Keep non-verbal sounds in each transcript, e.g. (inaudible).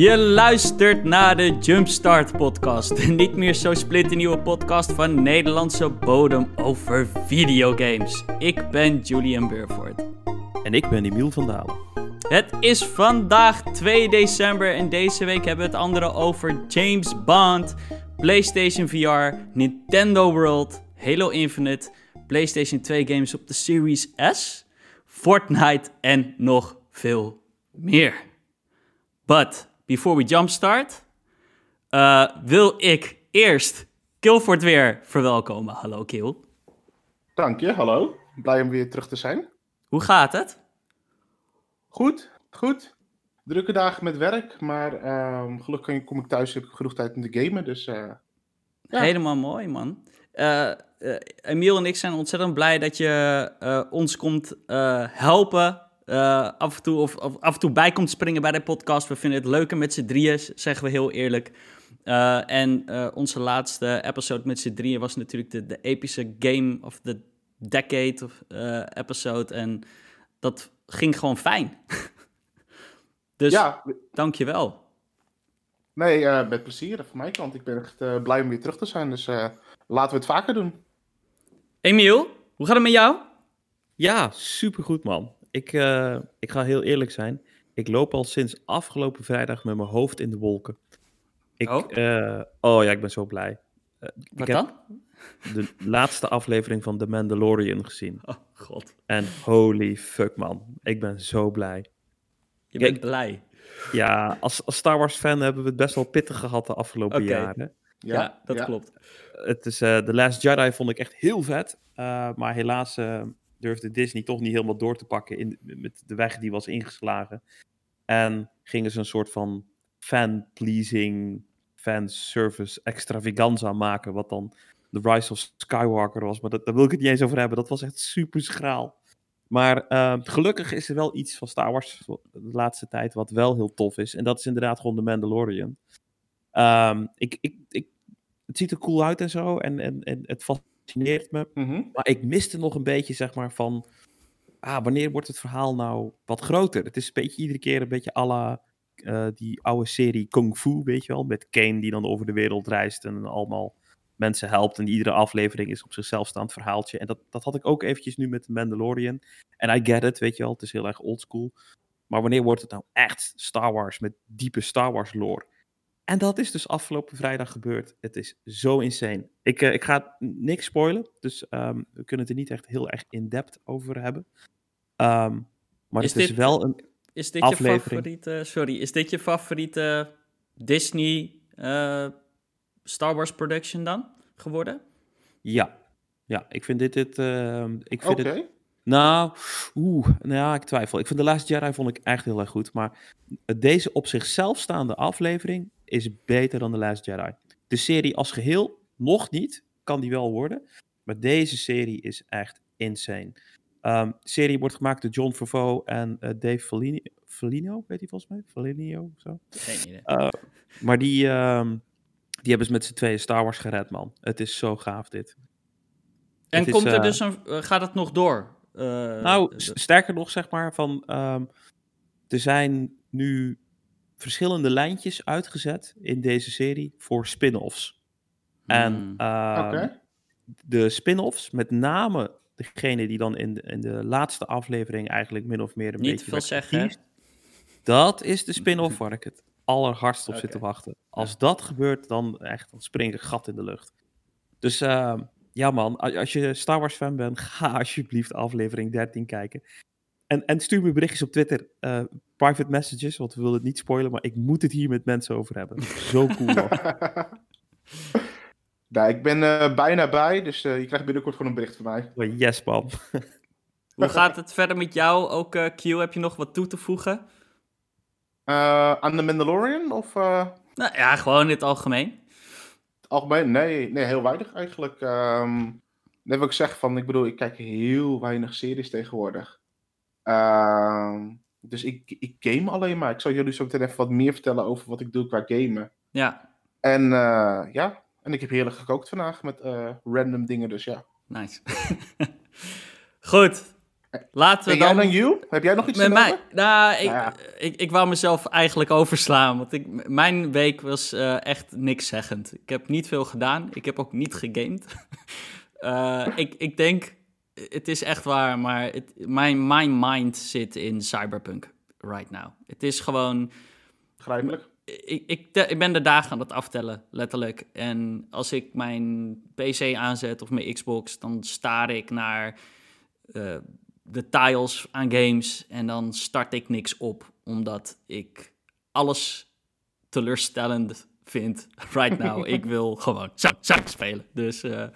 Je luistert naar de Jumpstart podcast. De (laughs) niet meer zo splinternieuwe podcast van Nederlandse bodem over videogames. Ik ben Julian Burford. En ik ben Emiel van Dalen. Het is vandaag 2 december en deze week hebben we het andere over James Bond, PlayStation VR, Nintendo World, Halo Infinite, PlayStation 2 games op de Series S, Fortnite en nog veel meer. But before we jumpstart, uh, wil ik eerst Kilford weer verwelkomen. Hallo Kill. Dank je, hallo. Blij om weer terug te zijn. Hoe gaat het? Goed, goed. Drukke dagen met werk, maar uh, gelukkig kom ik thuis, heb ik genoeg tijd om te gamen, dus... Uh, ja. Helemaal mooi, man. Uh, Emiel en ik zijn ontzettend blij dat je ons komt helpen uh, af, en toe, of, of, af en toe bij komt springen bij de podcast. We vinden het leuker met z'n drieën, zeggen we heel eerlijk. Uh, en uh, onze laatste episode met z'n drieën was natuurlijk de, de epische Game of the Decade of, episode. En dat ging gewoon fijn. (laughs) dus ja. dankjewel. Nee, met plezier van mijn kant. Ik ben echt blij om weer terug te zijn. Dus laten we het vaker doen. Emiel, hoe gaat het met jou? Ja, supergoed man ik, uh, ik ga heel eerlijk zijn. Ik loop al sinds afgelopen vrijdag met mijn hoofd in de wolken. Ik, oh? Uh, oh ja, ik ben zo blij. Uh, Wat ik dan? de laatste aflevering van The Mandalorian gezien. Oh god. En holy fuck man, ik ben zo blij. Je bent blij? Ja, als, als Star Wars fan hebben we het best wel pittig gehad de afgelopen okay. jaren. Ja, ja dat ja. klopt. Het is, uh, The Last Jedi vond ik echt heel vet. Uh, maar helaas uh, durfde Disney toch niet helemaal door te pakken in, met de weg die was ingeslagen. En gingen ze een soort van fan-pleasing, fan-service extravaganza maken, wat dan The Rise of Skywalker was. Maar dat, daar wil ik het niet eens over hebben. Dat was echt super schraal. Maar uh, gelukkig is er wel iets van Star Wars de laatste tijd wat wel heel tof is. En dat is inderdaad gewoon The Mandalorian. Um, ik, ik, ik, het ziet er cool uit en zo. En, en, en het fascineert me. Mhm. Maar ik miste nog een beetje, zeg maar, van... Ah, wanneer wordt het verhaal nou wat groter? Het is een beetje iedere keer een beetje à la uh, die oude serie Kung Fu, weet je wel? Met Kane die dan over de wereld reist en allemaal mensen helpt. En iedere aflevering is op zichzelf staand verhaaltje. En dat, dat had ik ook eventjes nu met The Mandalorian. En I get it, weet je wel. Het is heel erg oldschool. Maar wanneer wordt het nou echt Star Wars met diepe Star Wars lore? En dat is dus afgelopen vrijdag gebeurd. Het is zo insane. Ik, uh, ik ga niks spoilen, dus um, we kunnen het er niet echt heel erg in-depth over hebben. Um, maar is het dit, is wel een is dit aflevering. Je favoriete, sorry, is dit je favoriete Disney uh, Star Wars production dan geworden? Ja, ja ik vind dit het. Uh, ik vind okay. het nou, oeh, nou ja, ik twijfel. Ik vind de laatste Jedi vond ik echt heel erg goed. Maar deze op zichzelf staande aflevering is beter dan de Last Jedi. De serie als geheel nog niet, kan die wel worden. Maar deze serie is echt insane. Um, de serie wordt gemaakt door John Favreau en uh, Dave Fellini, Fellino, weet hij volgens mij? Fellino of zo. Geen idee. Uh, maar die, um, die hebben ze met z'n tweeën Star Wars gered, man. Het is zo gaaf, dit. En het komt is, er dus een, gaat het nog door? Nou, sterker nog, zeg maar, van um, er zijn nu verschillende lijntjes uitgezet in deze serie voor spin-offs. Hmm. En um, okay. de spin-offs, met name degene die dan in de, in de laatste aflevering eigenlijk min of meer een Niet beetje veel zeggen. Dat is de spin-off (laughs) waar ik het allerhardst op okay. zit te wachten. Als ja. dat gebeurt, dan echt, dan spring ik een gat in de lucht. Dus uh, ja man, als je Star Wars fan bent, (laughs) ga alsjeblieft aflevering 13 kijken. En, en stuur me berichtjes op Twitter, uh, private messages, want we willen het niet spoilen, maar ik moet het hier met mensen over hebben. Zo cool. (laughs) nou, ik ben uh, bijna bij, dus uh, je krijgt binnenkort gewoon een bericht van mij. Oh, yes, man. (laughs) Hoe gaat het verder met jou? Ook Q, heb je nog wat toe te voegen? aan The Mandalorian? Of, nou ja, gewoon in het algemeen. Algemeen? Nee, nee heel weinig eigenlijk. Um, net wat ik zeg van, ik bedoel, ik kijk heel weinig series tegenwoordig. Uh, dus ik, ik game alleen maar. Ik zal jullie zo meteen even wat meer vertellen over wat ik doe qua gamen. Ja. En uh, ja, en ik heb heerlijk gekookt vandaag met uh, random dingen, dus ja. Nice. (laughs) Goed. Laten we dan... dan, you? Heb jij nog iets Met te mij, nou, ik, Nou ja. ik, ik wou mezelf eigenlijk overslaan, want ik, mijn week was eh, echt niks zeggend. Ik heb niet veel gedaan, ik heb ook niet gegamed. (laughs) Eh, ik, ik denk, het is echt waar, maar het, mijn, mijn mind zit in Cyberpunk right now. Het is gewoon, Begrijpelijk. ik, ik, te- ik ben de dagen aan het aftellen, letterlijk. En als ik mijn PC aanzet of mijn Xbox, dan staar ik naar eh, de tiles aan games en dan start ik niks op, omdat ik alles teleurstellend vind (laughs) right now. (laughs) ik wil gewoon zak, zak spelen. Dus eh,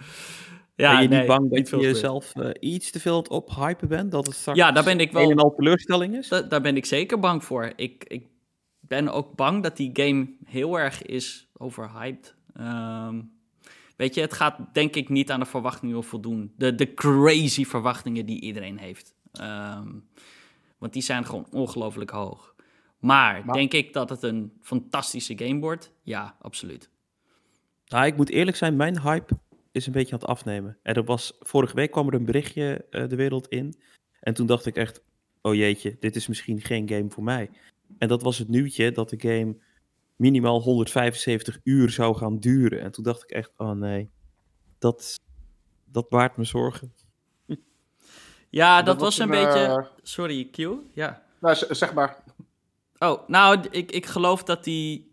ja, ben je nee, niet bang dat je jezelf eh, iets te veel aan het ophypen bent? Dat het straks Ja, daar ben ik wel- een en al teleurstelling is? Da- daar ben ik zeker bang voor. Ik, ik ben ook bang dat die game heel erg is overhyped. Ehm, weet je, het gaat denk ik niet aan de verwachtingen voldoen. De, de crazy verwachtingen die iedereen heeft. Ehm, want die zijn gewoon ongelooflijk hoog. Maar, Maar- denk ik dat het een fantastische game wordt? Ja, absoluut. Nou, ik moet eerlijk zijn, mijn hype is een beetje aan het afnemen. En er was, vorige week kwam er een berichtje eh, de wereld in. En toen dacht ik echt, oh jeetje, dit is misschien geen game voor mij. En dat was het nieuwtje dat de game minimaal 175 uur zou gaan duren. En toen dacht ik echt, oh nee, dat, dat baart me zorgen. (laughs) Ja, dat, was een beetje... Sorry, Q? Ja. nou, zeg maar. Oh, nou, ik, ik geloof dat die...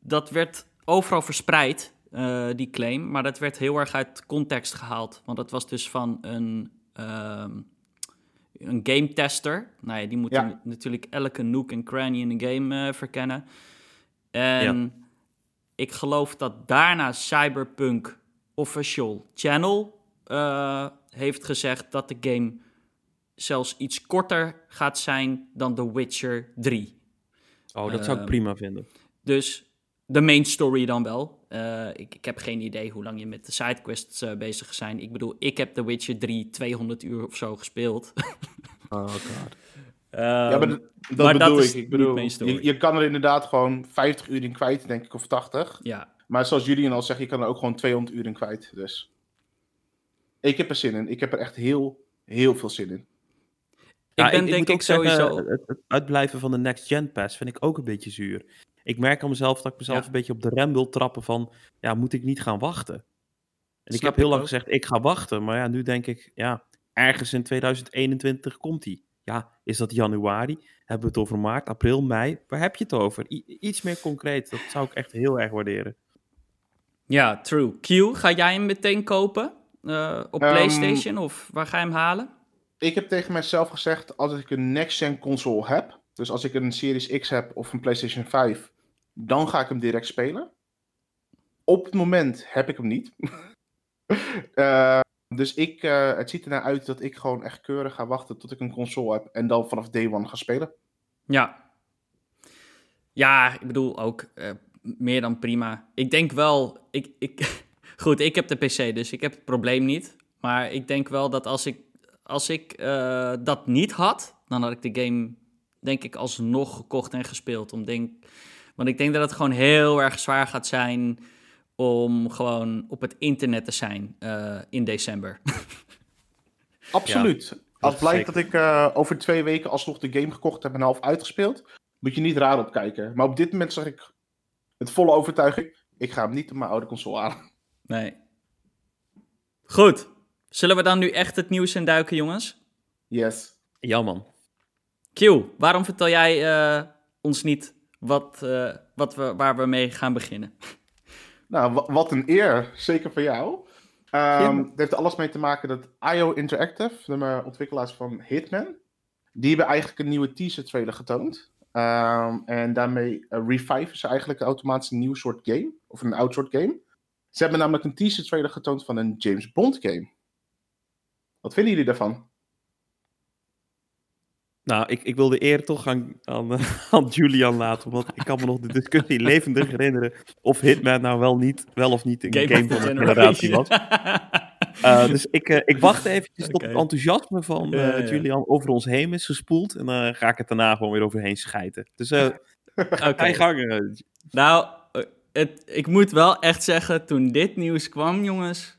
Dat werd overal verspreid, eh, die claim. Maar dat werd heel erg uit context gehaald. Want dat was dus van een... ehm, een game tester. Nou ja, die moet Ja. natuurlijk elke nook en cranny in een game eh, verkennen. En ik geloof dat daarna Cyberpunk Official Channel eh, heeft gezegd dat de game zelfs iets korter gaat zijn dan The Witcher 3. Oh, dat zou ik Ehm, prima vinden. Dus de main story dan wel. Eh, ik, ik heb geen idee hoe lang je met de sidequests eh, bezig zijn. Ik bedoel, ik heb The Witcher 3 200 uur of zo gespeeld. (laughs) Oh god. ja, Ehm, maar dat, dat maar dat bedoel is ik. Bedoel, je, je kan er inderdaad gewoon 50 uur in kwijt, denk ik, of 80. ja. Maar zoals Julian al zegt, je kan er ook gewoon 200 uur in kwijt. Dus ik heb er zin in. Ik heb er echt heel, heel veel zin in. Ik Ja, ben denk ook ik zeggen, sowieso... het, het uitblijven van de Next Gen Pass vind ik ook een beetje zuur. Ik merk aan mezelf dat ik mezelf Ja. een beetje op de rem wil trappen van... Ja, moet ik niet gaan wachten? En ik heb heel ik lang ook. gezegd, ik ga wachten. Maar ja, nu denk ik, ja, ergens in 2021 komt die. Ja, is dat januari? Hebben we het over maart, april, mei? Waar heb je het over? I- iets meer concreet. Dat zou ik echt heel erg waarderen. Ja, true. Q, ga jij hem meteen kopen? Eh, op Ehm, PlayStation of waar ga je hem halen? Ik heb tegen mezelf gezegd, als ik een next-gen console heb, dus als ik een Series X heb of een PlayStation 5, dan ga ik hem direct spelen. Op het moment heb ik hem niet. (laughs) Eh, dus ik, eh, het ziet ernaar uit dat ik gewoon echt keurig ga wachten tot ik een console heb en dan vanaf day one ga spelen. Ja. Ja, ik bedoel ook eh, meer dan prima. Ik denk wel, ik, ik, (laughs) goed, ik heb de PC, dus ik heb het probleem niet. Maar ik denk wel dat als ik, als ik dat niet had, dan had ik de game, denk ik, alsnog gekocht en gespeeld. Om denk, want ik denk dat het gewoon heel erg zwaar gaat zijn om gewoon op het internet te zijn eh, in december. (laughs) Absoluut. Als blijkt zeker. dat ik eh, over twee weken alsnog de game gekocht heb en half uitgespeeld, moet je niet raar opkijken. Maar op dit moment zeg ik met volle overtuiging, ik ga hem niet op mijn oude console aan. Nee. Goed. Zullen we dan nu echt het nieuws induiken, jongens? Yes. Ja, man. Q, waarom vertel jij eh, ons niet wat, eh, wat we, waar we mee gaan beginnen? Nou, wa- wat een eer. Zeker voor jou. Ehm, Het heeft er alles mee te maken dat IO Interactive, de ontwikkelaars van Hitman, die hebben eigenlijk een nieuwe teaser trailer getoond. Ehm, en daarmee uh, reviven ze eigenlijk automatisch een nieuw soort game. Of een oud soort game. Ze hebben namelijk een teaser trailer getoond van een James Bond game. Wat vinden jullie daarvan? Nou, ik, ik wil de eer toch aan, aan, eh, (laughs) aan Julian laten, want ik kan me nog de discussie levendig herinneren of Hitman nou wel, niet, wel of niet een game, van de generatie was. Uh, (laughs) dus ik, uh, ik wacht eventjes tot het enthousiasme van uh, Ja, ja. Julian over ons heen is gespoeld. En dan ga ik het daarna gewoon weer overheen schijten. Dus (laughs) uh, Oké. ga je gang. eh. Nou, eh, het, ik moet wel echt zeggen, toen dit nieuws kwam, jongens.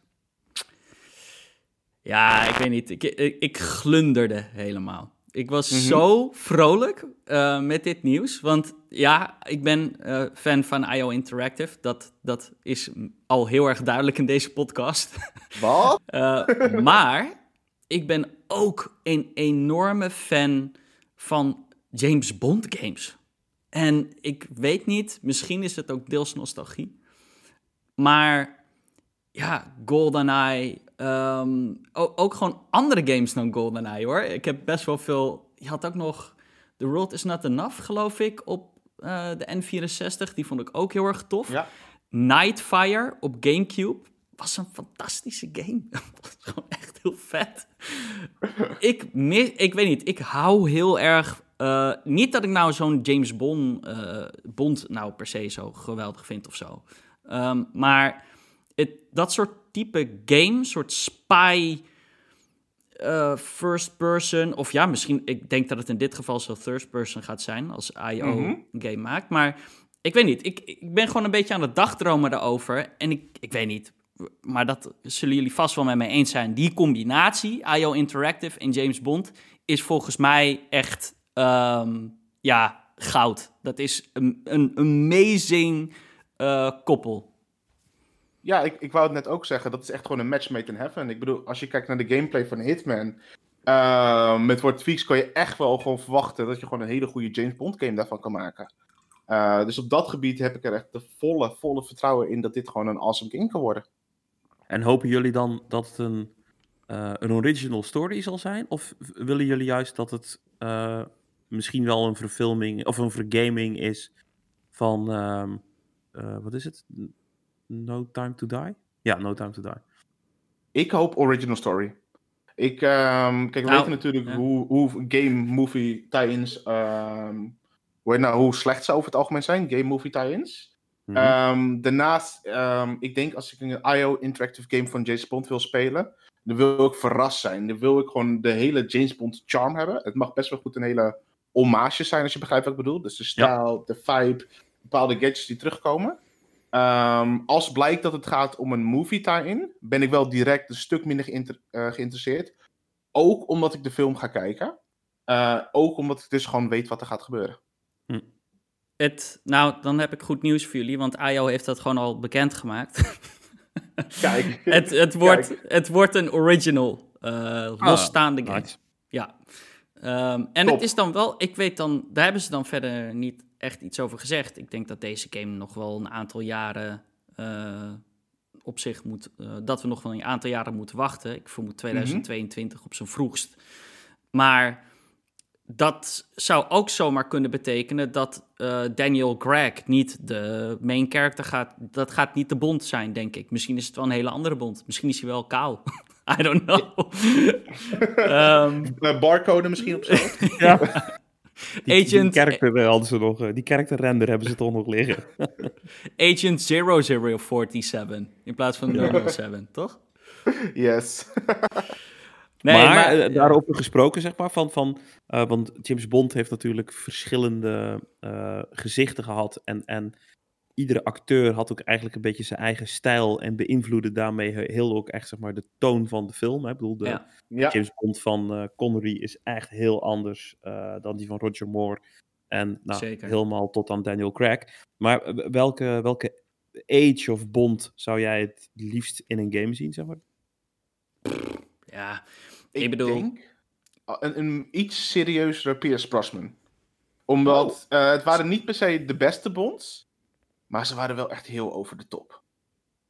Ja, ik weet niet. Ik, ik, ik glunderde helemaal. Ik was Mhm. zo vrolijk eh, met dit nieuws. Want ja, ik ben eh, fan van IO Interactive. Dat, dat is al heel erg duidelijk in deze podcast. (laughs) Wat? Eh, maar ik ben ook een enorme fan van James Bond games. En ik weet niet, misschien is het ook deels nostalgie. Maar ja, GoldenEye. Ehm, ook gewoon andere games dan GoldenEye hoor. Ik heb best wel veel. Je had ook nog The World Is Not Enough, geloof ik, op eh, de N64. Die vond ik ook heel erg tof. Ja. Nightfire op GameCube was een fantastische game. (laughs) Dat was gewoon echt heel vet. ik, mis, ik weet niet, ik hou heel erg. eh, niet dat ik nou zo'n James Bond, eh, Bond nou per se zo geweldig vind of zo. Ehm, maar het, dat soort type game, soort spy eh, first person, of ja, misschien, ik denk dat het in dit geval zo third person gaat zijn als IO Mhm. een game maakt. Maar ik weet niet, ik, ik ben gewoon een beetje aan het dagdromen daarover. En ik, ik weet niet, maar dat zullen jullie vast wel met mij eens zijn. Die combinatie, IO Interactive en James Bond, is volgens mij echt, ehm, ja, goud. Dat is een, een amazing eh, koppel. Ja, ik, ik wou het net ook zeggen. Dat is echt gewoon een match made in heaven. Ik bedoel, als je kijkt naar de gameplay van Hitman. eh, met wat tweaks kan je echt wel gewoon verwachten dat je gewoon een hele goede James Bond game daarvan kan maken. Eh, dus op dat gebied heb ik er echt de volle, volle vertrouwen in dat dit gewoon een awesome game kan worden. En hopen jullie dan dat het een, eh, een original story zal zijn? Of willen jullie juist dat het misschien wel een verfilming of een vergaming is van, ehm, eh, wat is het? No Time to Die? Ja, No Time to Die. Ik hoop original story. Ik, ehm, kijk, we Nou, weten natuurlijk ja. hoe, hoe game, movie tie-ins, ehm, hoe, nou, hoe slecht ze over het algemeen zijn, game, movie tie-ins. Mhm. Ehm, daarnaast, ehm, ik denk als ik een IO interactive game van James Bond wil spelen, dan wil ik verrast zijn. Dan wil ik gewoon de hele James Bond charm hebben. Het mag best wel goed een hele hommage zijn, als je begrijpt wat ik bedoel. Dus de stijl, de vibe, bepaalde gadgets die terugkomen. Ehm, als blijkt dat het gaat om een movie tie-in, ben ik wel direct een stuk minder geïnter- eh, geïnteresseerd. Ook omdat ik de film ga kijken. Eh, ook omdat ik dus gewoon weet wat er gaat gebeuren. Het, nou, dan heb ik goed nieuws voor jullie, want IO heeft dat gewoon al bekendgemaakt. (laughs) Kijk. het, het, wordt, Kijk. het wordt een original, eh, losstaande game. Nice. Ja. Ehm, en Top. het is dan wel, ik weet dan, daar hebben ze dan verder niet echt iets over gezegd. Ik denk dat deze game nog wel een aantal jaren eh, op zich moet, eh, dat we nog wel een aantal jaren moeten wachten. Ik vermoed 2022 op zijn vroegst. Maar dat zou ook zomaar kunnen betekenen dat eh, Daniel Craig niet de main character gaat. Dat gaat niet de Bond zijn, denk ik. Misschien is het wel een hele andere Bond. Misschien is hij wel kaal. (laughs) I don't know. (laughs) Eh, barcode misschien op zo. (laughs) Ja. Die, Agent- die character hadden ze nog, eh, die character render hebben ze toch nog liggen. (laughs) Agent 0047 in plaats van 007, toch? yes. (laughs) Nee, maar, maar, eh, daarover gesproken, zeg maar, van, van eh, want James Bond heeft natuurlijk verschillende eh, gezichten gehad. En, en iedere acteur had ook eigenlijk een beetje zijn eigen stijl en beïnvloedde daarmee he- heel ook echt, zeg maar, de toon van de film. Hè? Ik bedoel, de Ja. Ja. James Bond van eh, Connery is echt heel anders eh, dan die van Roger Moore. En nou, Zeker. helemaal tot aan Daniel Craig. Maar eh, welke, welke age of Bond zou jij het liefst in een game zien, zeg maar? ja, Ik, Ik bedoel- denk een, een iets serieuzere Pierce Brosnan. Omdat eh, het waren niet per se de beste bonds, maar ze waren wel echt heel over de top.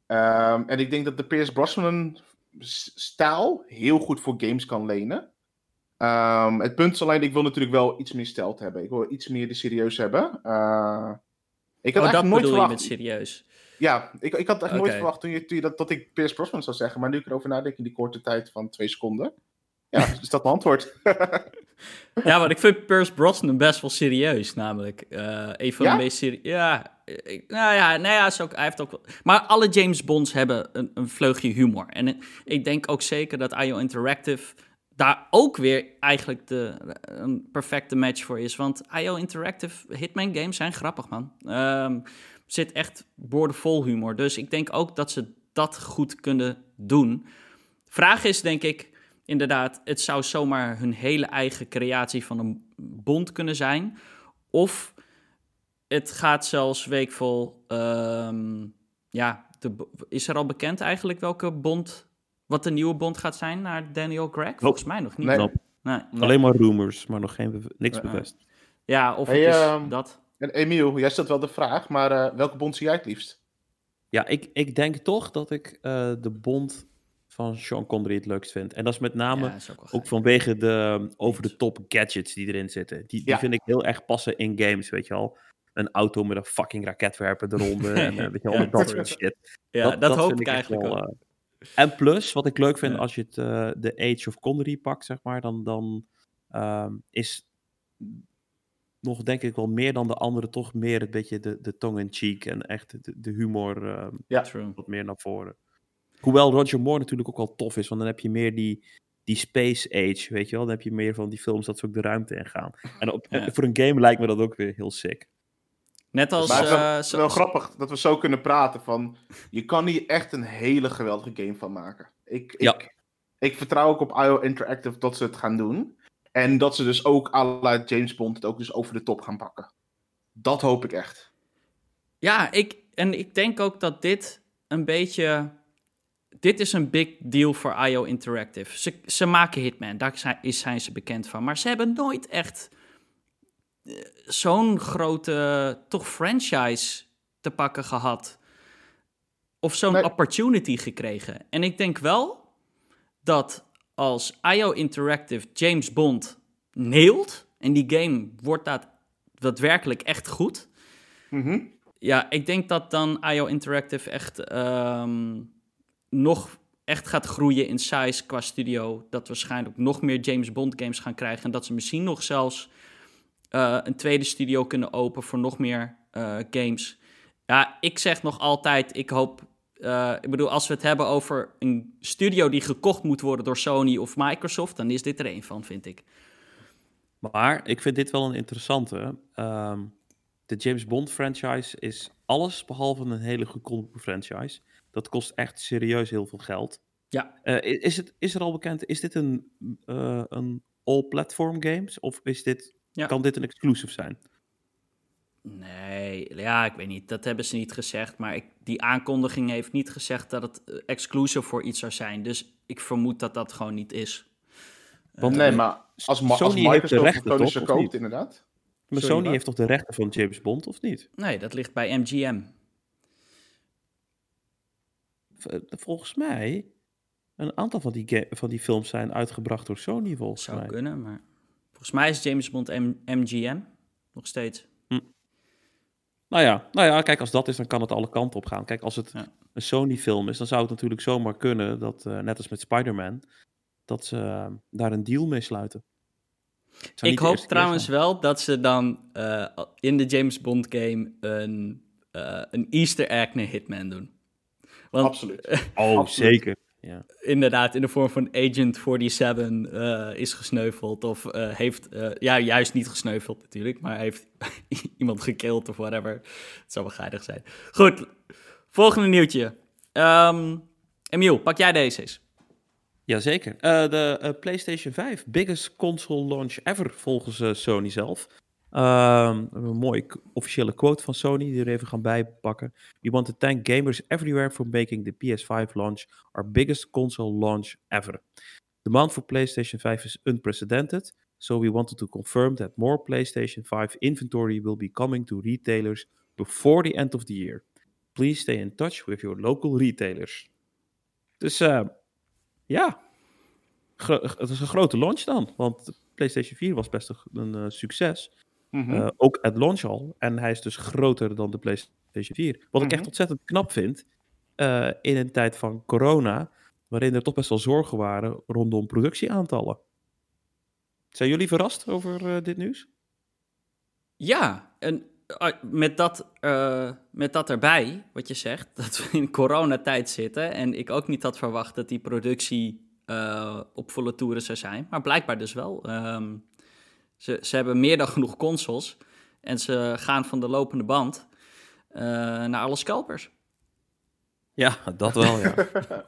Ehm, en ik denk dat de Pierce Brosnan stijl heel goed voor games kan lenen. Ehm, het punt is alleen, ik wil natuurlijk wel iets meer stijl hebben. Ik wil iets meer de serieus hebben. Eh, ik had oh, dat nooit bedoel je verwacht... met serieus. Ja, ik, ik had echt nooit verwacht toen je, toen je dat, dat ik Pierce Brosnan zou zeggen. Maar nu ik erover nadenk in die korte tijd van twee seconden. Ja, (laughs) is dat mijn antwoord. Ja, want ik vind Pierce Brosnan best wel serieus, namelijk. Eh een van Ja? de meest serieus... Ja, nou ja, nou ja ook, hij heeft ook. Maar alle James Bonds hebben een, een vleugje humor. En ik denk ook zeker dat IO Interactive daar ook weer eigenlijk de, een perfecte match voor is. Want IO Interactive Hitman games zijn grappig, man. Ehm zit echt boordevol humor. Dus ik denk ook dat ze dat goed kunnen doen. Vraag is denk ik inderdaad, het zou zomaar hun hele eigen creatie van een bond kunnen zijn. Of het gaat zelfs weekvol. ehm, ja, de, is er al bekend eigenlijk welke bond, wat de nieuwe bond gaat zijn naar Daniel Craig? Volgens mij nog niet. Nee. Nope. Nee. Alleen maar rumors, maar nog geen niks bevestigd. Ja, of Hey, het is ehm, dat. En Emiel, jij stelt wel de vraag, maar eh, welke bond zie jij het liefst? Ja, ik, ik denk toch dat ik eh, de bond van Sean Connery het leukst vind. En dat is met name ja, is ook vanwege de over-de-top gadgets die erin zitten. Die, die Ja. vind ik heel erg passen in games, weet je wel. Een auto met een fucking raketwerper eronder en eh, (laughs) weet je wel, Ja, dat soort shit. Ja, dat, hoop ik eigenlijk wel, ook. eh, En plus, wat ik leuk vind Ja. als je het, eh, de Age of Connery pakt, zeg maar, dan, dan ehm, is nog denk ik wel meer dan de andere toch meer het beetje de, de tongue-in-cheek en echt de, de humor ehm, Ja. True. wat meer naar voren. Hoewel Roger Moore natuurlijk ook wel tof is, want dan heb je meer die, die space age, weet je wel. Dan heb je meer van die films dat ze ook de ruimte in gaan. En op, Ja. voor een game lijkt me dat ook weer heel sick. Net als... Maar het is wel, eh, zo- wel grappig dat we zo kunnen praten van... Je kan hier echt een hele geweldige game van maken. Ik, ik, Ja. ik vertrouw ook op IO Interactive dat ze het gaan doen. En dat ze dus ook à la James Bond het ook dus over de top gaan pakken. Dat hoop ik echt. Ja, ik, en ik denk ook dat dit een beetje. Dit is een big deal voor IO Interactive. Ze, ze maken Hitman, daar zijn, ze bekend van. Maar ze hebben nooit echt zo'n grote, toch franchise te pakken gehad. Of zo'n Nee. opportunity gekregen. En ik denk wel dat als IO Interactive James Bond neelt... en die game wordt dat daadwerkelijk echt goed... Mhm. Ja, ik denk dat dan IO Interactive echt ehm, nog echt gaat groeien in size qua studio. Dat we waarschijnlijk nog meer James Bond games gaan krijgen. En dat ze misschien nog zelfs eh, een tweede studio kunnen openen voor nog meer eh, games. Ja, ik zeg nog altijd, ik hoop... eh, ik bedoel, als we het hebben over een studio die gekocht moet worden door Sony of Microsoft... dan is dit er één van, vind ik. Maar ik vind dit wel een interessante. Ehm, de James Bond franchise is alles behalve een hele goedkope franchise. Dat kost echt serieus heel veel geld. Ja. Is, het, is er al bekend, is dit een, een all-platform games? Of is dit, Ja. kan dit een exclusive zijn? Nee, ja, ik weet niet. Dat hebben ze niet gezegd. Maar ik, die aankondiging heeft niet gezegd dat het eh, exclusive voor iets zou zijn. Dus ik vermoed dat dat gewoon niet is. Want nee, eh, maar als, ma- als Sony heeft de Microsoft rechten, toch, koopt, inderdaad. Maar Sorry, Sony wat? heeft toch de rechten van James Bond, of niet? Nee, dat ligt bij MGM. Eh, Volgens mij, een aantal van die, van die films zijn uitgebracht door Sony, volgens Zou mij. kunnen, maar volgens mij is James Bond M- MGM nog steeds. Nou ja, nou ja, kijk, als dat is, dan kan het alle kanten op gaan. Kijk, als het Ja. een Sony-film is, dan zou het natuurlijk zomaar kunnen dat, eh, net als met Spider-Man, dat ze eh, daar een deal mee sluiten. Ik hoop trouwens wel dat ze dan eh, in de James Bond game een, eh, een Easter egg naar Hitman doen. Want Absoluut. (laughs) Oh, absoluut. zeker. Ja. inderdaad in de vorm van Agent 47 eh, is gesneuveld. Of eh, heeft, eh, ja, juist niet gesneuveld natuurlijk, maar heeft (laughs) iemand gekild of whatever. Het zou wel geinig zijn. Goed, volgende nieuwtje. Ehm Emiel, pak jij deze eens? Jazeker. Eh de PlayStation 5, biggest console launch ever, volgens Sony zelf. Ehm, hebben een mooie officiële quote van Sony, die er even gaan bijpakken. We want to thank gamers everywhere for making the PS5 launch our biggest console launch ever. Demand for PlayStation 5 is unprecedented, so we wanted to confirm that more PlayStation 5 inventory will be coming to retailers before the end of the year. Please stay in touch with your local retailers. Dus eh, ja, het is een grote launch dan. Want PlayStation 4 was best een, een, eh, succes. Mhm. Eh, ook at launch al. En hij is dus groter dan de PlayStation 4. Wat ik echt Mhm. ontzettend knap vind. eh, in een tijd van corona. Waarin er toch best wel zorgen waren rondom productieaantallen. Zijn jullie verrast over eh, dit nieuws? Ja, en met dat, met dat erbij, wat je zegt, (laughs) dat we in coronatijd zitten en ik ook niet had verwacht dat die productie op volle toeren zou zijn, maar blijkbaar dus wel. Ehm, ze, ze hebben meer dan genoeg consoles en ze gaan van de lopende band eh, naar alle scalpers. Ja, dat wel, ja. (laughs)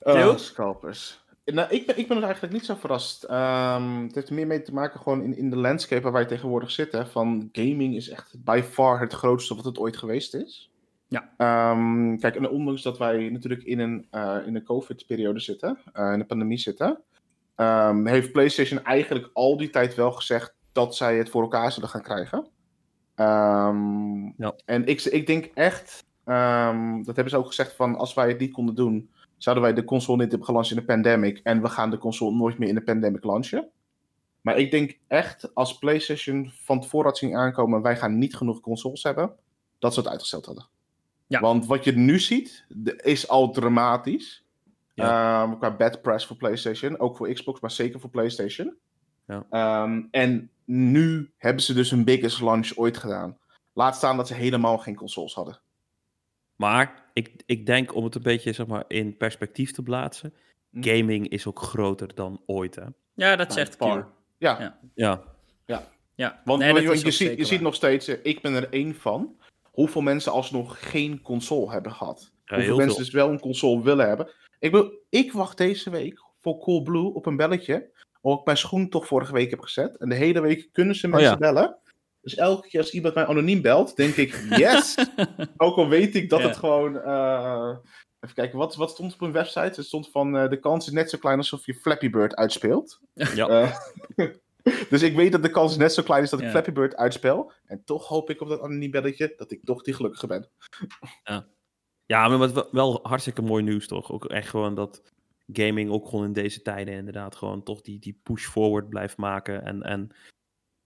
Oh, scalpers. Nou, ik ben, ik ben er eigenlijk niet zo verrast. Ehm, het heeft er meer mee te maken gewoon in, in de landscape waar wij tegenwoordig zitten. Van gaming is echt by far het grootste wat het ooit geweest is. Ja. Ehm, kijk, en ondanks dat wij natuurlijk in een, eh, in een COVID-periode zitten, eh, in de pandemie zitten, ehm, heeft PlayStation eigenlijk al die tijd wel gezegd dat zij het voor elkaar zullen gaan krijgen. Ehm, Ja. En ik, ik denk echt, ehm, dat hebben ze ook gezegd van als wij het niet konden doen, zouden wij de console niet hebben gelanceerd in de pandemic en we gaan de console nooit meer in de pandemic launchen. Maar ik denk echt, als PlayStation van tevoren had zien aankomen, wij gaan niet genoeg consoles hebben, dat ze het uitgesteld hadden. Ja. Want wat je nu ziet, is al dramatisch. Ehm, qua bad press voor PlayStation, ook voor Xbox, maar zeker voor PlayStation. Ja. Ehm, en nu hebben ze dus hun biggest launch ooit gedaan. Laat staan dat ze helemaal geen consoles hadden. Maar ik, ik denk om het een beetje zeg maar, in perspectief te plaatsen. Hm. Gaming is ook groter dan ooit. Hè? Ja, dat By zegt. Q. Ja, Ja. Ja, Ja, want, nee, je, ziet, je ziet nog steeds, eh, ik ben er één van, hoeveel mensen alsnog geen console hebben gehad. Ja, hoeveel mensen veel. dus wel een console willen hebben. Ik, wil, ik wacht deze week voor Coolblue op een belletje. Omdat ik mijn schoen toch vorige week heb gezet. En de hele week kunnen ze mensen ja. bellen. Dus elke keer als iemand mij anoniem belt, denk ik, yes! (laughs) Ook al weet ik dat Ja. het gewoon... eh, even kijken, wat, wat stond op hun website? Het stond van, eh, de kans is net zo klein alsof je Flappy Bird uitspeelt. (laughs) Ja. Eh, (laughs) dus ik weet dat de kans net zo klein is dat ik Ja. Flappy Bird uitspel. En toch hoop ik op dat anoniem belletje dat ik toch die gelukkige ben. Ja, maar wat wel- hartstikke mooi nieuws toch? Ook echt gewoon dat gaming ook gewoon in deze tijden inderdaad gewoon toch die, die push forward blijft maken. En, en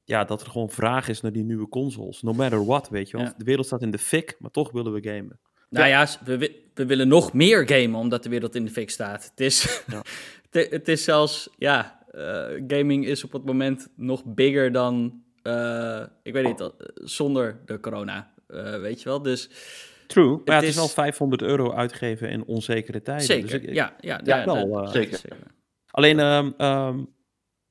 ja, dat er gewoon vraag is naar die nieuwe consoles. No matter what, weet je wel. Ja. De wereld staat in de fik, maar toch willen we gamen. Nou ja, we, we willen nog meer gamen omdat de wereld in de fik staat. Het is, Ja. (laughs) het, het is zelfs, ja, eh, gaming is op het moment nog bigger dan, eh, ik weet niet, eh, zonder de corona, weet je wel. Dus True. Maar ja, het is is- wel 500 euro uitgeven in onzekere tijden. zeker, Dus ik- ik- ja, ja, Ja, ja, wel, dat- eh, zeker. Alleen, ehm, ehm,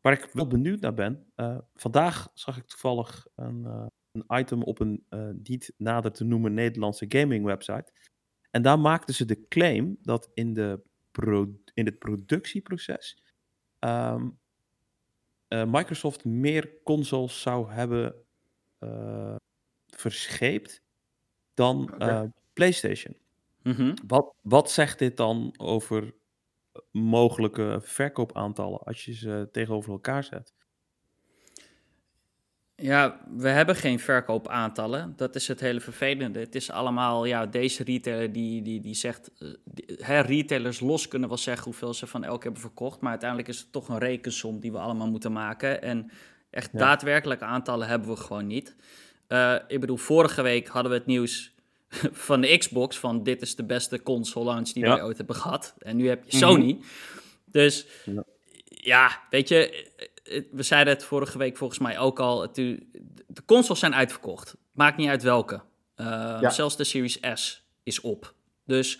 waar ik wel benieuwd naar ben. eh, vandaag zag ik toevallig een, eh, een item op een eh, niet nader te noemen Nederlandse gaming website. En daar maakten ze de claim dat in, de pro- in het productieproces ehm, eh, Microsoft meer consoles zou hebben eh, verscheept dan Oké. eh, PlayStation. Mhm. Wat, wat zegt dit dan over eh, mogelijke verkoopaantallen als je ze tegenover elkaar zet? Ja, we hebben geen verkoopaantallen. Dat is het hele vervelende. Het is allemaal, ja, deze retailer die, die, die zegt... eh, die- hè, retailers los kunnen wel zeggen hoeveel ze van elk hebben verkocht... maar uiteindelijk is het toch een rekensom die we allemaal moeten maken. En echt Ja. daadwerkelijke aantallen hebben we gewoon niet. Eh, ik bedoel, vorige week hadden we het nieuws (laughs) van de Xbox... van dit is de beste console launch die Ja. wij ooit hebben gehad. En nu heb je Mhm. Sony. Dus Ja. ja, weet je, eh, eh, we zeiden het vorige week volgens mij ook al. het- De consoles zijn uitverkocht. Maakt niet uit welke. Uh, Ja. Zelfs de Series S is op. Dus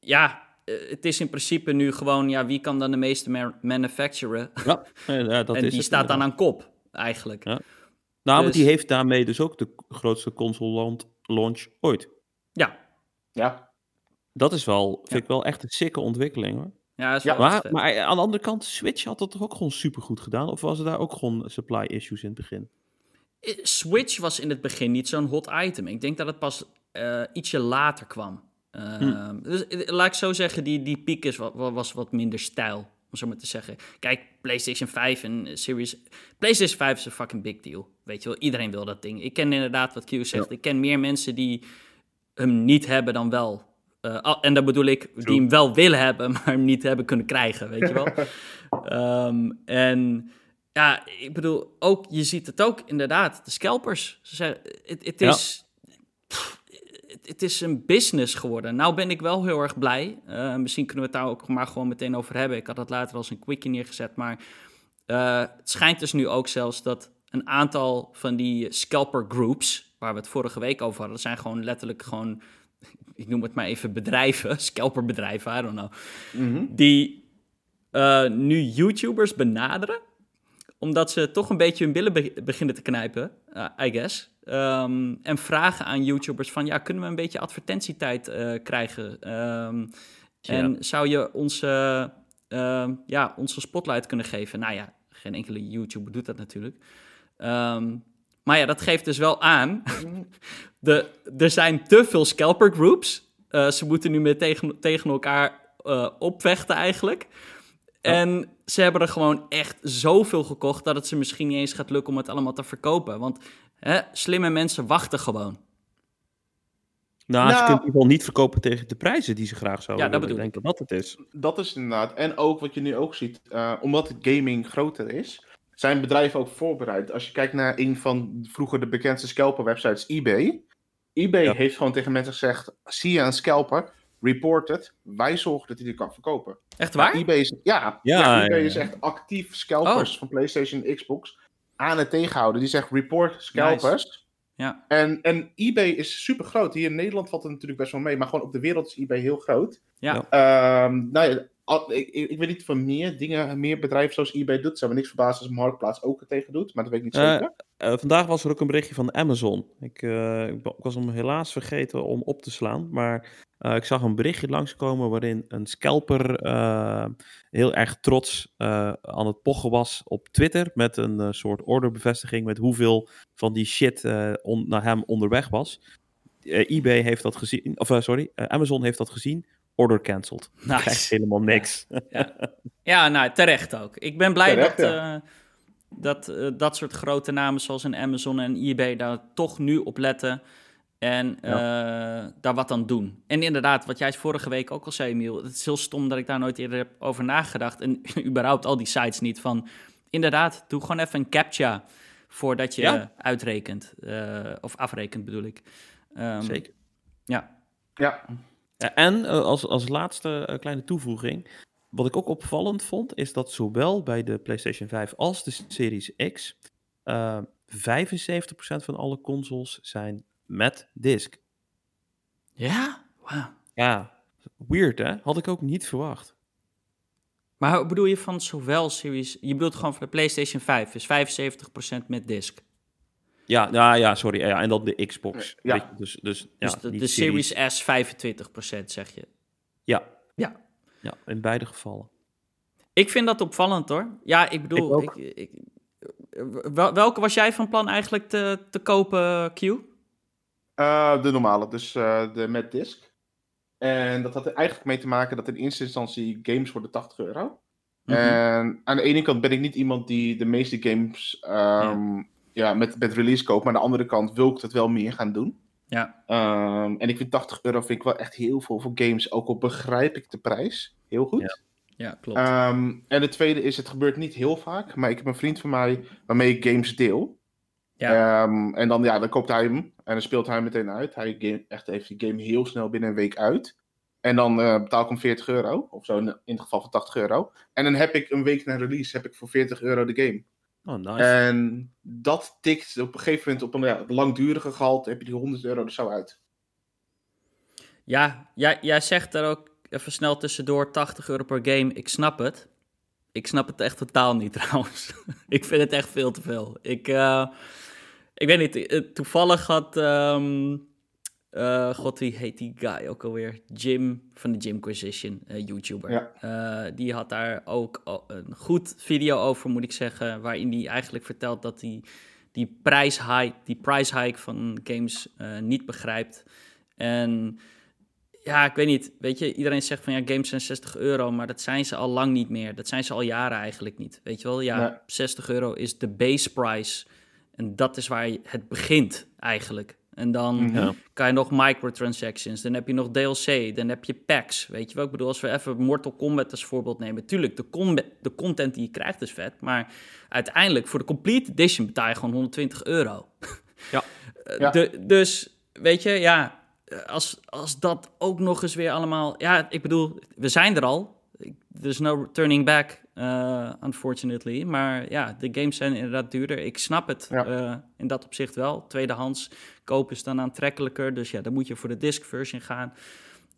ja, het is in principe nu gewoon, ja, wie kan dan de meeste ma- manufacturen? Ja, ja dat (laughs) en is die het staat dan aan kop, eigenlijk. Ja. Nou, maar dus- die heeft daarmee dus ook de grootste console launch- ooit. Ja, Ja, Dat is wel, vind Ja. ik wel echt een sikke ontwikkeling hoor. ja, dat is Ja, wel Maar, maar aan de andere kant, Switch had dat toch ook gewoon super goed gedaan? Of was er daar ook gewoon supply issues in het begin? Eh, Switch was in het begin niet zo'n hot item. Ik denk dat het pas eh, ietsje later kwam. Eh, Hm. Dus eh, laat ik zo zeggen, die, die piek is wat, wa- was wat minder stijl, om zo maar te zeggen. Kijk, PlayStation 5 en eh, Series... PlayStation 5 is een fucking big deal. Weet je wel, iedereen wil dat ding. Ik ken inderdaad wat Q zegt. Ik ken meer mensen die hem niet hebben dan wel. Al- en dat bedoel ik, die hem wel willen hebben, (laughs) maar hem niet hebben kunnen krijgen, weet je wel. (laughs) Ehm, en ja, ik bedoel, ook, je ziet het ook inderdaad, de scalpers. Ze zeggen, het, is... pff, Het, het is een business geworden. Nou ben ik wel heel erg blij. Eh, misschien kunnen we het daar ook maar gewoon meteen over hebben. Ik had dat later als een quickie neergezet. Maar eh, het schijnt dus nu ook zelfs dat een aantal van die scalper groups... waar we het vorige week over hadden... dat zijn gewoon letterlijk gewoon... (laughs) ik noem het maar even bedrijven, (laughs) scalperbedrijven, I don't know Mhm. die eh, nu YouTubers benaderen, omdat ze toch een beetje hun billen be- beginnen te knijpen, eh, I guess. Ehm, en vragen aan YouTubers van, ja, kunnen we een beetje advertentietijd eh, krijgen? Ehm, en zou je onze, ja, onze spotlight kunnen geven? Nou ja, geen enkele YouTuber doet dat natuurlijk. Ehm, maar ja, dat geeft dus wel aan. (laughs) de, er zijn te veel scalper groups. Eh, ze moeten nu met tegen, tegen elkaar eh, opvechten eigenlijk. En ze hebben er gewoon echt zoveel gekocht dat het ze misschien niet eens gaat lukken om het allemaal te verkopen. Want hè, slimme mensen wachten gewoon. Nou, ze Nou- kunnen in ieder geval niet verkopen tegen de prijzen die ze graag zouden Ja, dat willen. bedoel Ik denk dat dat het is. Dat is inderdaad. En ook wat je nu ook ziet, eh, omdat het gaming groter is, zijn bedrijven ook voorbereid. Als je kijkt naar een van vroeger de bekendste scalper-websites, eBay. eBay Ja. heeft gewoon tegen mensen gezegd: zie je een scalper, report het. Wij zorgen dat hij die kan verkopen. Echt waar? eBay is, ja, Ja, eBay ja. is echt actief scalpers Oh. van PlayStation en Xbox aan het tegenhouden. Die zegt report scalpers. Ja. En, en eBay is super groot. Hier in Nederland valt het natuurlijk best wel mee, maar gewoon op de wereld is eBay heel groot. Ja. Ehm, nou ja, al- ik, weet niet van meer dingen, meer bedrijven zoals eBay doet. Zou me niks verbazen als Marktplaats ook er tegen doet, maar dat weet ik niet Eh, zeker. Eh, vandaag was er ook een berichtje van Amazon. Ik, eh, ik, wa- ik was hem helaas vergeten om op te slaan. Maar ik zag een berichtje langskomen waarin een scalper heel erg trots aan het pochen was op Twitter. Met een soort orderbevestiging met hoeveel van die shit on- naar hem onderweg was. EBay heeft dat gezien, of sorry, Amazon heeft dat gezien. Order cancelled. Nice. Krijgt helemaal niks. Ja, nou, terecht ook. Ik ben blij Terecht, dat, eh, dat eh, dat soort grote namen zoals een Amazon en eBay daar toch nu op letten en eh, daar wat aan doen. En inderdaad, wat jij vorige week ook al zei, Emiel, het is heel stom dat ik daar nooit eerder heb over nagedacht en (laughs) überhaupt al die sites niet van, inderdaad, doe gewoon even een captcha voordat je Ja. uitrekent, eh, of afrekent bedoel ik. Ehm, Zeker. Ja, Ja, Ja, en eh, als, als laatste eh, kleine toevoeging. Wat ik ook opvallend vond, is dat zowel bij de PlayStation 5 als de Series X. eh 75% van alle consoles zijn met disc. ja? Wauw. Ja, weird hè? Had ik ook niet verwacht. Maar bedoel je van zowel Series... Je bedoelt gewoon van de PlayStation 5 is 75% met disc. Ja, nou ja, sorry. Ja, en dan de Xbox. Ja. Je, dus, dus, ja, dus de, de Series S 25% zeg je. Ja. Ja. ja, in beide gevallen. Ik vind dat opvallend hoor. Ja, ik bedoel... Ik welke was jij van plan eigenlijk te, te kopen, Q? Eh, de normale, dus eh, de met disc. En dat had er eigenlijk mee te maken dat in eerste instantie games worden 80 euro. Mhm. En aan de ene kant ben ik niet iemand die de meeste games ehm, ja. Met, met release koopt. Maar aan de andere kant wil ik het wel meer gaan doen. Ja. Ehm, en ik vind 80 euro vind ik wel echt heel veel voor games. Ook al begrijp ik de prijs heel goed. Ja. Ja, klopt. Ehm, en de tweede is, het gebeurt niet heel vaak. Maar ik heb een vriend van mij waarmee ik games deel. ja. Ehm, en dan, ja, dan koopt hij hem en dan speelt hij hem meteen uit. Hij game, echt, heeft die game heel snel binnen een week uit. En dan eh, betaal ik hem 40 euro, of zo in, in het geval van 80 euro. En dan heb ik een week na release heb ik voor 40 euro de game. Oh, nice. En dat tikt op een gegeven moment op een ja, langdurige gehalte, heb je die 100 euro er zo uit. Ja, jij, jij zegt er ook even snel tussendoor 80 euro per game. Ik snap het. Ik snap het echt totaal niet (laughs) trouwens. ik vind het echt veel te veel. Ik, eh, ik weet niet, eh, toevallig had... ehm, eh, God, wie heet die guy ook alweer? Jim van de Jimquisition, eh YouTuber. Ja. Eh, die had daar ook een goed video over, moet ik zeggen. Waarin hij eigenlijk vertelt dat hij die prijshike, die price hike van games niet begrijpt. En ja, ik weet niet. Weet je, iedereen zegt van ja, games zijn 60 euro, maar dat zijn ze al lang niet meer. Dat zijn ze al jaren eigenlijk niet. Weet je wel, ja, Nee. 60 euro is de base price. En dat is waar het begint eigenlijk. En dan Mhm. Ja. kan je nog microtransactions, dan heb je nog DLC, dan heb je packs. Weet je wel, ik bedoel, als we even Mortal Kombat als voorbeeld nemen. Tuurlijk, de, combat, de content die je krijgt is vet, maar uiteindelijk voor de complete edition betaal je gewoon 120 euro. (laughs) Ja. Eh, Ja. de- dus, weet je, ja, als, als dat ook nog eens weer allemaal... Ja, ik bedoel, we zijn er al. There's no turning back, eh, unfortunately. Maar ja, de games zijn inderdaad duurder. Ik snap het Ja. eh, in dat opzicht wel. Tweedehands kopen is dan aantrekkelijker. Dus ja, dan moet je voor de disc version gaan.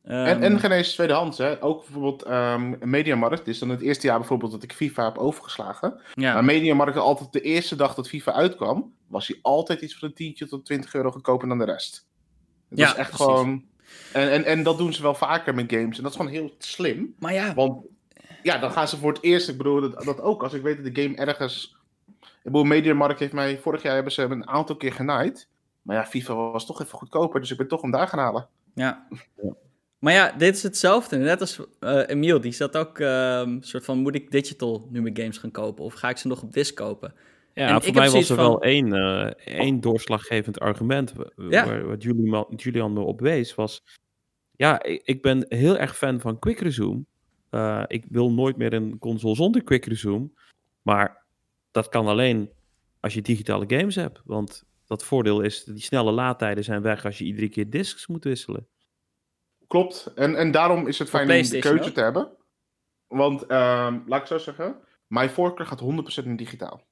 En, Ehm, en geen eens tweedehands, hè. Ook bijvoorbeeld ehm Mediamarkt. Dit is dan het eerste jaar bijvoorbeeld dat ik FIFA heb overgeslagen. ja. Maar Mediamarkt altijd de eerste dag dat FIFA uitkwam, was hij altijd iets van een tientje tot 20 euro goedkoper dan de rest. Het Ja, was echt precies. gewoon... En, en, en dat doen ze wel vaker met games. En dat is gewoon heel slim. Maar ja, Want ja, dan gaan ze voor het eerst. Ik bedoel, dat, dat ook. Als ik weet dat de game ergens. Ik bedoel, Mediamarkt heeft mij. Vorig jaar hebben ze hem een aantal keer genaaid. Maar ja, FIFA was toch even goedkoper. Dus ik ben toch hem daar gaan halen. ja. (laughs) Ja. Maar ja, dit is hetzelfde. Net als eh Emiel, die zat ook ehm soort van, moet ik digital nu mijn games gaan kopen? Of ga ik ze nog op disc kopen? Ja, En voor mij was er van- wel één, eh, één doorslaggevend argument Ja. waar, wat Julian, Julian me op wees, was... Ja, ik, ik ben heel erg fan van Quick Resume. Eh, ik wil nooit meer een console zonder Quick Resume. Maar dat kan alleen als je digitale games hebt. Want dat voordeel is, die snelle laadtijden zijn weg als je iedere keer discs moet wisselen. Klopt. En, en daarom is het fijn om de keuze ook? te hebben. Want, ehm, laat ik zo zeggen. Mijn voorkeur gaat 100% in digitaal.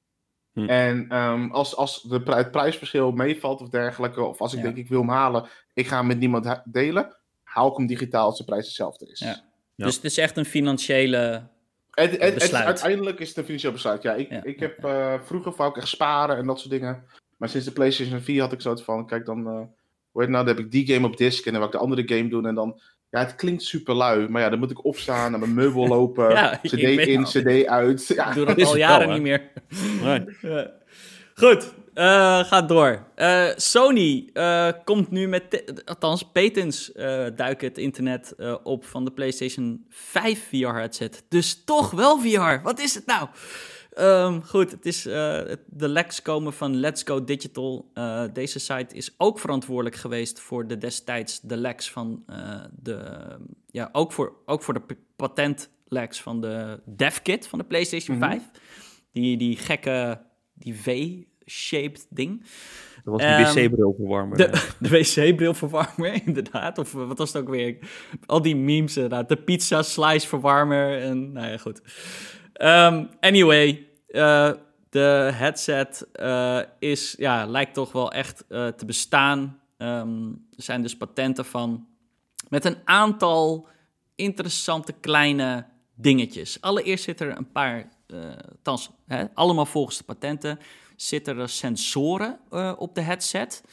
Hm. En ehm, als, als de pri- het prijsverschil meevalt of dergelijke. Of als ik Ja. denk ik wil hem halen. Ik ga hem met niemand delen. Haal ik hem digitaal als de prijs hetzelfde is. Ja. Ja. Dus het is echt een financiële... Het, het, het, Besluit. uiteindelijk is het een financieel besluit. Ja, ik, Ja, ik ja, heb eh, vroeger wou ik echt sparen en dat soort dingen. Maar sinds de PlayStation 4 had ik zoiets van: kijk, dan, eh hoe heet het nou, dan heb ik die game op disc en dan wil ik de andere game doen. En dan, ja, het klinkt super lui, maar ja, dan moet ik opstaan, naar mijn meubel (laughs) lopen, Ja, CD in, al. CD uit. (laughs) Ja, Ik doe dat al jaren wel, niet meer. Nee. (laughs) Goed, eh gaat door. Eh, Sony eh, komt nu met, althans, patents duiken het internet op van de PlayStation 5 VR-headset. Dus toch wel VR. Wat is het nou? Ehm, goed, het is, de leaks komen van Let's Go Digital. Deze site is ook verantwoordelijk geweest voor de destijds de leaks van de, ja, ook voor, ook voor de patentleks van de DevKit van de PlayStation Mhm. 5. Die, die gekke, die V-shaped ding. Dat was die Ehm, wc-brilverwarmer. De, (laughs) de wc-brilverwarmer, (laughs) inderdaad. Of eh, wat was het ook weer? Al die memes, inderdaad. De pizza slice verwarmer. En nou ja, goed. Ehm, anyway, eh, de headset eh, is, ja, lijkt toch wel echt te bestaan. Ehm, er zijn dus patenten van. Met een aantal interessante kleine dingetjes. Allereerst zit er een paar, eh thans, hè, allemaal volgens de patenten, zitten er sensoren eh, op de headset.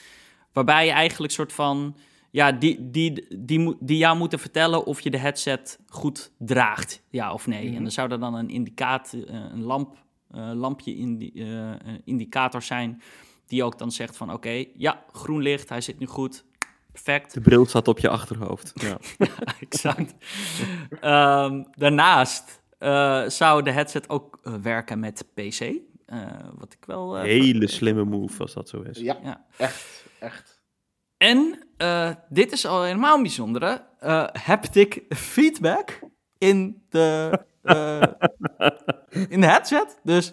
Waarbij je eigenlijk soort van, ja, die, die, die, die jou moeten vertellen of je de headset goed draagt, ja of nee. Mhm. En dan zou er dan een indicaat, eh, een lamp, eh, lampje in die, eh, een indicator zijn, die ook dan zegt van, oké, ja, groen licht, hij zit nu goed, perfect. De bril staat op je achterhoofd. Ja. (laughs) exact. Ehm, daarnaast eh, zou de headset ook werken met PC. Eh, wat ik wel. eh, Hele slimme move als dat zo is. ja, Ja. echt, echt. En eh, dit is al helemaal een bijzondere: eh, haptic feedback in de, eh, (laughs) in de headset. Dus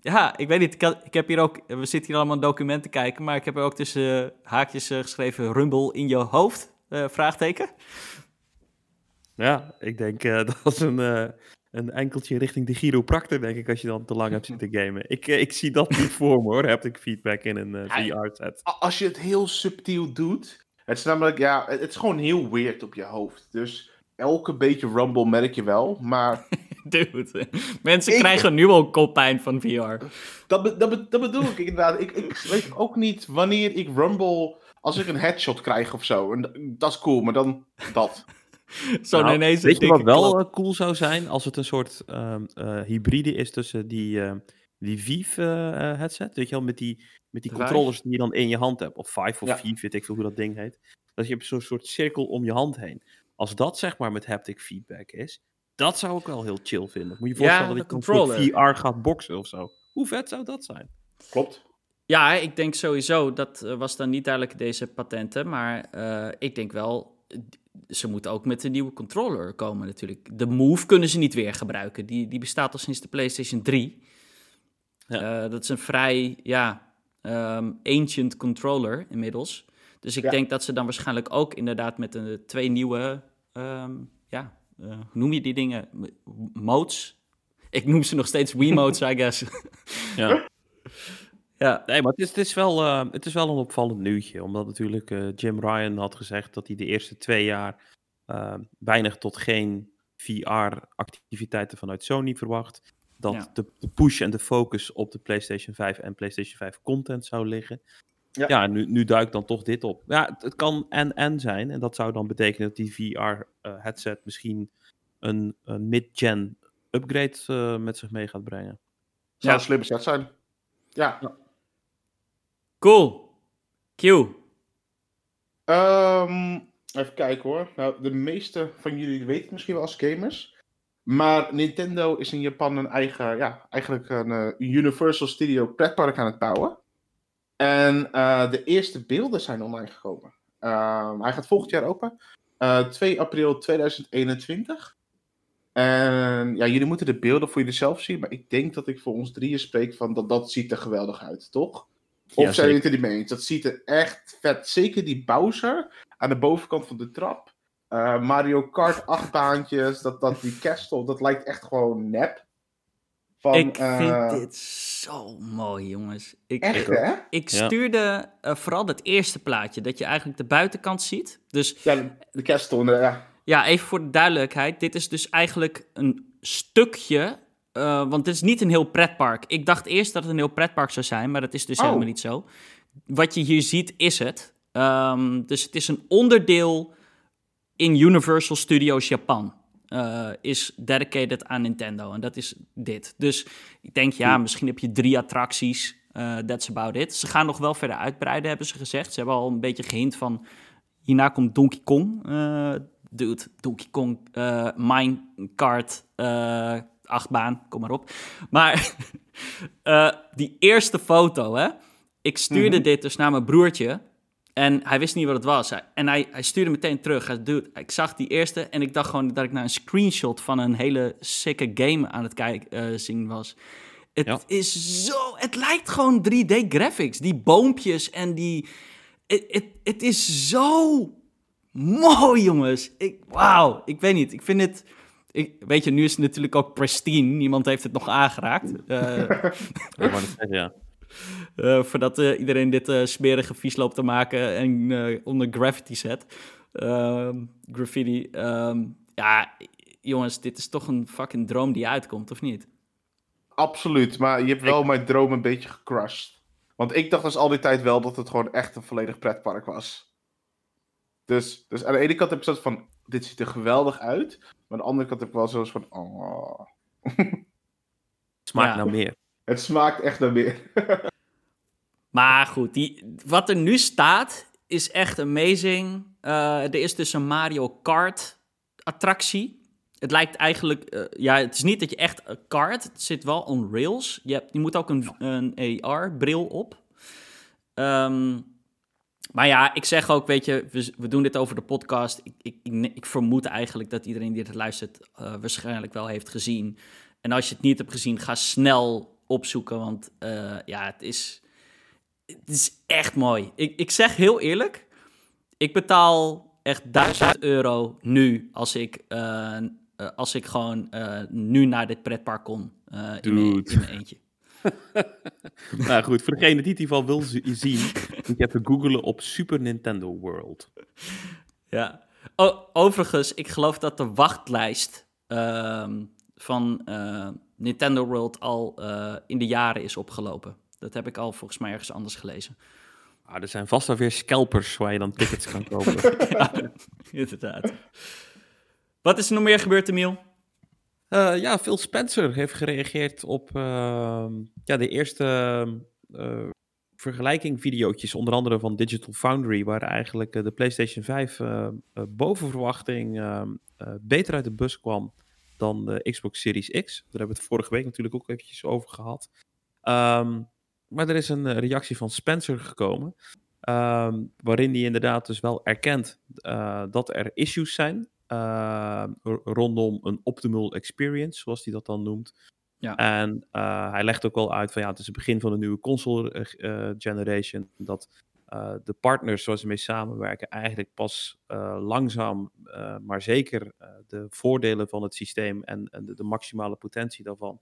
ja, ik weet niet. Ik, had- ik heb hier ook. We zitten hier allemaal een document te kijken, maar ik heb er ook tussen haakjes geschreven: Rumble in je hoofd? eh, vraagteken. Ja, ik denk eh, (laughs) dat is een, eh, een enkeltje richting de chiropractor, denk ik, als je dan te lang hebt (laughs) zitten gamen. Ik, eh, ik zie dat niet voor me hoor, heb ik feedback in een eh, VR-set. Als je het heel subtiel doet, het is namelijk, ja, het is gewoon heel weird op je hoofd. Dus elke beetje rumble merk je wel, maar (laughs) Dude, mensen Ik- krijgen nu al koppijn van VR. Dat, be- dat, be- dat bedoel ik inderdaad. Ik, ik weet ook niet wanneer ik Rumble. Als ik een headshot krijg of zo. En dat is cool, maar dan dat. (laughs) Zo Nou, ineens weet je wat wel klap. cool zou zijn? Als het een soort ehm, eh, hybride is tussen die, eh, die Vive eh, headset, weet je wel, met die, met die controllers die je dan in je hand hebt. Of Vive of Ja. Vive, weet ik veel hoe dat ding heet. Dat je hebt zo'n soort cirkel om je hand heen. Als dat zeg maar met haptic feedback is, dat zou ik wel heel chill vinden. Moet je Ja, voorstellen dat je een soort controller. VR gaat boksen of zo. Hoe vet zou dat zijn? Klopt. Ja, ik denk sowieso, dat eh, was dan niet duidelijk deze patenten, maar eh, ik denk wel, ze moeten ook met een nieuwe controller komen natuurlijk. De Move kunnen ze niet weer gebruiken, die, die bestaat al sinds de PlayStation 3. Ja. Eh, dat is een vrij, ja, ehm, ancient controller inmiddels. Dus ik Ja. denk dat ze dan waarschijnlijk ook inderdaad met een, twee nieuwe, ehm, ja, eh, hoe noem je die dingen? Modes? Ik noem ze nog steeds Wiimotes, I guess. Ja. (laughs) ja, Nee, maar het is, het is, wel, eh, het is wel een opvallend nieuwtje. Omdat natuurlijk eh, Jim Ryan had gezegd dat hij de eerste twee jaar eh, weinig tot geen VR-activiteiten vanuit Sony verwacht. Dat Ja. de, de push en de focus op de PlayStation 5 en PlayStation 5 content zou liggen. Ja. Ja, nu, nu duikt dan toch dit op. Ja, het, het kan en-en zijn. En dat zou dan betekenen dat die VR-headset misschien een, een mid-gen upgrade met zich mee gaat brengen. Zou Ja. een slimme set zijn. Ja. Cool. Q. Ehm, even kijken hoor. Nou, de meeste van jullie weten het misschien wel als gamers. Maar Nintendo is in Japan een eigen, ja, eigenlijk een eh, Universal Studio pretpark aan het bouwen. En eh, de eerste beelden zijn online gekomen. Ehm, hij gaat volgend jaar open. Eh, 2 april 2021. En ja, jullie moeten de beelden voor jullie zelf zien. Maar ik denk dat ik voor ons drieën spreek van dat dat ziet er geweldig uit, toch? Of Ja, zijn jullie het er niet mee eens? Dat ziet er echt vet. Zeker die Bowser aan de bovenkant van de trap. Eh, Mario Kart achtbaantjes. Dat, dat, die Castle, dat lijkt echt gewoon nep. Van, ik eh, vind dit zo mooi, jongens. Ik, Echt, ik, hè? ik Ja. stuurde eh, vooral het eerste plaatje, dat je eigenlijk de buitenkant ziet. Dus Ja, de, de Castle, eh, ja. ja, even voor de duidelijkheid. Dit is dus eigenlijk een stukje, eh, want dit is niet een heel pretpark. Ik dacht eerst dat het een heel pretpark zou zijn, maar dat is dus Oh. helemaal niet zo. Wat je hier ziet, is het. Ehm, dus het is een onderdeel in Universal Studios Japan. eh, is dedicated aan Nintendo. En dat is dit. Dus ik denk, ja, misschien heb je drie attracties. eh that's about it. Ze gaan nog wel verder uitbreiden, hebben ze gezegd. Ze hebben al een beetje gehint van... Hierna komt Donkey Kong. dude, Donkey Kong, Minecart, achtbaan, kom maar op. Maar (laughs) eh, die eerste foto, hè. Ik stuurde Mhm. dit dus naar mijn broertje. En hij wist niet wat het was. En hij, hij stuurde meteen terug. Hij dude, ik zag die eerste en ik dacht gewoon dat ik naar een screenshot van een hele sicke game aan het kijken eh, zien was. Het Ja. is zo. Het lijkt gewoon 3D graphics. Die boompjes en die. Het is zo mooi, jongens. Ik, wauw. Ik weet niet. Ik vind het. Ik, weet je, nu is het natuurlijk ook pristine. Niemand heeft het nog aangeraakt. Eh, (laughs) zeggen, ja. eh, voordat eh, iedereen dit eh, smerige vies loopt te maken en eh, onder graffiti zet. Ehm, graffiti. Ehm, ja, jongens, dit is toch een fucking droom die uitkomt, of niet? Absoluut, maar je hebt wel mijn droom een beetje gecrushed. Want ik dacht dus al die tijd wel dat het gewoon echt een volledig pretpark was. Dus, dus aan de ene kant heb ik zoiets van, dit ziet er geweldig uit. Maar aan de andere kant heb ik wel zoiets van, oh, (laughs) Smaakt Ja. nou meer. het smaakt echt naar meer. (laughs) Maar goed, die, wat er nu staat is echt amazing. Eh, er is dus een Mario Kart attractie. Het lijkt eigenlijk, eh, ja, het is niet dat je echt een kart, het zit wel on rails. Je, hebt, je moet ook een, een AR-bril op. Ehm, maar ja, ik zeg ook, weet je, we, we doen dit over de podcast. Ik, ik, ik, ik vermoed eigenlijk dat iedereen die dit luistert eh, waarschijnlijk wel heeft gezien. En als je het niet hebt gezien, ga snel opzoeken, want eh, ja, het is, het is echt mooi. Ik, ik zeg heel eerlijk, ik betaal echt 1000 euro nu als ik, eh, als ik gewoon nu naar dit pretpark kom. in, mijn, in mijn eentje. (laughs) nou goed, voor degene die het in ieder geval wil zi- zien, moet je even googlen op Super Nintendo World. Ja. Oh, overigens, ik geloof dat de wachtlijst ehm, van eh, Nintendo World al eh, in de jaren is opgelopen. Dat heb ik al volgens mij ergens anders gelezen. Ah, er zijn vast wel weer scalpers waar je dan tickets kan kopen. (laughs) ja, inderdaad. Wat is er nog meer gebeurd, Emiel? Eh, ja, Phil Spencer heeft gereageerd op ehm, ja, de eerste eh vergelijking videootjes, onder andere van Digital Foundry, waar eigenlijk eh, de PlayStation 5 eh, eh, boven verwachting ehm, eh, beter uit de bus kwam dan de Xbox Series X. Daar hebben we het vorige week natuurlijk ook eventjes over gehad. Ehm, maar er is een reactie van Spencer gekomen, waarin hij inderdaad dus wel erkent dat er issues zijn eh, rondom een optimal experience, zoals hij dat dan noemt. Ja. En eh, hij legt ook wel uit van ja, het is het begin van een nieuwe console eh, generation, dat de partners zoals ze mee samenwerken eigenlijk pas langzaam, maar zeker de voordelen van het systeem en, en de, de maximale potentie daarvan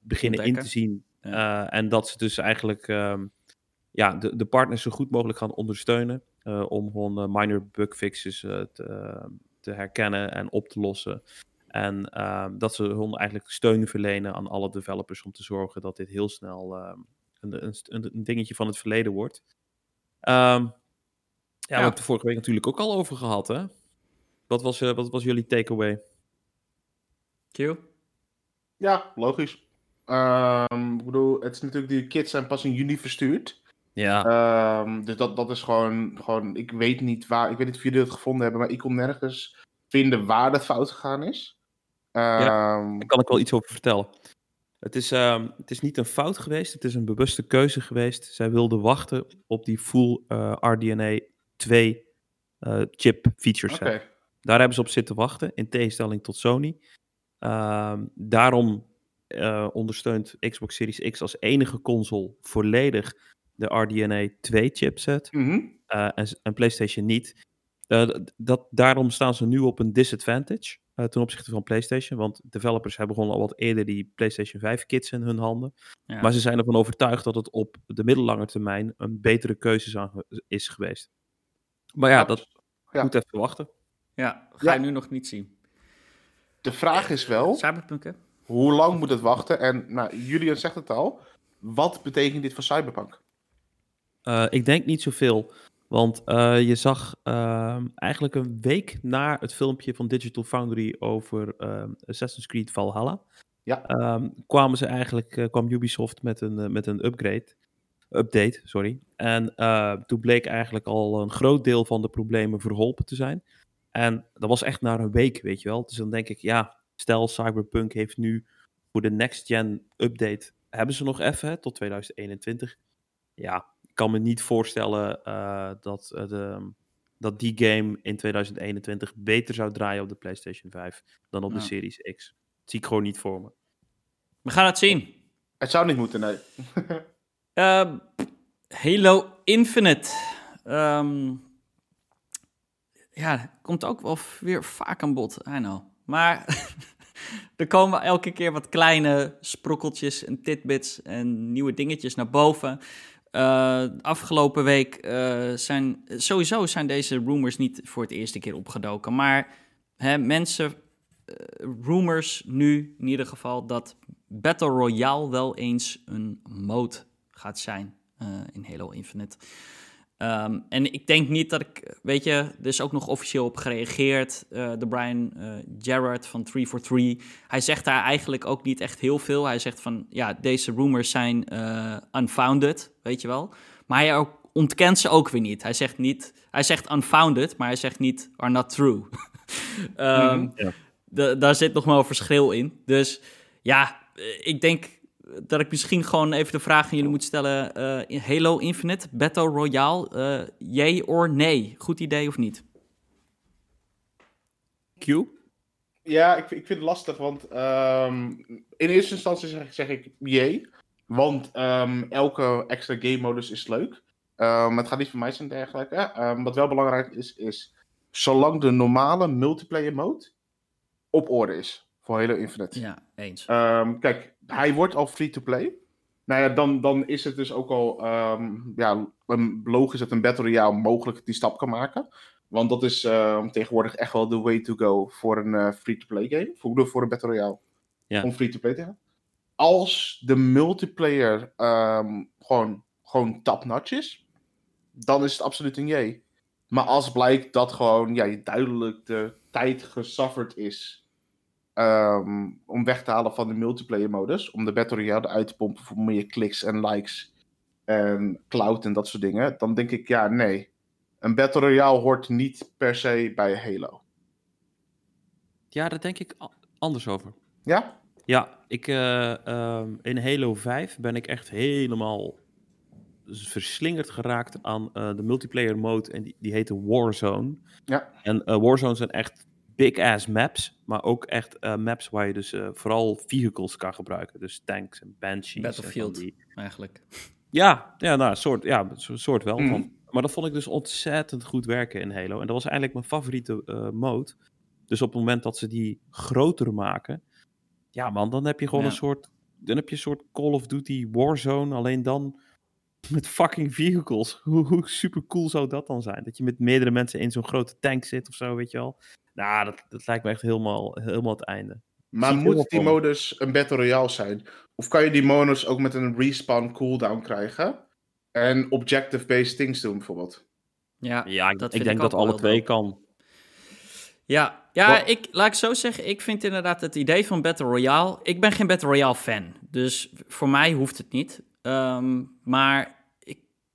beginnen in te zien. Ja. En dat ze dus eigenlijk ehm, ja, de, de partners zo goed mogelijk gaan ondersteunen om gewoon minor bugfixes eh, te, te herkennen en op te lossen. En ehm, dat ze hun eigenlijk steun verlenen aan alle developers om te zorgen dat dit heel snel ehm, een, een, een dingetje van het verleden wordt. Ehm, ja, we hebben het er vorige week natuurlijk ook al over gehad, hè? Wat was, eh, wat was jullie takeaway? Q? Ja, logisch. Ehm, ik bedoel, het is natuurlijk, die kids zijn pas in juni verstuurd. Ja, Ehm, dus dat, dat is gewoon, gewoon, ik weet niet waar, ik weet niet of jullie het gevonden hebben, maar ik kon nergens vinden waar dat fout gegaan is. Ehm, daar kan ik wel iets over vertellen. Het is, ehm, het is niet een fout geweest, het is een bewuste keuze geweest. Zij wilden wachten op die full eh, RDNA 2 eh, chip feature set. Oké, Daar hebben ze op zitten wachten, in tegenstelling tot Sony. Ehm, daarom eh, ondersteunt Xbox Series X als enige console volledig de RDNA 2 chipset Mhm. eh, en, en PlayStation niet. Eh, dat, daarom staan ze nu op een disadvantage eh, ten opzichte van PlayStation. Want developers hebben gewoon al wat eerder die PlayStation 5 kits in hun handen. Ja. Maar ze zijn ervan overtuigd dat het op de middellange termijn een betere keuze is geweest. Maar ja, dat Ja. moet even wachten. ja, ga Ja. je nu nog niet zien. De vraag is wel, Cyberpunk, hè? hoe lang moet het wachten? En nou, Julian zegt het al, wat betekent dit voor Cyberpunk? Eh, ik denk niet zoveel. Want eh, je zag ehm, eigenlijk een week na het filmpje van Digital Foundry over ehm, Assassin's Creed Valhalla. Ja. ehm, kwamen ze eigenlijk, eh, kwam Ubisoft met een, met een upgrade. Update, sorry. En toen bleek eigenlijk al een groot deel van de problemen verholpen te zijn. En dat was echt na een week, weet je wel. Dus dan denk ik, ja, stel Cyberpunk heeft nu voor de next gen update, hebben ze nog even hè, tot 2021. Ja, kan me niet voorstellen eh, dat, eh, de, dat die game in 2021 beter zou draaien op de PlayStation 5 dan op de. Series X. Dat zie ik gewoon niet voor me. We gaan het zien. Het zou niet moeten, nee. (laughs) Eh, Halo Infinite. Ehm, ja, komt ook wel weer vaak aan bod, I know. Maar (laughs) er komen elke keer wat kleine sprokkeltjes en tidbits en nieuwe dingetjes naar boven. Eh, afgelopen week eh, zijn sowieso zijn deze rumors niet voor het eerste keer opgedoken. Maar hè, mensen, eh, rumors nu in ieder geval dat Battle Royale wel eens een mode gaat zijn in Halo Infinite. Ehm, en ik denk niet dat ik, weet je, er is ook nog officieel op gereageerd. eh de Brian eh Gerrard van 343. Hij zegt daar eigenlijk ook niet echt heel veel. Hij zegt van, ja, deze rumors zijn eh, unfounded, weet je wel. Maar hij ook, ontkent ze ook weer niet. Hij zegt niet, hij zegt unfounded, maar hij zegt niet are not true. (laughs) Ehm, Mhm. Ja. daar zit nog wel een verschil in. Dus ja, ik denk dat ik misschien gewoon even de vraag aan jullie moet stellen. eh, Halo Infinite, Battle Royale, eh yay or nee? Goed idee of niet? Q? Ja, ik, ik vind het lastig, want ehm, in eerste instantie zeg, ik- zeg ik jee. Want ehm, elke extra game modus is leuk. Ehm, het gaat niet van mij zijn en dergelijke. Ehm, wat wel belangrijk is, is zolang de normale multiplayer mode op orde is voor Halo Infinite. Ja, eens. Ehm, kijk, hij wordt al free-to-play. Nou ja, dan, dan is het dus ook al ehm, ja, een- logisch dat een Battle Royale mogelijk die stap kan maken. Want dat is ehm, tegenwoordig echt wel de way to go voor een eh, free-to-play game. Voor, voor een Battle Royale. Ja. Om free-to-play te gaan. Als de multiplayer ehm, gewoon, gewoon top-notch is, dan is het absoluut een jee. Maar als blijkt dat gewoon ja, je duidelijk de tijd gesufferd is ehm, om weg te halen van de multiplayer modus. Om de Battle Royale eruit te pompen voor meer kliks en likes en cloud en dat soort dingen. Dan denk ik, ja, nee. Een Battle Royale hoort niet per se bij Halo. Ja, daar denk ik anders over. Ja? Ja, ik, eh, ehm, in Halo 5 ben ik echt helemaal verslingerd geraakt aan eh, de multiplayer mode. En die, die heette Warzone. Ja. En eh, Warzone zijn echt big-ass maps. Maar ook echt eh, maps waar je dus eh, vooral vehicles kan gebruiken. Dus tanks en banshees. en Battlefield. die- Eigenlijk. Ja, ja nou, een soort, ja, een soort wel. Mhm. Van, maar dat vond ik dus ontzettend goed werken in Halo. En dat was eigenlijk mijn favoriete eh, mode. Dus op het moment dat ze die groter maken... Ja man, dan heb je gewoon Ja. een soort... Dan heb je een soort Call of Duty Warzone, alleen dan met fucking vehicles. Hoe, hoe super cool zou dat dan zijn? Dat je met meerdere mensen in zo'n grote tank zit of zo, weet je wel. Nou, dat, dat lijkt me echt helemaal, helemaal het einde. Maar Zie moet die modus een Battle Royale zijn? Of kan je die modus ook met een respawn cooldown krijgen? En objective-based things doen, bijvoorbeeld. Ja, Ja, ik, dat ik denk ik dat wel alle twee kan. Ja, ja Wat- ik, laat ik zo zeggen, ik vind inderdaad het idee van Battle Royale... Ik ben geen Battle Royale fan, dus voor mij hoeft het niet. Ehm, maar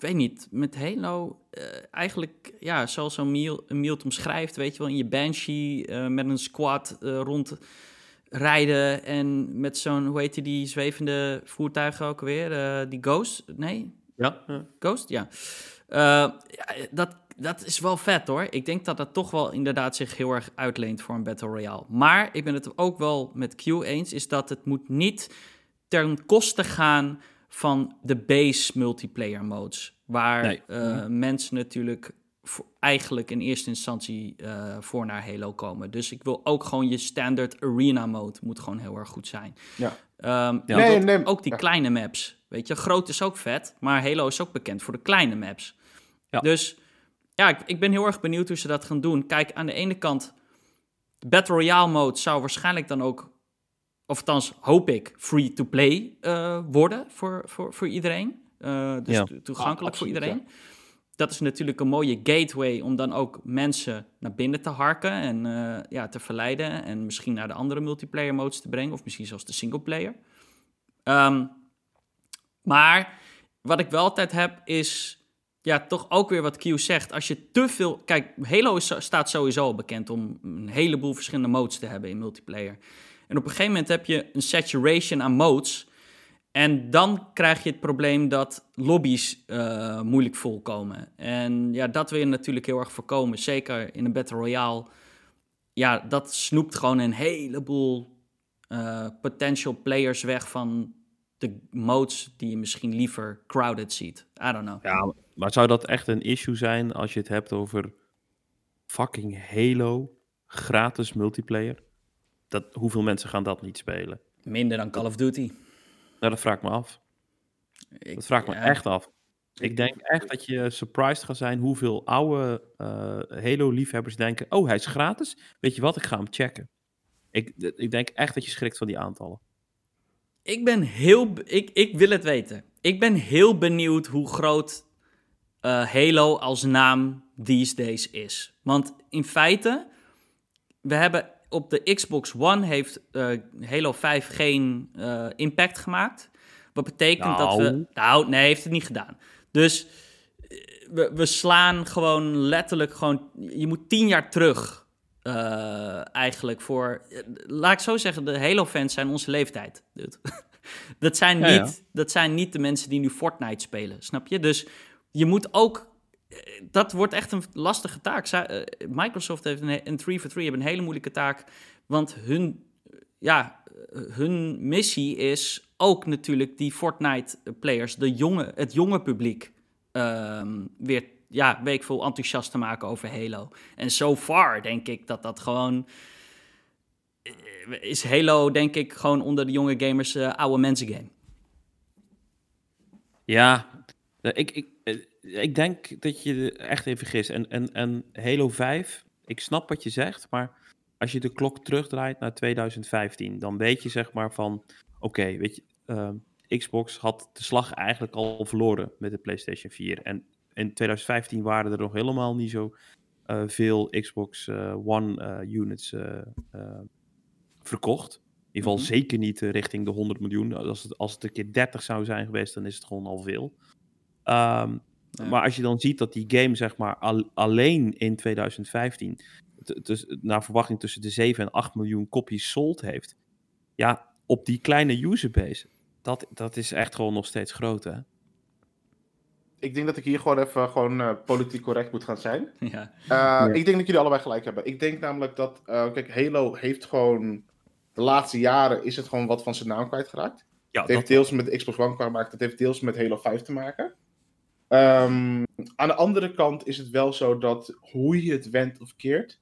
ik weet niet, met Halo eh, eigenlijk, ja, zoals Emiel, Emiel het omschrijft... weet je wel, in je Banshee eh, met een squad eh, rondrijden... en met zo'n, hoe heet die, die zwevende voertuigen ook weer? Eh, die Ghost? Nee, Ja? ja. Ghost, ja. Eh, ja dat, dat is wel vet hoor. Ik denk dat dat toch wel inderdaad zich heel erg uitleent voor een Battle Royale. Maar ik ben het ook wel met Q eens, is dat het moet niet ten koste gaan van de base multiplayer modes. Waar Nee. eh, mensen natuurlijk voor- eigenlijk in eerste instantie eh, voor naar Halo komen. Dus ik wil ook gewoon je standard arena mode moet gewoon heel erg goed zijn. Ja. Ehm, Ja. Nee, ook- nee, ook die ja. kleine maps. Weet je, groot is ook vet, maar Halo is ook bekend voor de kleine maps. Ja. Dus ja, ik, ik ben heel erg benieuwd hoe ze dat gaan doen. Kijk, aan de ene kant, de Battle Royale mode zou waarschijnlijk dan ook, of althans hoop ik, free-to-play eh, worden voor, voor, voor iedereen. Eh, dus Ja. to- toegankelijk Ah, voor iedereen. Dat is natuurlijk een mooie gateway om dan ook mensen naar binnen te harken en eh, ja, te verleiden. En misschien naar de andere multiplayer modes te brengen, of misschien zelfs de singleplayer. Ehm maar wat ik wel altijd heb is, ja, toch ook weer wat Q zegt. Als je te veel, kijk, Halo is, staat sowieso al bekend om een heleboel verschillende modes te hebben in multiplayer. En op een gegeven moment heb je een saturation aan modes. En dan krijg je het probleem dat lobby's eh, moeilijk volkomen. En ja, dat wil je natuurlijk heel erg voorkomen. Zeker in een Battle Royale. Ja, dat snoept gewoon een heleboel eh, potential players weg van de modes die je misschien liever crowded ziet. I don't know. Ja, maar zou dat echt een issue zijn als je het hebt over fucking Halo, gratis multiplayer? Dat, hoeveel mensen gaan dat niet spelen? Minder dan Call of Duty. Nou, dat vraag ik me af. Ik- Dat vraag ik me echt af. Ik denk echt dat je surprised gaat zijn hoeveel oude eh, Halo-liefhebbers denken... Oh, hij is gratis? Weet je wat, ik ga hem checken. Ik, ik denk echt dat je schrikt van die aantallen. Ik ben heel... Ik, ik wil het weten. Ik ben heel benieuwd hoe groot eh, Halo als naam these days is. Want in feite, we hebben op de Xbox One heeft eh, Halo 5 geen eh, impact gemaakt. Wat betekent dat we... Nou. Nou, nee, heeft het niet gedaan. Dus eh, we, we slaan gewoon letterlijk gewoon... Je moet tien jaar terug eigenlijk voor... Laat ik zo zeggen, de Halo-fans zijn onze leeftijd. (laughs) dat, zijn Ja, niet, ja. dat zijn niet de mensen die nu Fortnite spelen, snap je? Dus je moet ook... Dat wordt echt een lastige taak. Eh, Microsoft heeft een, he- een 3 for 3 hebben een hele moeilijke taak. Want hun, ja, hun missie is ook natuurlijk die Fortnite-players, jonge, het jonge publiek, ehm, weer ja, veel, enthousiast te maken over Halo. En so far denk ik dat dat gewoon... eh, Is Halo denk ik gewoon onder de jonge gamers eh, oude mensen game. Ja, ik, ik, ik denk dat je echt even vergist. En, en, en Halo 5, ik snap wat je zegt, maar als je de klok terugdraait naar 2015, dan weet je zeg maar van, oké, weet je, ehm, Xbox had de slag eigenlijk al verloren met de PlayStation 4. En in 2015 waren er nog helemaal niet zo eh, veel Xbox eh, One eh, units verkocht. In ieder geval Mhm. zeker niet richting de 100 miljoen. Als het, als het een keer 30 zou zijn geweest, dan is het gewoon al veel. Ehm, Ja. Maar als je dan ziet dat die game, zeg maar, al- alleen in 2015, t- dus naar verwachting tussen de 7 en 8 miljoen kopies sold heeft. Ja, op die kleine userbase, dat, dat is echt gewoon nog steeds groot, hè? Ik denk dat ik hier gewoon even gewoon, eh, politiek correct moet gaan zijn. (laughs) ja. Eh, Ik denk dat jullie allebei gelijk hebben. Ik denk namelijk dat, eh, kijk, Halo heeft gewoon, de laatste jaren is het gewoon wat van zijn naam kwijtgeraakt. Ja, Het heeft deels met de Xbox One te maken, het heeft deels met Halo 5 te maken. Ehm, aan de andere kant is het wel zo dat, hoe je het wendt of keert,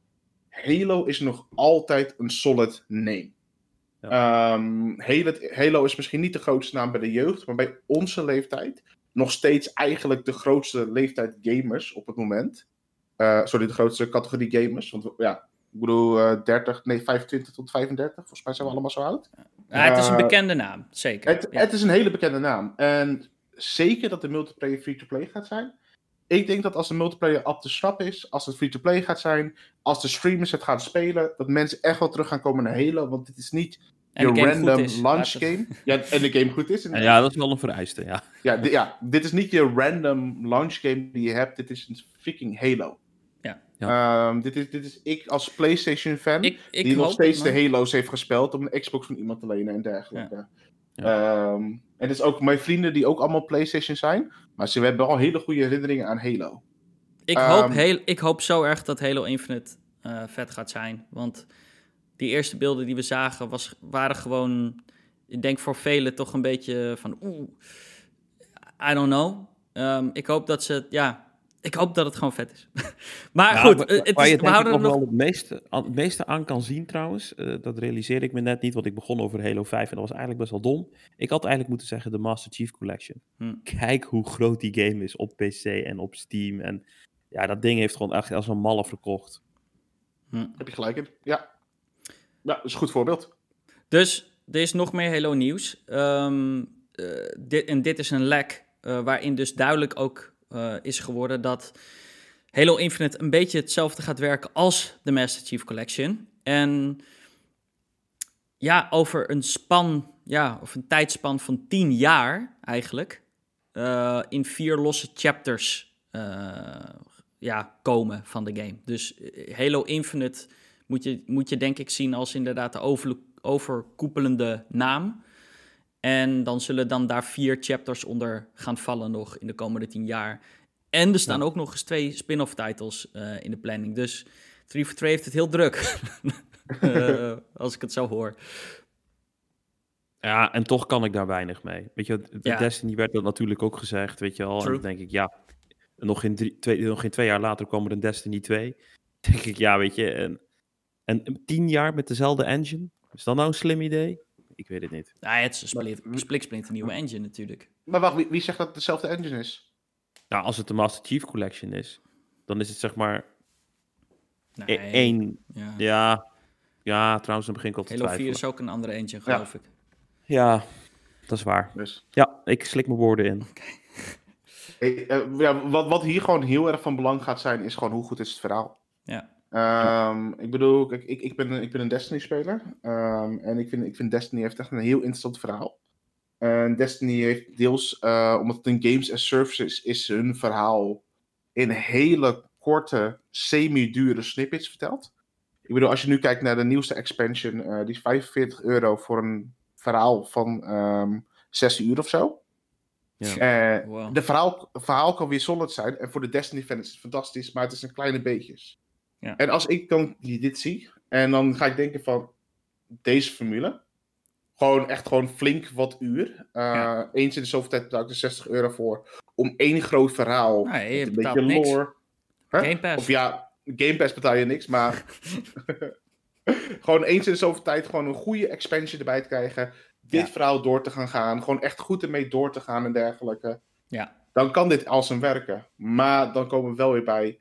Halo is nog altijd een solid name. Ehm, Halo, Halo is misschien niet de grootste naam bij de jeugd, maar bij onze leeftijd nog steeds eigenlijk de grootste leeftijd gamers op het moment. Eh, sorry, de grootste categorie gamers. Want ja, ik bedoel eh 30, nee 25 tot 35, volgens mij zijn we allemaal zo oud. Ja, het is een Eh, bekende naam, zeker. Het, Ja. het is een hele bekende naam. En zeker dat de multiplayer free-to-play gaat zijn. Ik denk dat als de multiplayer up te snap is, als het free-to-play gaat zijn, als de streamers het gaan spelen, dat mensen echt wel terug gaan komen naar Halo. Want dit is niet je de random is, launch game. Ja, en de game goed is. Ja, ja, dat is wel een vereiste, ja. Ja, di- ja, dit is niet je random launch game die je hebt. Dit is een freaking Halo. Ja. Ehm, dit, is, dit is ik als PlayStation fan, Ik, ik die nog steeds het, de. Halo's heeft gespeeld om een Xbox van iemand te lenen en dergelijke. Ja. Ehm, en het is ook mijn vrienden die ook allemaal PlayStation zijn, maar ze hebben al hele goede herinneringen aan Halo. Ik, hoop Ehm, heel, ik hoop zo erg dat Halo Infinite eh, vet gaat zijn. Want die eerste beelden die we zagen was, waren gewoon... Ik denk voor velen toch een beetje van... Oeh, I don't know. Ehm, ik hoop dat ze... Ja, ik hoop dat het gewoon vet is. (laughs) maar Ja, goed, eh, het waar is, je we houden nog nog... wel het meeste, aan, het meeste aan kan zien trouwens, eh, dat realiseerde ik me net niet, want ik begon over Halo 5 en dat was eigenlijk best wel dom. Ik had eigenlijk moeten zeggen de Master Chief Collection. Hm. Kijk hoe groot die game is op PC en op Steam. En ja, dat ding heeft gewoon echt als een malle verkocht. Hm. Heb je gelijk in? Ja. Ja, dat is een goed voorbeeld. Dus er is nog meer Halo nieuws. Ehm, eh, dit, en dit is een lek eh, waarin dus duidelijk ook eh, is geworden dat Halo Infinite een beetje hetzelfde gaat werken als de Master Chief Collection. En ja, over een span, ja, of een tijdspan van 10 jaar eigenlijk, eh, in vier losse chapters eh, ja, komen van de game. Dus Halo Infinite moet je, moet je denk ik zien als inderdaad de over, overkoepelende naam. En dan zullen dan daar vier chapters onder gaan vallen nog in de komende tien jaar. En er staan ook nog eens twee spin-off titles eh, in de planning. Dus 3 for 2 heeft het heel druk. (laughs) Eh, als ik het zo hoor. Ja, en toch kan ik daar weinig mee. Weet je, Ja. Destiny werd dat natuurlijk ook gezegd, weet je wel. En dan denk ik, ja, nog geen, drie, twee, nog geen twee jaar later kwam er een Destiny 2. (laughs) denk ik, ja, weet je, en, en tien jaar met dezelfde engine, is dat nou een slim idee? Ik weet het niet. Nou, het is een split, splik een nieuwe engine natuurlijk. Maar wacht, wie, wie zegt dat het dezelfde engine is? Nou, als het de Master Chief Collection is, dan is het zeg maar Nee, e- één, Ja. ja, ja, trouwens, dan begin ik al te Halo 4 twijfelen. is ook een andere engine, geloof ik. Ja, dat is waar. Dus. Ja, ik slik mijn woorden in. Hey, eh, ja, wat, wat hier gewoon heel erg van belang gaat zijn, is gewoon hoe goed is het verhaal. Ja. Ehm, ik bedoel, kijk, ik, ik, ben, een- ik ben een Destiny-speler. ehm, en ik vind, ik vind Destiny heeft echt een heel interessant verhaal. En Destiny heeft deels, eh, omdat het een games as service is, is hun verhaal in hele korte, semi-dure snippets verteld. Ik bedoel, als je nu kijkt naar de nieuwste expansion, eh, die is 45 euro voor een verhaal van ehm 6 uur of zo. Ja. Eh, Wow. De verhaal, verhaal kan weer solid zijn. En voor de Destiny-fans is het fantastisch, maar het is een kleine beetjes. Ja. En als ik dan dit zie, en dan ga ik denken van deze formule. Gewoon echt gewoon flink wat uur. Eh, Ja. Eens in de zoveel tijd betaal ik er 60 euro voor. Om één groot verhaal. Nee, je een beetje niks. lore. Game Pass. Of ja, Game Pass betaal je niks, maar. (laughs) gewoon eens in de zoveel tijd gewoon een goede expansion erbij te krijgen. Dit Ja. verhaal door te gaan gaan. Gewoon echt goed ermee door te gaan en dergelijke. Ja. Dan kan dit als een werken. Maar dan komen we wel weer bij.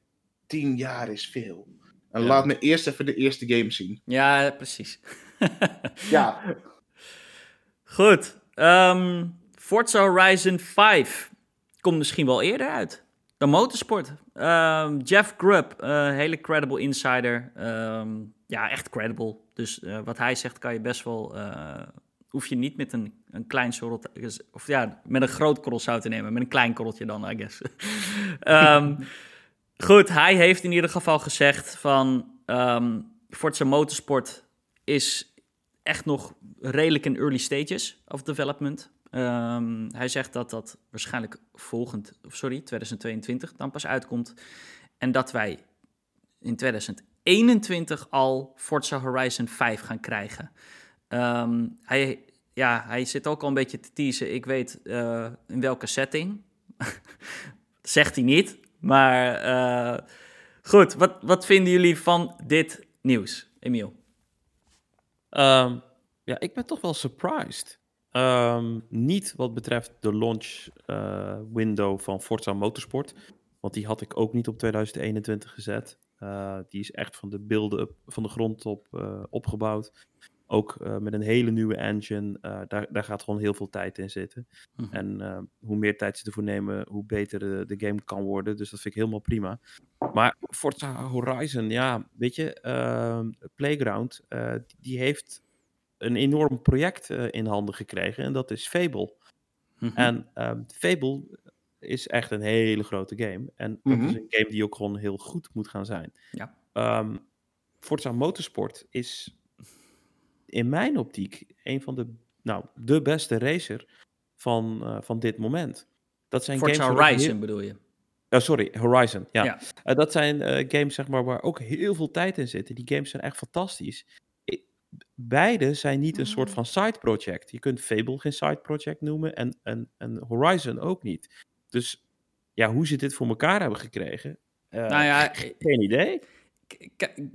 10 jaar is veel. En Ja. laat me eerst even de eerste game zien. Ja, precies. (laughs) Ja, Goed. ehm, Forza Horizon 5 komt misschien wel eerder uit. Dan Motorsport. Ehm, Jeff Grubb, eh, hele credible insider. Ehm, ja, echt credible. Dus eh, wat hij zegt kan je best wel... eh, hoef je niet met een, een klein te- Of ja, met een groot korrel zout te nemen. Met een klein korreltje dan, I guess. (laughs) Goed, hij heeft in ieder geval gezegd van... ehm Forza Motorsport is echt nog redelijk in early stages of development. Ehm, hij zegt dat dat waarschijnlijk volgend, sorry, 2022 dan pas uitkomt. En dat wij in 2021 al Forza Horizon 5 gaan krijgen. Ehm, hij, ja, hij zit ook al een beetje te teasen. Ik weet eh, in welke setting. (laughs) zegt hij niet. Maar eh, goed, wat, wat vinden jullie van dit nieuws, Emiel? Ehm, ja, ik ben toch wel surprised. Ehm, niet wat betreft de launch eh, window van Forza Motorsport. Want die had ik ook niet op 2021 gezet. Eh, die is echt van de beelden van de grond op opgebouwd. Ook eh, met een hele nieuwe engine. eh, daar, daar gaat gewoon heel veel tijd in zitten. Mhm. En eh, hoe meer tijd ze ervoor nemen, hoe beter de, de game kan worden. Dus dat vind ik helemaal prima. Maar Forza Horizon, ja, weet je, ehm, Playground, die heeft een enorm project in handen gekregen. En dat is Fable. Mhm. En ehm, Fable is echt een hele grote game. En dat Mhm. is een game die ook gewoon heel goed moet gaan zijn. Ja. Ehm, Forza Motorsport is in mijn optiek een van de, nou, de beste racer van, eh, van dit moment. Dat zijn Forza games Horizon heel- bedoel je? Oh, sorry, Horizon. Ja. Ja. Eh, dat zijn eh, games zeg maar, waar ook heel veel tijd in zit. Die games zijn echt fantastisch. Beide zijn niet een soort van side project. Je kunt Fable geen side project noemen en, en, en Horizon ook niet. Dus ja, hoe ze dit voor elkaar hebben gekregen, eh, nou ja, geen idee.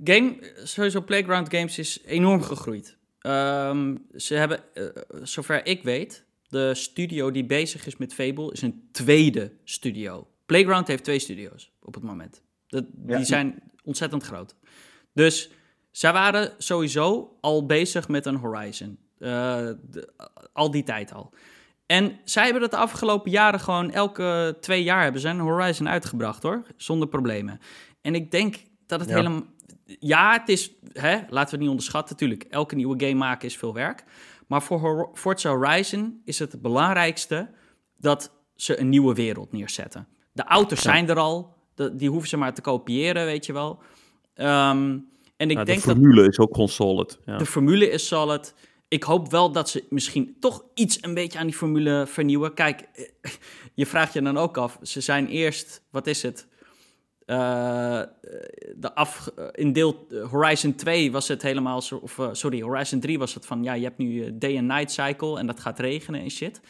Game, sowieso Playground Games is enorm gegroeid. Ehm, ze hebben, eh, zover ik weet, de studio die bezig is met Fable is een tweede studio. Playground heeft twee studio's op het moment. Dat, Ja. Die zijn ontzettend groot. Dus zij waren sowieso al bezig met een Horizon. Eh, de- al die tijd al. En zij hebben het de afgelopen jaren gewoon elke twee jaar hebben ze een Horizon uitgebracht hoor. Zonder problemen. En ik denk dat het Ja. helemaal. Ja, het is. Hè, laten we het niet onderschatten. Natuurlijk, elke nieuwe game maken is veel werk. Maar voor Forza Horizon is het het belangrijkste dat ze een nieuwe wereld neerzetten. De auto's Ja. zijn er al. De- die hoeven ze maar te kopiëren, weet je wel. Ehm, en ik Ja, denk de dat formule is ook gewoon solid. Ja. de formule is solid. Ik hoop wel dat ze misschien toch iets een beetje aan die formule vernieuwen. Kijk, eh, (laughs) je vraagt je dan ook af. Ze zijn eerst, wat is het? Eh, de af, eh, in deel eh, Horizon 2 was het helemaal of sorry, Horizon 3 was het van ja, je hebt nu day and night cycle en dat gaat regenen en shit.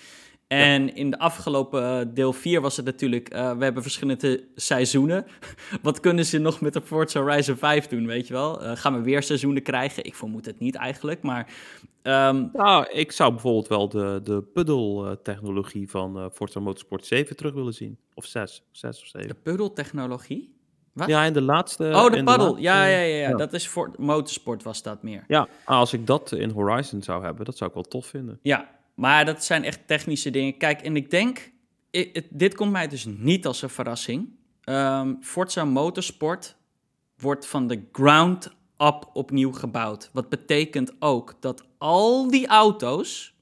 En in de afgelopen eh, deel 4 was het natuurlijk, eh, we hebben verschillende seizoenen. (laughs) Wat kunnen ze nog met de Forza Horizon 5 doen, weet je wel? Eh, gaan we weer seizoenen krijgen? Ik vermoed het niet eigenlijk, maar... ehm, Nou, ik zou bijvoorbeeld wel de, de puddle-technologie van Forza Motorsport 7 terug willen zien. Of 6, 6 of 7. de puddeltechnologie? Wat? Ja, in de laatste... oh, de paddel. Ja, ja, ja, ja, ja. Dat is voor motorsport was dat meer. Ja, als ik dat in Horizon zou hebben, dat zou ik wel tof vinden. Ja, maar dat zijn echt technische dingen. Kijk, en ik denk, dit komt mij dus niet als een verrassing. Ehm, Forza Motorsport wordt van de ground up opnieuw gebouwd. Wat betekent ook dat al die auto's,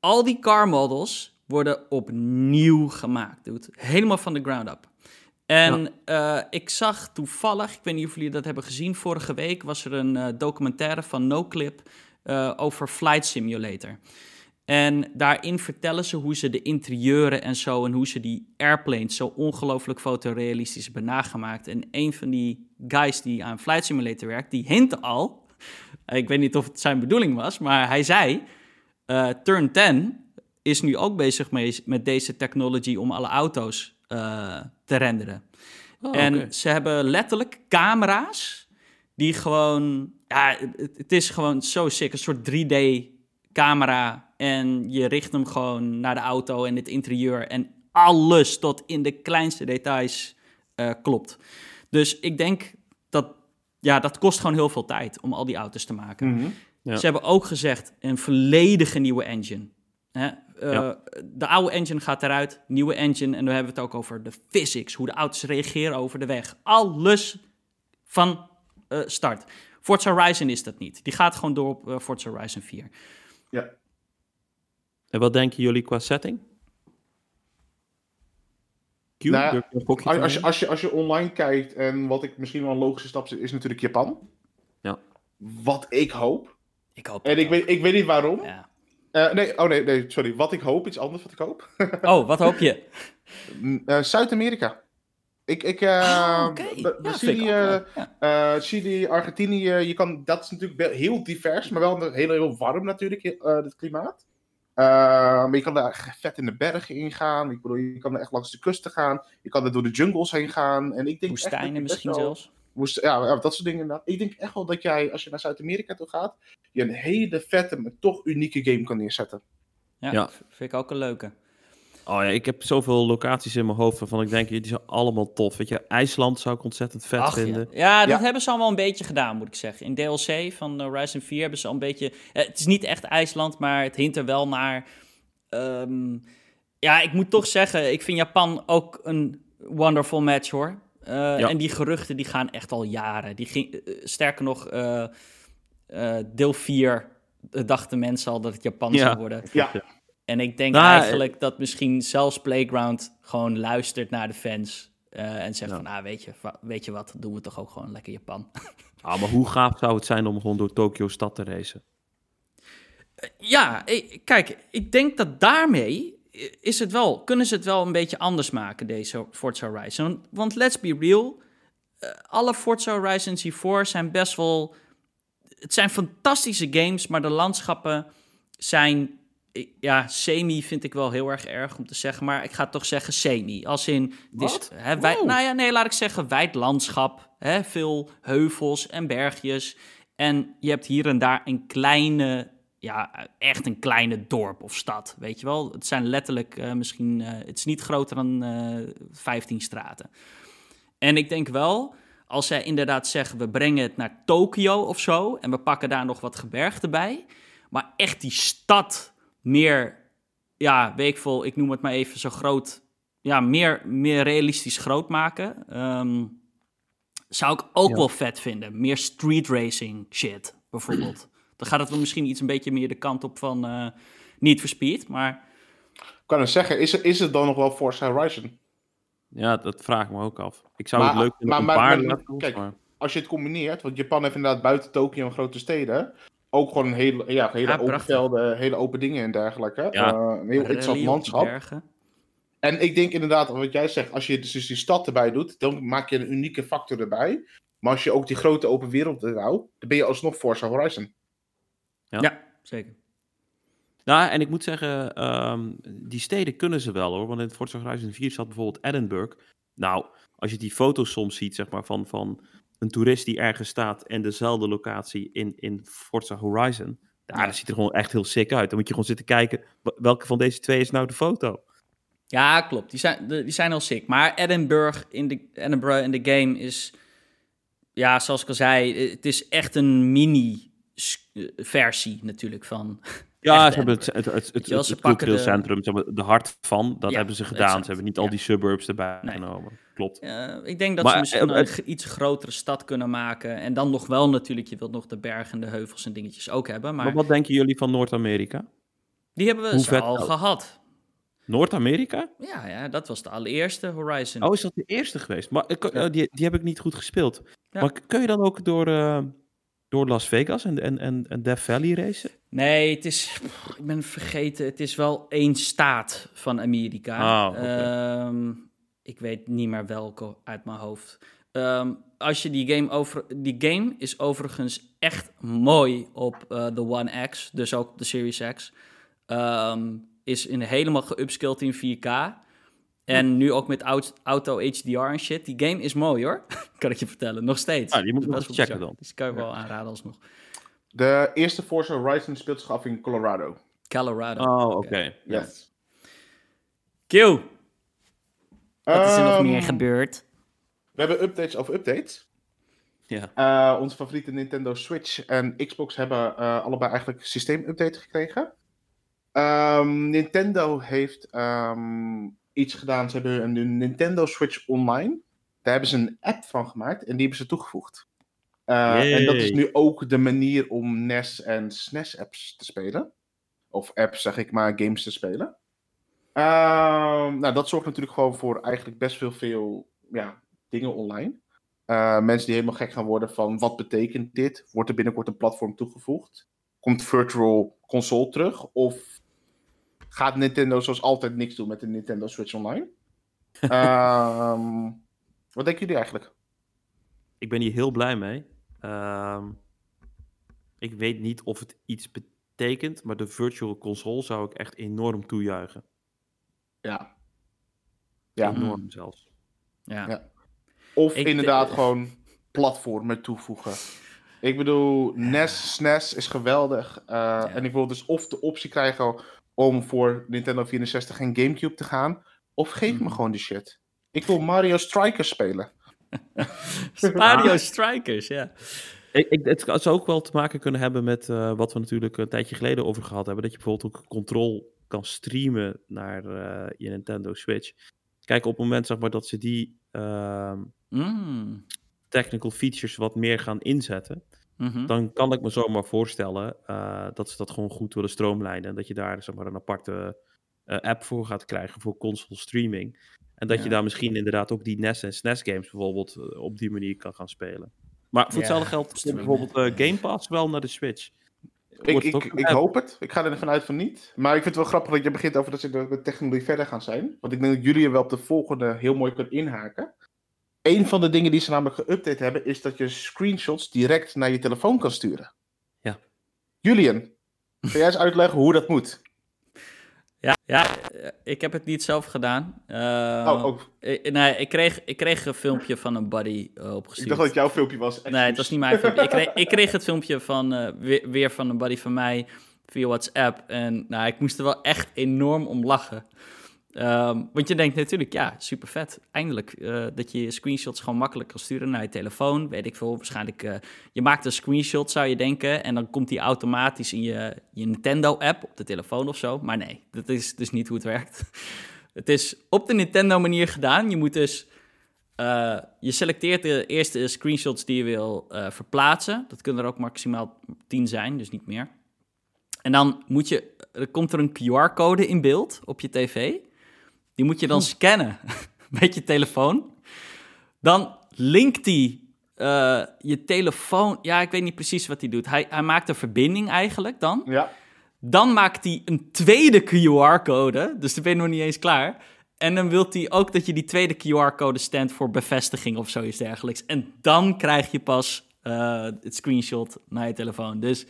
al die car models worden opnieuw gemaakt. Dude. Helemaal van de ground up. En eh, ik zag toevallig, ik weet niet of jullie dat hebben gezien, vorige week was er een eh, documentaire van NoClip eh over Flight Simulator. En daarin vertellen ze hoe ze de interieuren en zo en hoe ze die airplanes zo ongelooflijk fotorealistisch hebben nagemaakt. En een van die guys die aan Flight Simulator werkt, die hintte al, ik weet niet of het zijn bedoeling was, maar hij zei, eh, Turn 10 is nu ook bezig mee, met deze technology om alle auto's eh, te renderen. Oh, en ze hebben letterlijk camera's die gewoon... Ja, het, het is gewoon zo sick. Een soort 3D-camera. En je richt hem gewoon naar de auto en het interieur. En alles tot in de kleinste details eh, klopt. Dus ik denk dat... Ja, dat kost gewoon heel veel tijd om al die auto's te maken. Mhm. Ja. Ze hebben ook gezegd een volledige nieuwe engine. Hè? Eh, Ja. De oude engine gaat eruit, nieuwe engine. En dan hebben we het ook over de physics, hoe de auto's reageren over de weg. Alles van eh, start. Forza Horizon is dat niet. Die gaat gewoon door op eh, Forza Horizon 4. Ja. En wat denken jullie qua setting? Q, Nou je Als, als, je, als, je, als je online kijkt, en wat ik misschien wel een logische stap is, is natuurlijk Japan. Ja. Wat ik hoop. Ik hoop En ik ook. weet, ik weet niet waarom. Ja. Eh, nee, oh nee, nee, sorry. Wat ik hoop, iets anders wat ik hoop. Oh, wat hoop je? (laughs) Eh, Zuid-Amerika. Ik, ik, eh, Oh, Ja. Ja. eh, Chili, Argentinië, je kan, dat is natuurlijk heel divers, maar wel heel, heel warm natuurlijk, eh het klimaat. Eh, maar je kan daar vet in de bergen ingaan. Ik bedoel, je kan er echt langs de kusten gaan. Je kan er door de jungles heen gaan. En ik denk echt Woestijnen best misschien wel- zelfs. Woest, ja, dat soort dingen inderdaad. Ik denk echt wel dat jij, als je naar Zuid-Amerika toe gaat, je een hele vette, maar toch unieke game kan neerzetten. Ja, Ja. vind ik ook een leuke. Oh ja, ik heb zoveel locaties in mijn hoofd waarvan ik denk, die zijn allemaal tof. Weet je, IJsland zou ik ontzettend vet Ach, ja. vinden. Ja, dat Ja. hebben ze allemaal een beetje gedaan, moet ik zeggen. In DLC van Horizon 4 hebben ze al een beetje... eh, het is niet echt IJsland, maar het hint er wel naar. Ehm, ja, ik moet toch zeggen, ik vind Japan ook een wonderful match, hoor. Eh, Ja. En die geruchten, die gaan echt al jaren. Die ging, eh, sterker nog, eh, eh, deel 4 dachten mensen al dat het Japan Ja. zou worden. Ja. En ik denk Nou, eigenlijk dat misschien zelfs Playground gewoon luistert naar de fans. eh, en zegt Ja. van, ah, weet je, weet je wat, doen we toch ook gewoon lekker Japan. (laughs) Ah, maar hoe gaaf zou het zijn om gewoon door Tokyo stad te racen? Ja, ik- kijk, ik denk dat daarmee is het wel, kunnen ze het wel een beetje anders maken, deze Forza Horizon. Want let's be real, eh, alle Forza Horizons hiervoor zijn best wel... Het zijn fantastische games, maar de landschappen zijn... eh, Ja, semi vind ik wel heel erg erg om te zeggen, maar ik ga toch zeggen semi. Als in, is, Wat? hè, wij, Wow. nou ja, nee, laat ik zeggen wijd landschap. Hè, veel heuvels en bergjes. En je hebt hier en daar een kleine, ja, echt een kleine dorp of stad, weet je wel. Het zijn letterlijk eh, misschien, eh, het is niet groter dan eh 15 straten. En ik denk wel, als zij inderdaad zeggen, we brengen het naar Tokio of zo, en we pakken daar nog wat gebergte bij, maar echt die stad meer, ja, weet ik veel, ik noem het maar even zo groot, ja, meer, meer realistisch groot maken, ehm, zou ik ook Ja. wel vet vinden. Meer street racing shit, bijvoorbeeld. (clears throat) Dan gaat het wel misschien iets een beetje meer de kant op van eh Need for Speed, maar... Ik kan het zeggen, is, het- is het dan nog wel Forza Horizon? Ja, dat vraag ik me ook af. Ik zou Maar- het leuk vinden kijk, maar... Als je het combineert, want Japan heeft inderdaad buiten Tokio en grote steden ook gewoon een hele, ja, hele Ja, open velden, hele open dingen en dergelijke. Ja. Eh, een heel interessant landschap. En ik denk inderdaad, wat jij zegt, als je dus die stad erbij doet, dan maak je een unieke factor erbij. Maar als je ook die grote open wereld er houdt, dan ben je alsnog Forza Horizon. Ja. Ja, zeker. Nou, en ik moet zeggen, ehm, die steden kunnen ze wel hoor. Want in Forza Horizon 4 zat bijvoorbeeld Edinburgh. Nou, als je die foto's soms ziet, zeg maar, van, van een toerist die ergens staat en dezelfde locatie in, in Forza Horizon. Ja, dat ziet er gewoon echt heel sick uit. Dan moet je gewoon zitten kijken, welke van deze twee is nou de foto? Ja, klopt. Die zijn, die zijn al sick. Maar Edinburgh in de, Edinburgh in de game is... Ja, zoals ik al zei, het is echt een mini-versie natuurlijk van... (laughs) Ja, ze hebben het, het, het, het, het, het cultureel de- centrum, ze hebben de hart van, dat Ja, hebben ze gedaan. exact. Ze hebben niet al die suburbs erbij Nee. genomen. Klopt. Eh, ik denk dat Maar, ze misschien eh, een iets grotere stad kunnen maken. En dan nog wel natuurlijk, je wilt nog de bergen en de heuvels en dingetjes ook hebben. Maar, Maar wat denken jullie van Noord-Amerika? die hebben we al gehad. Noord-Amerika? Ja, ja, dat was de allereerste Horizon. Oh, is dat de eerste geweest? Maar ik, Ja. eh, die, die heb ik niet goed gespeeld. Ja. Maar kun je dan ook door, eh, door Las Vegas en, en, en, en Death Valley racen? Nee, het is. Ik ben vergeten. Het is wel één staat van Amerika. Ah, ik weet niet meer welke uit mijn hoofd. Ehm, als je die game over. Die game is overigens echt mooi op eh, de One X, dus ook op de Series X. Ehm, is in helemaal geupskilled in 4K. En nu ook met aut- auto HDR en shit. Die game is mooi hoor. (laughs) kan ik je vertellen. Nog steeds. Ah, die moet nog wel checken bizar. dan. Dus kan je wel aanraden alsnog. De eerste Forza Horizon speelt zich af in Colorado. Colorado. Oh, oké. Ja. Yes. Q. Wat is er nog Ehm, meer gebeurd? We hebben updates over updates. Ja. Eh, onze favoriete Nintendo Switch en Xbox hebben eh, allebei eigenlijk systeemupdate gekregen. Ehm, Nintendo heeft ehm, iets gedaan. Ze hebben een Nintendo Switch Online. Daar hebben ze een app van gemaakt en die hebben ze toegevoegd. Eh, en dat is nu ook de manier om NES en SNES apps te spelen. Of apps, zeg ik maar, games te spelen. Ehm, nou, dat zorgt natuurlijk gewoon voor eigenlijk best veel, veel ja, dingen online. Uh, mensen die helemaal gek gaan worden van wat betekent dit? Wordt er binnenkort een platform toegevoegd? Komt Virtual Console terug? Of gaat Nintendo zoals altijd niks doen met de Nintendo Switch Online? (laughs) Ehm, wat denken jullie eigenlijk? Ik ben hier heel blij mee. Ehm, ik weet niet of het iets betekent, maar de Virtual Console zou ik echt enorm toejuichen. Ja. Ja. Enorm zelfs. Ja. Ja. Of Ik- inderdaad eh, gewoon platformen toevoegen. Ik bedoel, NES, SNES is geweldig. Uh, En ik wil dus of de optie krijgen om voor Nintendo 64 en Gamecube te gaan. Of geef me Mhm. gewoon die shit. Ik wil Mario Strikers spelen. (laughs) (laughs) Mario Strikers, ja. Ik, ik, het zou ook wel te maken kunnen hebben met eh, wat we natuurlijk een tijdje geleden over gehad hebben. Dat je bijvoorbeeld ook Control kan streamen naar eh, je Nintendo Switch. Kijk, op het moment zeg maar, dat ze die ehm, Mm. technical features wat meer gaan inzetten, Mhm. dan kan ik me zomaar voorstellen eh, dat ze dat gewoon goed willen stroomlijnen. En dat je daar zeg maar, een aparte eh, app voor gaat krijgen voor console streaming. En dat je daar misschien inderdaad ook die NES en SNES games bijvoorbeeld op die manier kan gaan spelen. Maar voor Ja, hetzelfde geld komt bijvoorbeeld eh, Game Pass wel naar de Switch. Ik, ik, ik hoop het. Ik ga er ervan uit van niet. Maar ik vind het wel grappig dat je begint over dat ze de technologie verder gaan zijn. Want ik denk dat jullie er wel op de volgende heel mooi kunnen inhaken. Een van de dingen die ze namelijk geüpdate hebben, is dat je screenshots direct naar je telefoon kan sturen. Ja. Julian, kan jij eens uitleggen hoe dat moet? Ja, ja, eh, ik heb het niet zelf gedaan. Eh, oh, oh, eh, nee, ik kreeg, ik kreeg een filmpje van een buddy eh, opgestuurd. ik dacht dat het jouw filmpje was. Nee, het was niet mijn filmpje. Ik kreeg, ik kreeg het filmpje van, weer, weer van een buddy van mij via WhatsApp. En nou, ik moest er wel echt enorm om lachen. Ehm, want je denkt natuurlijk, ja, super vet. Eindelijk eh, dat je je screenshots gewoon makkelijk kan sturen naar je telefoon. Weet ik veel, waarschijnlijk. eh, je maakt een screenshot, zou je denken. En dan komt die automatisch in je, je Nintendo-app op de telefoon of zo. Maar nee, dat is dus niet hoe het werkt. (laughs) Het is op de Nintendo-manier gedaan. Je moet dus eh, je selecteert de eerste screenshots die je wil verplaatsen. Dat kunnen er ook maximaal 10 zijn, dus niet meer. En dan moet je, er komt er een QR-code in beeld op je tv. Die moet je dan scannen (laughs) met je telefoon. Dan linkt die eh, je telefoon. Ja, ik weet niet precies wat hij doet. Hij, hij maakt een verbinding eigenlijk dan. Ja. Dan maakt hij een tweede QR-code. Dus dan ben je nog niet eens klaar. En dan wil hij ook dat je die tweede QR-code stemt voor bevestiging of zoiets dergelijks. En dan krijg je pas eh, het screenshot naar je telefoon. Dus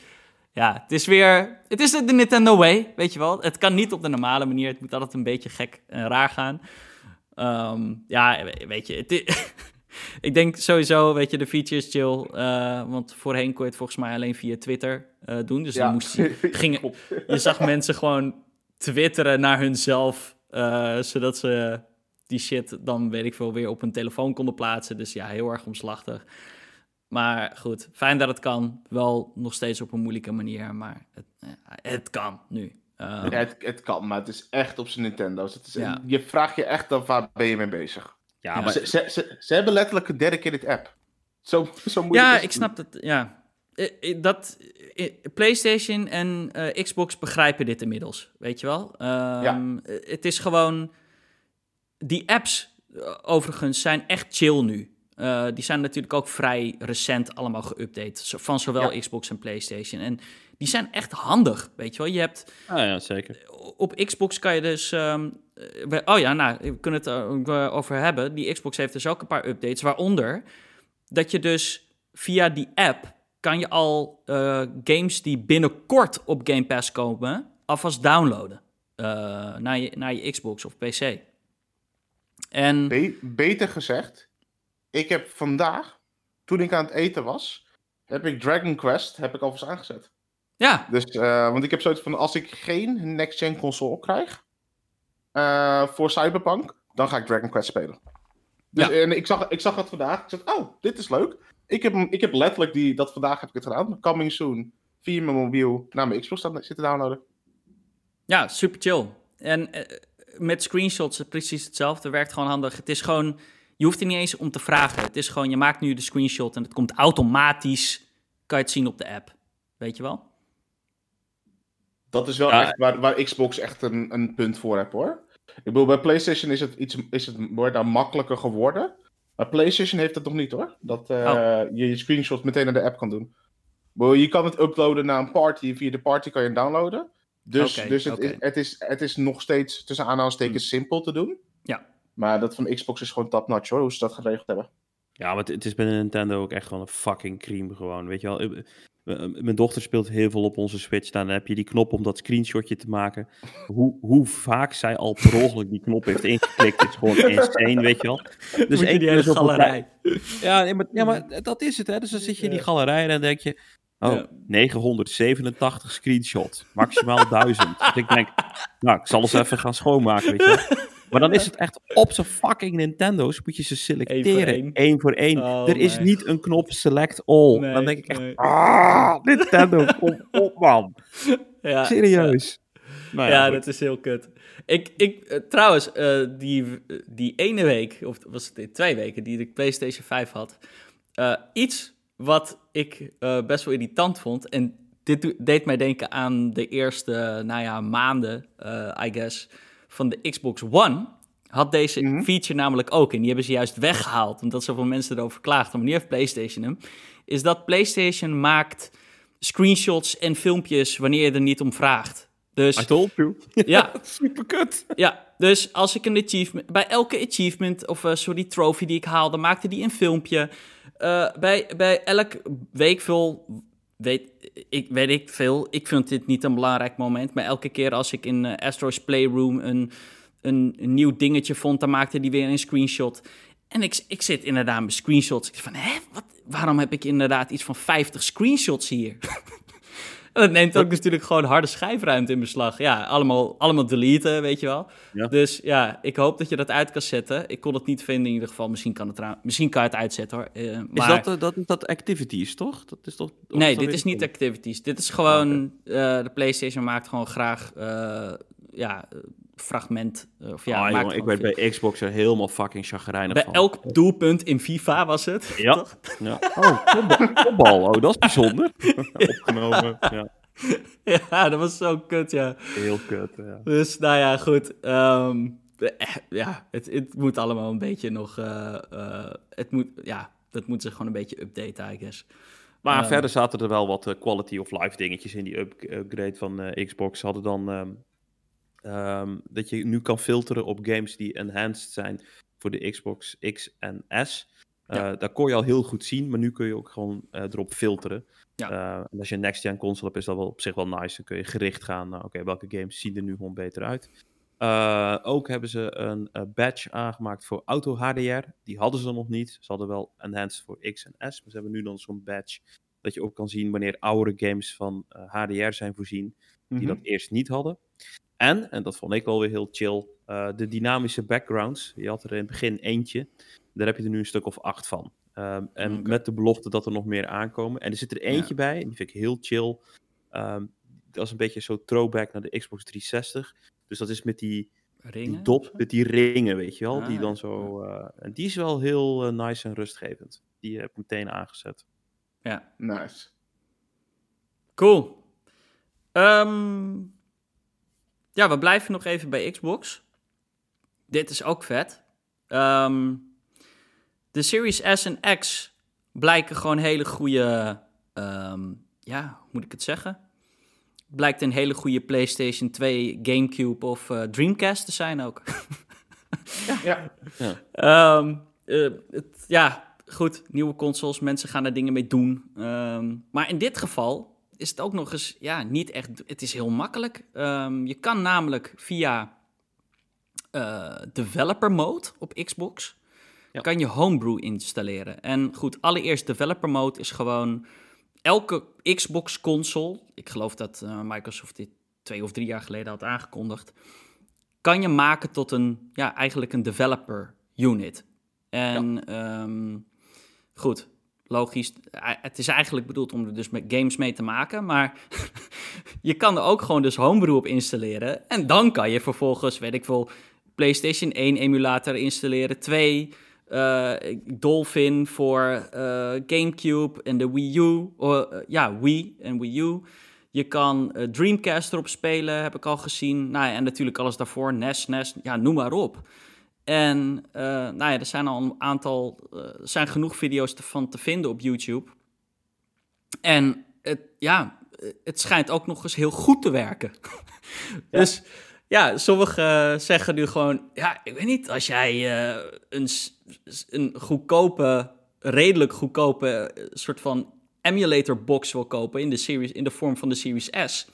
ja, het is weer. Het is de Nintendo Way, weet je wel. Het kan niet op de normale manier. Het moet altijd een beetje gek en raar gaan. Ehm, ja, weet je. Het (laughs) ik denk sowieso, weet je, de feature is chill. eh, want voorheen kon je het volgens mij alleen via Twitter eh, doen. Dus dan moest je, (laughs) gingen, Klopt. je zag mensen gewoon twitteren naar hunzelf, eh, zodat ze die shit dan, weet ik veel, weer op hun telefoon konden plaatsen. Dus ja, heel erg omslachtig. Maar goed, fijn dat het kan. Wel nog steeds op een moeilijke manier, maar het, eh, het kan nu. Eh, Ja, het, het kan, maar het is echt op zijn Nintendo's. Het is, Ja. Je vraagt je echt af, waar ben je mee bezig? Ja, Ja, maar Ze, ze, ze, ze hebben letterlijk een dedicated app. Zo, zo moeilijk ja, is ik snap dat. Ja. Eh, eh, Dat, PlayStation en eh, Xbox begrijpen dit inmiddels, weet je wel. Ehm, eh, Het is gewoon. Die apps, overigens, zijn echt chill nu. Eh, die zijn natuurlijk ook vrij recent allemaal geüpdate. zo- Van zowel Ja. Xbox en PlayStation. En die zijn echt handig, weet je wel. Je hebt Ah, ja, zeker. op Xbox kan je dus. ehm, eh, we- oh ja, nou, we kunnen het er eh, over hebben. Die Xbox heeft dus ook een paar updates. Waaronder dat je dus via die app. kan je al eh, games die binnenkort op Game Pass komen. alvast downloaden. eh, naar, je, naar je Xbox of PC. En. Be- beter gezegd, ik heb vandaag, toen ik aan het eten was, heb ik Dragon Quest heb ik alvast aangezet. Ja, Dus, eh, want ik heb zoiets van, als ik geen next-gen console krijg eh, voor Cyberpunk, dan ga ik Dragon Quest spelen. Dus, Ja. En ik zag, ik zag het vandaag, ik zei, oh, dit is leuk. Ik heb, ik heb letterlijk die, dat vandaag heb ik het gedaan, coming soon, via mijn mobiel naar mijn Xbox zitten downloaden. Ja, super chill. En eh, met screenshots is precies hetzelfde. Werkt gewoon handig. Het is gewoon, je hoeft er niet eens om te vragen. Het is gewoon, je maakt nu de screenshot en het komt automatisch. Kan je het zien op de app. Weet je wel? Dat is wel Ja. echt waar, waar Xbox echt een, een punt voor heb hoor. Ik bedoel, bij PlayStation is het, iets, is het wordt daar makkelijker geworden. Maar PlayStation heeft het nog niet hoor. Dat eh, Oh. je je screenshots meteen naar de app kan doen. Je kan het uploaden naar een party. Via de party kan je het downloaden. Dus, dus het, is, het, is, het is nog steeds tussen aanhalingstekens simpel te doen. Ja. Maar dat van Xbox is gewoon top notch hoor, hoe ze dat geregeld hebben. Ja, maar het, is bij Nintendo ook echt gewoon een fucking cream gewoon, weet je wel. Eh, eh, Mijn dochter speelt heel veel op onze Switch. Dan heb je die knop om dat screenshotje te maken. Hoe, hoe vaak zij al per ongeluk die knop heeft ingeklikt, is gewoon (laughs) insane, weet je wel. Dus Moet je één die keer hele galerij. Ja, nee, maar, ja, maar dat is het, hè. Dus dan zit je in die galerij en dan denk je... Oh, Ja. 987 screenshots. Maximaal 1000. dus ik denk, nou, ik zal eens even gaan schoonmaken, weet je. (laughs) Maar dan is het echt op zijn fucking Nintendo's moet je ze selecteren. één. Één voor één. Oh er is niet een knop select all. Nee, dan denk ik echt, nee. ah, Nintendo, (laughs) kom op man. Ja, Serieus. Nou Ja, goed. dat is heel kut. Ik, ik, eh, trouwens, eh, die, die ene week, of was het twee weken, die ik PlayStation 5 had. eh, iets wat ik eh, best wel irritant vond. En dit deed mij denken aan de eerste, nou ja, maanden, eh, I guess, van de Xbox One. Had deze Mhm. feature namelijk ook. En die hebben ze juist weggehaald, omdat zoveel mensen erover klaagden. Maar nu heeft PlayStation hem. Is dat PlayStation maakt screenshots en filmpjes wanneer je er niet om vraagt. Dus I told you. (laughs) ja, (laughs) Super kut. ja, dus als ik een achievement... Bij elke achievement, of eh, sorry, trophy die ik haalde, maakte die een filmpje. Eh, bij, bij elk weekvul... Weet ik, weet ik veel. Ik vind dit niet een belangrijk moment. Maar elke keer als ik in eh, Astro's Playroom een, een, een nieuw dingetje vond... dan maakte die weer een screenshot. En ik, ik zit inderdaad met screenshots. Ik van, hè, wat, waarom heb ik inderdaad iets van 50 screenshots hier? (laughs) Dat neemt ook natuurlijk gewoon harde schijfruimte in beslag. Ja, allemaal, allemaal deleten, weet je wel. Ja. Dus ja, ik hoop dat je dat uit kan zetten. Ik kon het niet vinden in ieder geval. Misschien kan, het misschien kan je het uitzetten hoor. Eh, Is maar... dat, eh, dat, is dat activities, toch? Dat is toch nee, dat dit is niet activities. Dit is gewoon... eh, de PlayStation maakt gewoon graag... ja, fragment. eh, Of ja, Ah, jongen, ik werd veel. bij Xbox er helemaal fucking chagrijnig Bij van. elk doelpunt in FIFA was het. Ja. (laughs) toch? Ja. Oh, kopbal. kopbal. Oh, dat is bijzonder. (laughs) Opgenomen. Ja. (laughs) Ja, dat was zo kut, ja. Heel kut, ja. Dus nou ja, goed. ehm, eh, ja, het, het moet allemaal een beetje nog. eh, eh, het moet, ja, dat moeten ze gewoon een beetje updaten, I guess. Maar Ehm. verder zaten er wel wat quality of life dingetjes in die up- upgrade van eh, Xbox. Ze hadden dan ehm, ehm, dat je nu kan filteren op games die enhanced zijn voor de Xbox X en S. Eh, Ja. Daar kon je al heel goed zien, maar nu kun je ook gewoon eh, erop filteren. Ja. Eh, en als je een next-gen console hebt, is dat wel op zich wel nice. Dan kun je gericht gaan naar, oké, welke games zien er nu gewoon beter uit. Eh, ook hebben ze een eh, badge aangemaakt voor auto HDR. Die hadden ze nog niet. Ze hadden wel enhanced voor X en S, maar ze hebben nu dan zo'n badge dat je ook kan zien wanneer oudere games van eh, HDR zijn voorzien, die Mhm. dat eerst niet hadden. En, en dat vond ik wel weer heel chill, eh, de dynamische backgrounds. Je had er in het begin eentje, daar heb je er nu een stuk of acht van. Ehm, en met de belofte dat er nog meer aankomen. En er zit er eentje bij, en die vind ik heel chill. Ehm, dat is een beetje zo throwback naar de Xbox 360. Dus dat is met die, Ringen? die dop, met die ringen, weet je wel. Ah, die ja. dan zo. eh, en die is wel heel eh, nice en rustgevend. Die heb ik meteen aangezet. Ja, Nice. cool. Ehm, ja, we blijven nog even bij Xbox. Dit is ook vet. Ehm, de Series S en X blijken gewoon hele goede. ehm, ja, hoe moet ik het zeggen? Blijkt een hele goede PlayStation 2, GameCube of eh, Dreamcast te zijn ook. (laughs) Ja, Ehm, eh, het, ja, goed, nieuwe consoles, mensen gaan er dingen mee doen. Ehm, maar in dit geval is het ook nog eens, ja, niet echt, het is heel makkelijk. Ehm, je kan namelijk via eh, developer mode op Xbox, Ja. kan je homebrew installeren. En goed, allereerst developer mode is gewoon elke Xbox console, ik geloof dat eh, Microsoft dit twee of drie jaar geleden had aangekondigd, kan je maken tot een, ja, eigenlijk een developer unit. En ehm, goed, logisch, eh, het is eigenlijk bedoeld om er dus met games mee te maken, maar (laughs) je kan er ook gewoon dus homebrew op installeren. En dan kan je vervolgens, weet ik veel, PlayStation 1 emulator installeren, 2... eh, Dolphin voor eh, GameCube en de Wii U. Oh, ja, Wii en Wii U. Je kan Dreamcast erop spelen, heb ik al gezien. Nou ja, en natuurlijk alles daarvoor, NES, NES, ja, noem maar op. En eh, nou ja, er zijn al een aantal, eh, er zijn genoeg video's te- van te vinden op YouTube. En het, ja, het schijnt ook nog eens heel goed te werken. (laughs) Dus ja, sommigen zeggen nu gewoon, ja, ik weet niet, als jij eh, een, een goedkope, redelijk goedkope eh, soort van emulator box wil kopen in de, series, in de vorm van de Series S,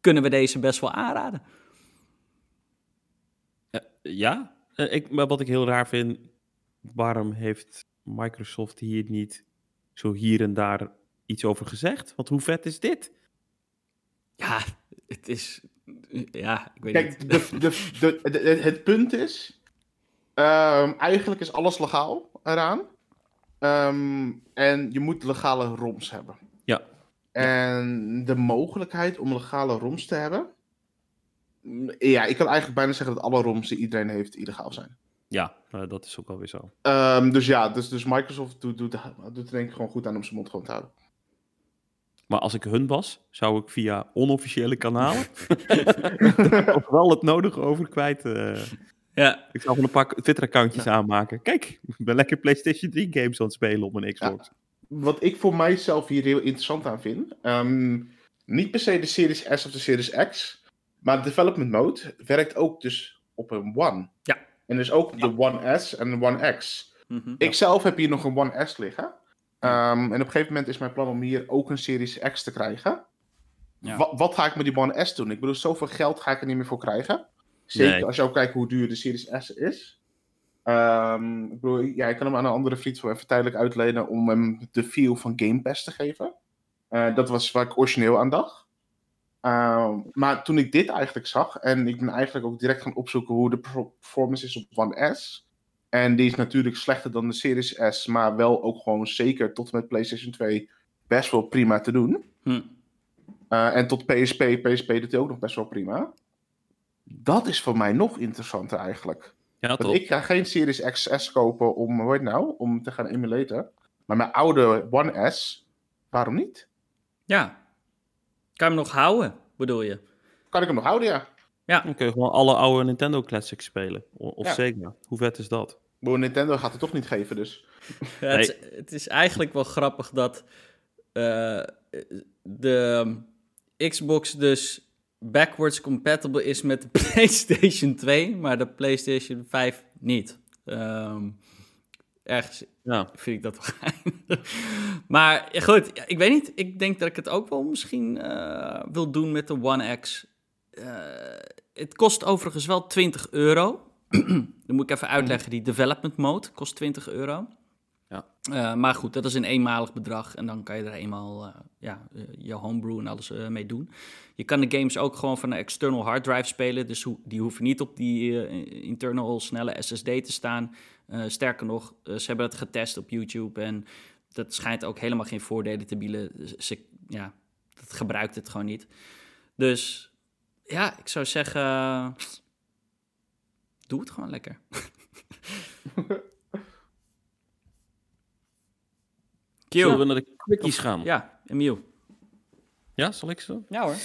kunnen we deze best wel aanraden. Ja, eh, ik, maar wat ik heel raar vind, waarom heeft Microsoft hier niet zo hier en daar iets over gezegd? Want hoe vet is dit? Ja, het is... Ja, ik weet Kijk, niet. de, de, de, de- het punt is... ehm, eigenlijk is alles legaal eraan. Ehm, en je moet legale ROMs hebben. Ja. En de mogelijkheid om legale ROMs te hebben... Ja, ik kan eigenlijk bijna zeggen dat alle ROMs die iedereen heeft illegaal zijn. Ja, dat is ook alweer zo. Ehm, dus ja, dus, dus Microsoft doet, doet, doet er denk ik gewoon goed aan om zijn mond gewoon te houden. Maar als ik hun was, zou ik via onofficiële kanalen ook (laughs) (laughs) wel het nodige over kwijt. eh. Ja, ik zou gewoon een paar Twitter-accountjes aanmaken. Kijk, ik ben lekker PlayStation 3 games aan het spelen op mijn Xbox. Wat ik voor mijzelf hier heel interessant aan vind. ehm, niet per se de Series S of de Series X. Maar de development mode werkt ook dus op een One. Ja. En dus ook de One S en de One X. Mhm. Ik zelf heb hier nog een One S liggen. Ehm, en op een gegeven moment is mijn plan om hier ook een Series X te krijgen. Ja. Wat, wat ga ik met die One S doen? Ik bedoel, zoveel geld ga ik er niet meer voor krijgen. Zeker Nee. als je ook kijkt hoe duur de Series S is. Ehm, ik bedoel, ja, ik kan hem aan een andere vriend voor even tijdelijk uitlenen om hem de feel van Game Pass te geven. Eh, dat was waar ik origineel aan dacht. Ehm, maar toen ik dit eigenlijk zag, en ik ben eigenlijk ook direct gaan opzoeken hoe de perfor- performance is op One S. En die is natuurlijk slechter dan de Series S, maar wel ook gewoon zeker tot en met PlayStation 2 best wel prima te doen. Hm. Eh, en tot PSP, PSP doet hij ook nog best wel prima. Dat is voor mij nog interessanter eigenlijk. Ja, Want ik ga geen Series XS kopen om, hoe heet nou, om te gaan emulaten. Maar mijn oude One S, waarom niet? ja. Kan je hem nog houden, bedoel je? Kan ik hem nog houden, ja. Dan kun je gewoon alle oude Nintendo Classics spelen. Of Ja. Sega. Hoe vet is dat? Maar Nintendo gaat het toch niet geven, dus. (laughs) Ja, het, is, het is eigenlijk wel grappig dat eh, de Xbox dus backwards compatible is met de (laughs) PlayStation 2, maar de PlayStation 5 niet. Ehm, ergens Ja. vind ik dat wel geinig. (laughs) Maar ja, goed, ik weet niet. Ik denk dat ik het ook wel misschien eh, wil doen met de One X. Eh, het kost overigens wel 20 euro. (clears throat) Dan moet ik even uitleggen. Die development mode kost 20 euro. Ja. Eh, maar goed, dat is een eenmalig bedrag. En dan kan je er eenmaal ja, je homebrew en alles mee doen. Je kan de games ook gewoon van een external hard drive spelen. Dus die hoeven niet op die internal snelle SSD te staan. Eh, sterker nog, eh, ze hebben het getest op YouTube. En dat schijnt ook helemaal geen voordelen te bieden. Ze, ja, dat gebruikt het gewoon niet. Dus ja, ik zou zeggen... Doe het gewoon lekker. Zullen we naar de quickies gaan? Ja, Emiel. Ja, zal ik zo? Ja hoor.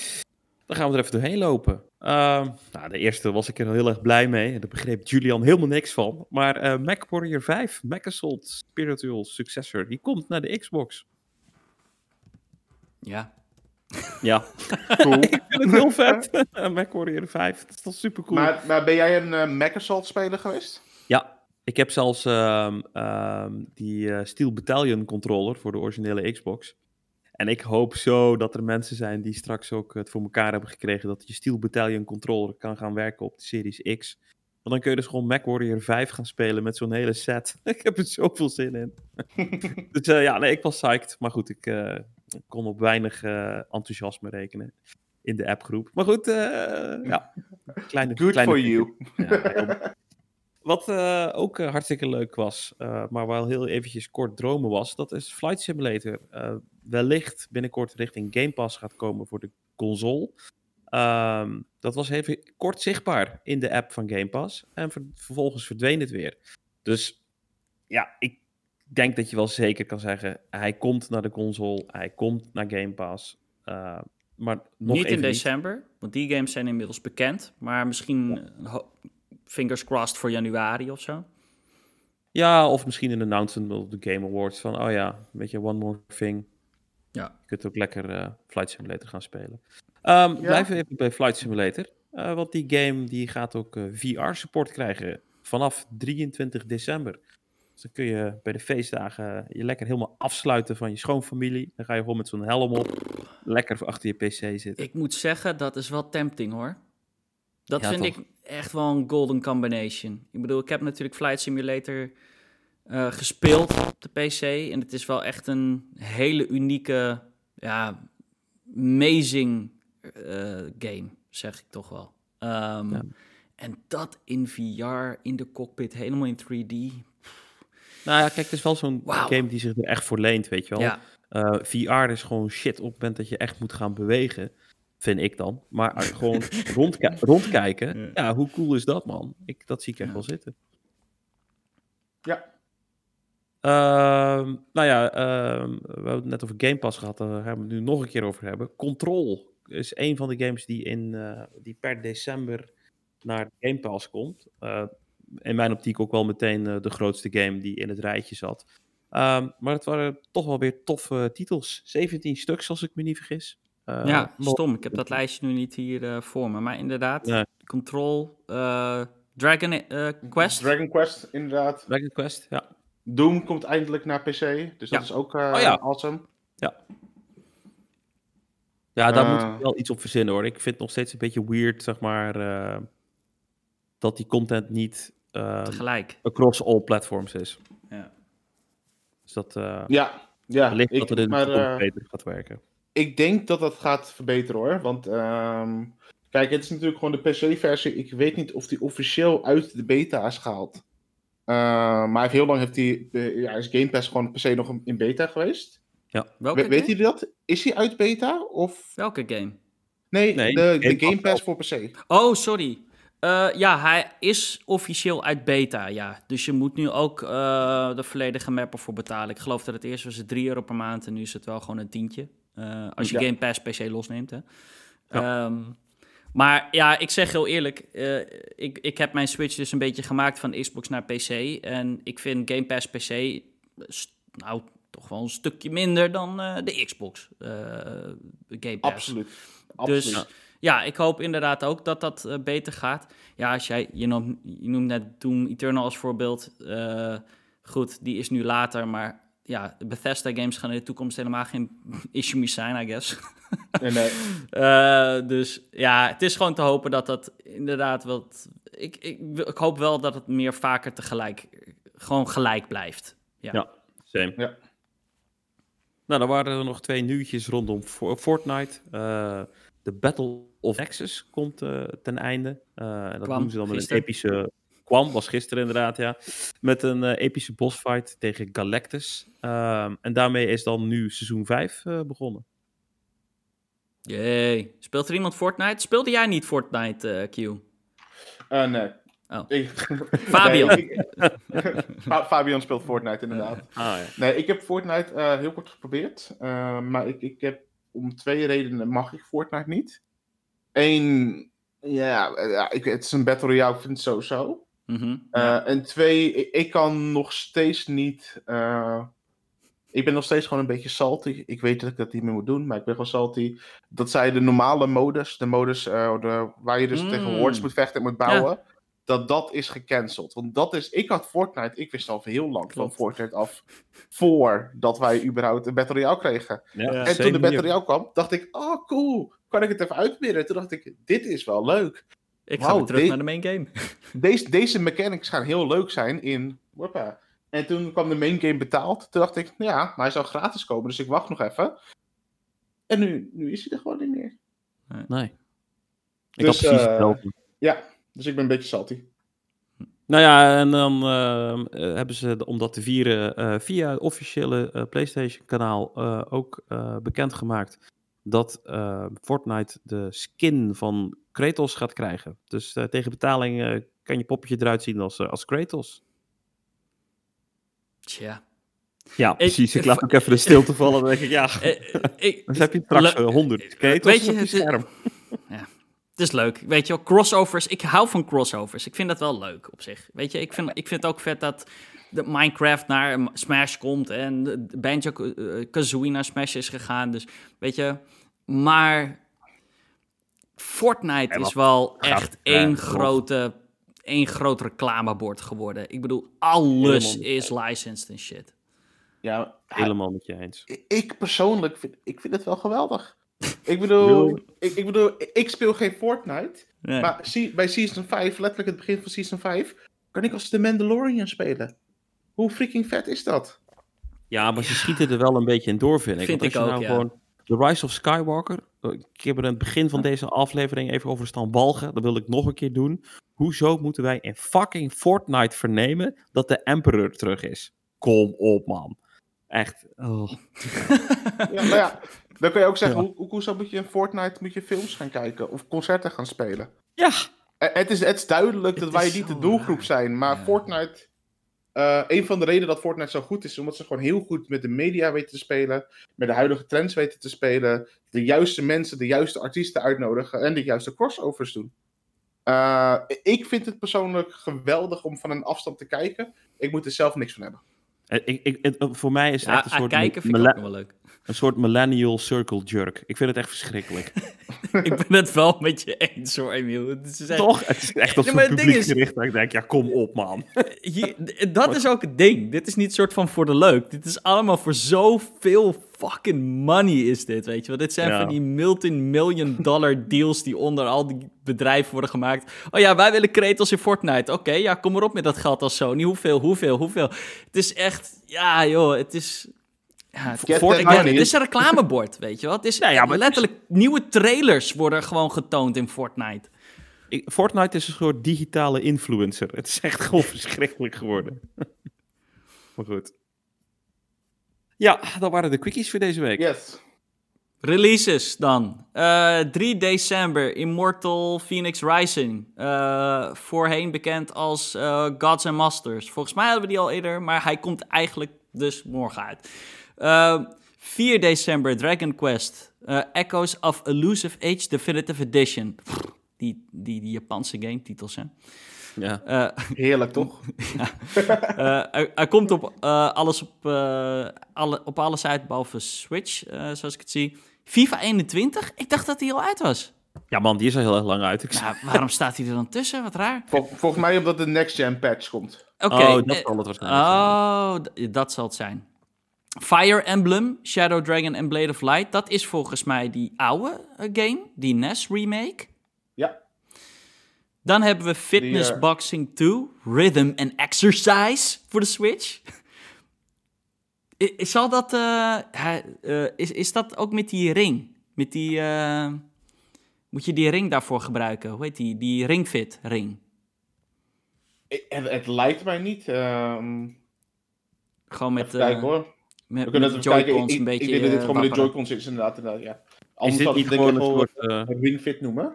Dan gaan we er even doorheen lopen. Ehm, nou, de eerste was ik er heel erg blij mee. En daar begreep Julian helemaal niks van. Maar eh Mac Warrior 5, Mac Assault Spiritual Successor, die komt naar de Xbox. Ja. Ja, (laughs) Cool. ik vind het heel vet. (laughs) Mac Warrior 5, dat is toch super cool. maar, maar ben jij een uh, Mac Assault speler geweest? Ja, ik heb zelfs ehm, ehm, die eh, Steel Battalion controller voor de originele Xbox. En ik hoop zo dat er mensen zijn die straks ook het voor elkaar hebben gekregen dat je Steel Battalion controller kan gaan werken op de Series X. Want dan kun je dus gewoon Mac Warrior 5 gaan spelen met zo'n hele set. (laughs) ik heb er zoveel zin in. (laughs) dus eh, ja, nee, ik was psyched. Maar goed, ik eh, kon op weinig eh, enthousiasme rekenen in de appgroep. Maar goed, ja. Kleine, Good kleine for you. ja, (laughs) Wat eh, ook eh, hartstikke leuk was, eh, maar wel heel eventjes kort dromen was, dat is Flight Simulator. wellicht binnenkort richting Game Pass gaat komen voor de console. Ehm, dat was even kort zichtbaar in de app van Game Pass en ver- vervolgens verdween het weer. Dus ja, ik denk dat je wel zeker kan zeggen, hij komt naar de console, hij komt naar Game Pass. maar nog niet in december, want die games zijn inmiddels bekend. Maar misschien fingers crossed voor januari of zo. Ja, of misschien een announcement op de Game Awards van, oh ja, weet je, one more thing. Ja. Je kunt ook lekker eh, Flight Simulator gaan spelen. Ehm Blijven we even bij Flight Simulator. eh, want die game die gaat ook eh, VR-support krijgen vanaf 23 december. Dus dan kun je bij de feestdagen je lekker helemaal afsluiten van je schoonfamilie. Dan ga je gewoon met zo'n helm op, lekker achter je PC zitten. Ik moet zeggen, dat is wel tempting hoor. Dat Ja, vind toch? ik echt wel een golden combination. Ik bedoel, ik heb natuurlijk Flight Simulator eh, gespeeld op de PC. En het is wel echt een hele unieke, ja, amazing eh, game, zeg ik toch wel. Ehm, Ja. En dat in VR, in de cockpit, helemaal in 3D. Nou ja, kijk, het is wel zo'n game die zich er echt voor leent, weet je wel. Ja, Eh, VR is gewoon shit op het moment dat je echt moet gaan bewegen. Vind ik dan. Maar gewoon (laughs) rondki- rondkijken. Ja. Ja. hoe cool is dat, man? Ik, dat zie ik echt Ja. wel zitten. Ja. Ehm, nou ja, ehm, we hebben het net over Game Pass gehad. Daar gaan we het nu nog een keer over hebben. Control is een van de games die, in, eh, die per december naar Game Pass komt. Eh, in mijn optiek ook wel meteen eh, de grootste game die in het rijtje zat. Ehm, maar het waren toch wel weer toffe titels. 17 stuks, als ik me niet vergis. Eh, ja nog- stom. Ik heb dat lijstje nu niet hier eh, voor me. Maar inderdaad, Nee. Control, eh, Dragon eh, Quest. Dragon Quest, inderdaad. Dragon Quest, ja. Doom komt eindelijk naar PC, dus dat Ja. is ook eh Oh ja. awesome. Ja, daar Eh. moet ik wel iets op verzinnen hoor. Ik vind het nog steeds een beetje weird, zeg maar, eh, dat die content niet eh, Tegelijk. across all platforms is. Ja. Dus dat uh, Ja, ja. ik, dat het in de toekomst eh, beter gaat werken. Ik denk dat dat gaat verbeteren hoor. Want ehm, kijk, het is natuurlijk gewoon de PC-versie. Ik weet niet of die officieel uit de beta is gehaald. Eh, maar heeft heel lang heeft die, ja, is Game Pass gewoon per se nog in beta geweest. Welke, We- weet jullie dat? Is hij uit beta? Of... Welke game? Nee, Nee, de, Game de Game Pass voor PC. Oh, sorry. Eh, ja, hij is officieel uit beta, ja. Dus je moet nu ook eh, de volledige map ervoor betalen. Ik geloof dat het eerst was het 3 euro per maand en nu is het wel gewoon een tientje. Eh, als je Ja. Game Pass PC losneemt, hè. Ehm, maar ja, ik zeg heel eerlijk, eh, ik, ik heb mijn switch dus een beetje gemaakt van Xbox naar PC. En ik vind Game Pass PC, st- nou, toch wel een stukje minder dan eh, de Xbox eh, Game Pass. Absoluut. Dus Absoluut. ja, ik hoop inderdaad ook dat dat eh, beter gaat. Ja, als jij, je noemt, je noemt net Doom Eternal als voorbeeld. Eh, goed, die is nu later, maar ja, de Bethesda games gaan in de toekomst helemaal geen (laughs) issue meer zijn, I guess. (laughs) Nee, nee. (laughs) Eh, dus ja, het is gewoon te hopen dat dat inderdaad wat... Ik, ik, ik hoop wel dat het meer vaker tegelijk, gewoon gelijk blijft. Ja. Ja. Same. Ja. Nou, dan waren er nog twee nieuwtjes rondom Fo- Fortnite. Eh, de Battle of Nexus komt eh, ten einde. Eh, en dat Kwam doen ze dan met een epische... Kwam, was gisteren inderdaad, ja. Met een eh, epische bossfight tegen Galactus. Ehm, en daarmee is dan nu seizoen 5 eh, begonnen. Jee. Speelt er iemand Fortnite? Speelde jij niet Fortnite, eh, Q? Eh, nee. Oh. Ik- (laughs) Fabian. Nee, ik- (laughs) Fa- Fabian speelt Fortnite, inderdaad. Ah, ja. Nee, ik heb Fortnite eh, heel kort geprobeerd. maar ik, ik heb om twee redenen mag ik Fortnite niet. Eén, ja, ja ik, het is een Battle Royale, ik vind het Mhm. Eh, Ja. En twee, ik, ik kan nog steeds niet. eh, ik ben nog steeds gewoon een beetje salty. Ik weet dat ik dat niet meer moet doen, maar ik ben gewoon salty. Dat zij de normale modus, de modus eh, de, waar je dus Mm. tegen hordes moet vechten en moet bouwen, dat dat is gecanceld. Want dat is, ik had Fortnite, ik wist al heel lang van. Fortnite af, voordat wij überhaupt een Battle Royale kregen. Ja. En toen de Battle. Royale kwam, dacht ik, oh cool, kan ik het even uitproberen? Toen dacht ik, dit is wel leuk. Ik ga Wauw, weer terug naar de main game. (laughs) Deze, deze mechanics gaan heel leuk zijn in Whoppa. En toen kwam de main game betaald. Toen dacht ik, nou ja, maar hij zou gratis komen, dus ik wacht nog even. En nu, nu is hij er gewoon niet meer. Nee. Ik Dus, had precies hetzelfde. Ja, dus ik ben een beetje salty. Nou ja, en dan ehm, eh, hebben ze, om dat te vieren, eh, via het officiële eh, PlayStation-kanaal eh, ook eh, bekendgemaakt dat eh, Fortnite de skin van Kratos gaat krijgen. Dus eh, tegen betaling eh, kan je poppetje eruit zien als, eh, als Kratos. Tja. Ja, precies. Ik, ik- laat ook even de stilte vallen. Dan denk ik, ja, (laughs) ik, dan heb je straks 100 Kratos Weet je, op je het- scherm. (laughs) het is leuk. Weet je wel, crossovers. Ik hou van crossovers. Ik vind dat wel leuk op zich. Weet je, ik vind, ik vind het ook vet dat de Minecraft naar Smash komt en de Banjo-Kazooie naar Smash is gegaan. Dus weet je, maar Fortnite is wel gaat echt één grote, één groot reclamebord geworden. Ik bedoel, alles Helemaal. is licensed en shit. Ja, Helemaal met je eens. ik persoonlijk vind, ik vind het wel geweldig. Ik bedoel, ik, ik bedoel, ik speel geen Fortnite. Nee. Maar zie- bij Season 5, letterlijk het begin van Season 5, kan ik als de Mandalorian spelen. Hoe freaking vet is dat? Ja, maar ze schieten er wel een beetje in door, vind ik. Vind Want als ik je ook, nou ja. gewoon The Rise of Skywalker. eh, Ik heb er in het begin van deze aflevering even over staan balgen. Dat wil ik nog een keer doen. Hoezo moeten wij in fucking Fortnite vernemen dat de Emperor terug is? Kom op, man. Echt. Oh. (laughs) Ja, maar ja, dan kun je ook zeggen, Ja. hoe, hoe, hoezo moet je in Fortnite moet je films gaan kijken of concerten gaan spelen? Ja, Eh, Het is, het is duidelijk dat wij niet de doelgroep raar. zijn, maar Ja. Fortnite... eh, een van de redenen dat Fortnite zo goed is, is omdat ze gewoon heel goed met de media weten te spelen, met de huidige trends weten te spelen, de juiste mensen, de juiste artiesten uitnodigen en de juiste crossovers doen. Eh, ik vind het persoonlijk geweldig om van een afstand te kijken. Ik moet er zelf niks van hebben. Eh, ik, ik, het- voor mij is het Ja, echt een aan soort, kijken vind ik ook nog wel leuk. Een soort millennial circle jerk. Ik vind het echt verschrikkelijk. (laughs) ik ben het wel met je eens hoor, Emiel. Het is echt- Toch? Het is echt op zo'n ding publiek is- gericht dat ik denk, ja, kom op, man. (laughs) Hier, d- dat is ook het ding. Dit is niet soort van voor de leuk. Dit is allemaal voor zoveel fucking money is dit, weet je wel. Dit zijn Ja. van die multi-million dollar deals die onder al die bedrijven worden gemaakt. Oh ja, wij willen Kratos in Fortnite. Oké, ja, kom maar op met dat geld als Sony. Hoeveel, hoeveel, hoeveel? Het is echt, ja joh, het is... Ja, Get Fortnite, that money. het is een reclamebord, (laughs) weet je wel. Het is Ja, ja, maar het is- letterlijk nieuwe trailers worden gewoon getoond in Fortnite. Ik- Fortnite is een soort digitale influencer. Het is echt gewoon (laughs) verschrikkelijk geworden. (laughs) maar goed. Ja, dat waren de quickies voor deze week. Yes. Releases dan. Eh 3 december, Immortal Phoenix Rising. Eh, voorheen bekend als eh, Gods and Masters. Volgens mij hadden we die al eerder, maar hij komt eigenlijk dus morgen uit. Eh 4 december, Dragon Quest. eh, Echoes of Elusive Age Definitive Edition. Pff, Die, die, die Japanse game titels, hè. Ja. Eh, Heerlijk, toch? (laughs) eh, hij, hij komt op eh, alles op, eh, alle, op alles uit, behalve Switch, eh, zoals ik het zie. FIFA 21? Ik dacht dat hij al uit was. ja, man, die is al heel erg lang uit. Ik Nou, waarom staat hij er dan tussen? Wat raar. Vol- volgens mij omdat de next gen patch komt. Oké. Oh, dat eh, zal het waarschijnlijk zijn. Oh, dat zal het zijn. Fire Emblem, Shadow Dragon en Blade of Light. Dat is volgens mij die oude eh, game, die NES remake. Ja. Dan hebben we Fitness eh, Boxing 2, Rhythm and Exercise voor de Switch. Is- Zal dat, eh, is, is dat ook met die ring? Met die, moet je die ring daarvoor gebruiken? Hoe heet die? Die ringfit ring. Het, het lijkt mij niet. ehm Gewoon met, even kijken hoor. Met, We met kunnen de even kijken. Ik, Joy-Cons een beetje ik denk dat dit gewoon met de. Joy-Cons is inderdaad. inderdaad ja. Is Anders dit had niet gewoon een soort, eh, een Ring Fit noemen.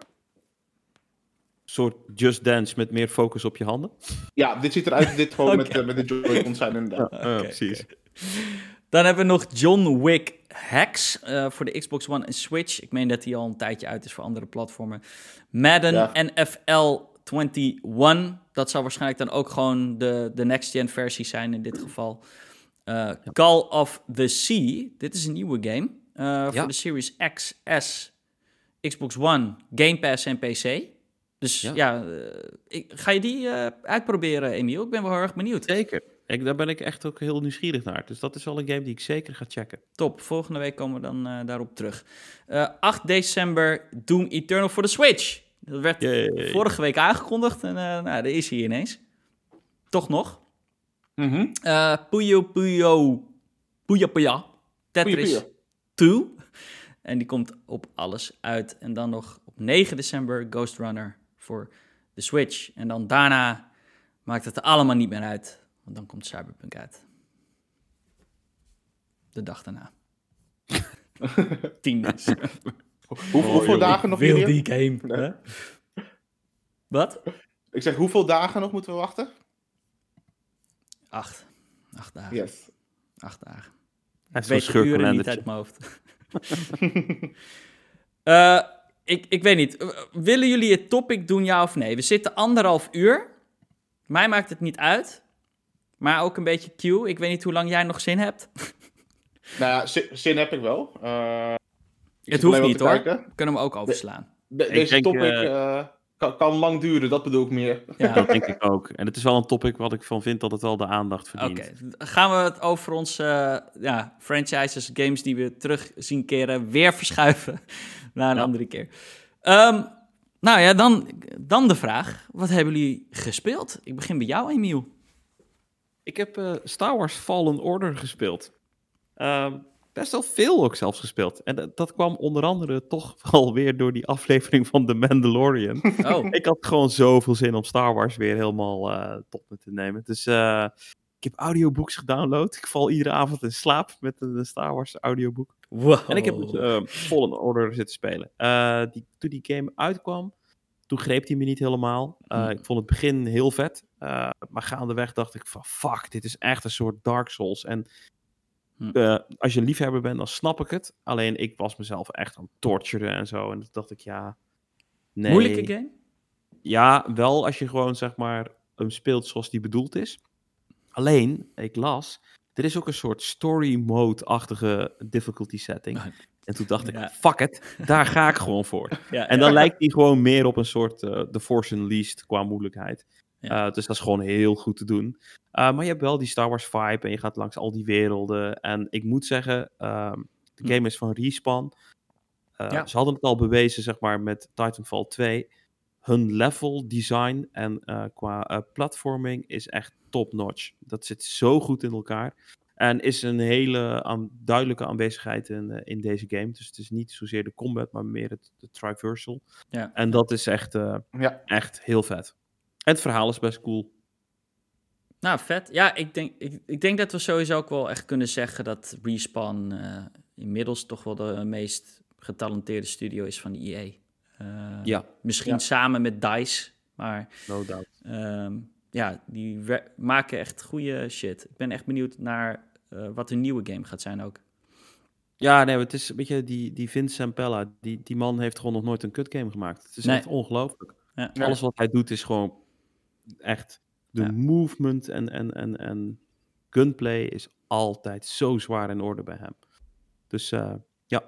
soort Just Dance met meer focus op je handen? Ja, dit ziet eruit dit gewoon (laughs) met, eh, met de Joy-Cons zijn inderdaad. Ja, Oké, precies. Dan hebben we nog John Wick Hacks eh, voor de Xbox One en Switch. Ik meen dat die al een tijdje uit is voor andere platformen. Madden Ja. NFL 21. Dat zal waarschijnlijk dan ook gewoon de, de next-gen versie zijn in dit geval. Eh, Call of the Sea. Dit is een nieuwe game. eh, Ja. Voor de Series X, S, Xbox One, Game Pass en PC. Dus ja, Ja. eh, ik, ga je die uitproberen, Emiel? Ik ben wel heel erg benieuwd. Zeker. Ik, daar ben ik echt ook heel nieuwsgierig naar. Dus dat is wel een game die ik zeker ga checken. Top, volgende week komen we dan daarop terug. Eh 8 december Doom Eternal voor de Switch. Dat werd Yay. vorige week aangekondigd en eh nou, daar is hij ineens. Toch nog. Mhm. Eh Puyo Puyo Puyo Puyo Tetris Puyo Puyo. 2. En die komt op alles uit. En dan nog op 9 december Ghost Runner voor de Switch. En dan daarna maakt het er allemaal niet meer uit. Want dan komt Cyberpunk uit. De dag daarna. (laughs) 10 december. Hoe, hoeveel dagen nog Wil die game. Nee. hè? Wat? Ik zeg, hoeveel dagen nog moeten we wachten? Acht. Acht dagen. Yes. Acht dagen. Ik weet de uren niet uit mijn hoofd. (laughs) Eh, ik, ik weet niet. Willen jullie het topic doen, ja of nee? We zitten anderhalf uur. Mij maakt het niet uit. Maar ook een beetje Q. Ik weet niet hoe lang jij nog zin hebt. (laughs) Nou ja, zin, zin heb ik wel. Eh, ik Het hoeft niet hoor. kijken. We kunnen hem ook overslaan. De- deze denk, topic eh, kan, kan lang duren, dat bedoel ik meer. Ja. (laughs) Dat denk ik ook. En het is wel een topic wat ik van vind dat het wel de aandacht Oké, verdient. gaan we het over onze eh, ja, franchises, games die we terug zien keren, weer verschuiven (laughs) naar een Ja. andere keer. Ehm, nou ja, dan, dan de vraag, wat hebben jullie gespeeld? Ik begin bij jou, Emiel. Ik heb eh, Star Wars Fallen Order gespeeld. Ehm, best wel veel ook zelfs gespeeld. En dat, dat kwam onder andere toch (laughs) wel weer door die aflevering van The Mandalorian. (laughs) Oh, ik had gewoon zoveel zin om Star Wars weer helemaal eh tot me te nemen. Dus eh, ik heb audiobooks gedownload. Ik val iedere avond in slaap met een Star Wars audioboek. wow. En ik heb dus eh, Fallen Order zitten spelen. Eh, die, toen die game uitkwam, toen greep hij me niet helemaal. Eh, Hm. Ik vond het begin heel vet. eh, maar gaandeweg dacht ik van fuck, dit is echt een soort Dark Souls. En Hm. eh, als je een liefhebber bent, dan snap ik het. Alleen ik was mezelf echt aan het torturen en zo. En toen dacht ik ja, nee. Moeilijke game? Ja, wel als je gewoon zeg maar hem speelt zoals die bedoeld is. Alleen, ik las, er is ook een soort story mode-achtige difficulty setting. En toen dacht ik, ja. fuck it, daar ga ik gewoon voor. (laughs) Ja, En dan lijkt hij gewoon meer op een soort eh The Force Unleashed qua moeilijkheid. Ja. Eh, dus dat is gewoon heel goed te doen. Eh, maar je hebt wel die Star Wars vibe en je gaat langs al die werelden. En ik moet zeggen, ehm, de Hm. game is van Respawn. Eh, Ja. Ze hadden het al bewezen, zeg maar, met Titanfall 2. Hun level design en qua platforming is echt top-notch. Dat zit zo goed in elkaar. En is een hele aan, duidelijke aanwezigheid in, in deze game. Dus het is niet zozeer de combat, maar meer het, de traversal. Ja. En dat is echt, Ja, echt heel vet. Het verhaal is best cool. Nou, vet. Ja, ik denk, ik, ik denk dat we sowieso ook wel echt kunnen zeggen dat Respawn eh, inmiddels toch wel de meest getalenteerde studio is van EA. Eh, Ja. Misschien Ja. samen met DICE, maar No doubt. ehm, ja, die maken echt goede shit. Ik ben echt benieuwd naar eh, wat een nieuwe game gaat zijn ook. Ja, nee, maar het is een beetje die, die Vince Sampella. Die, die man heeft gewoon nog nooit een kutgame gemaakt. Het is Nee. echt ongelooflijk. Ja. Alles wat hij doet is gewoon echt... De Ja. movement en, en, en, en gunplay is altijd zo zwaar in orde bij hem. Dus eh, ja.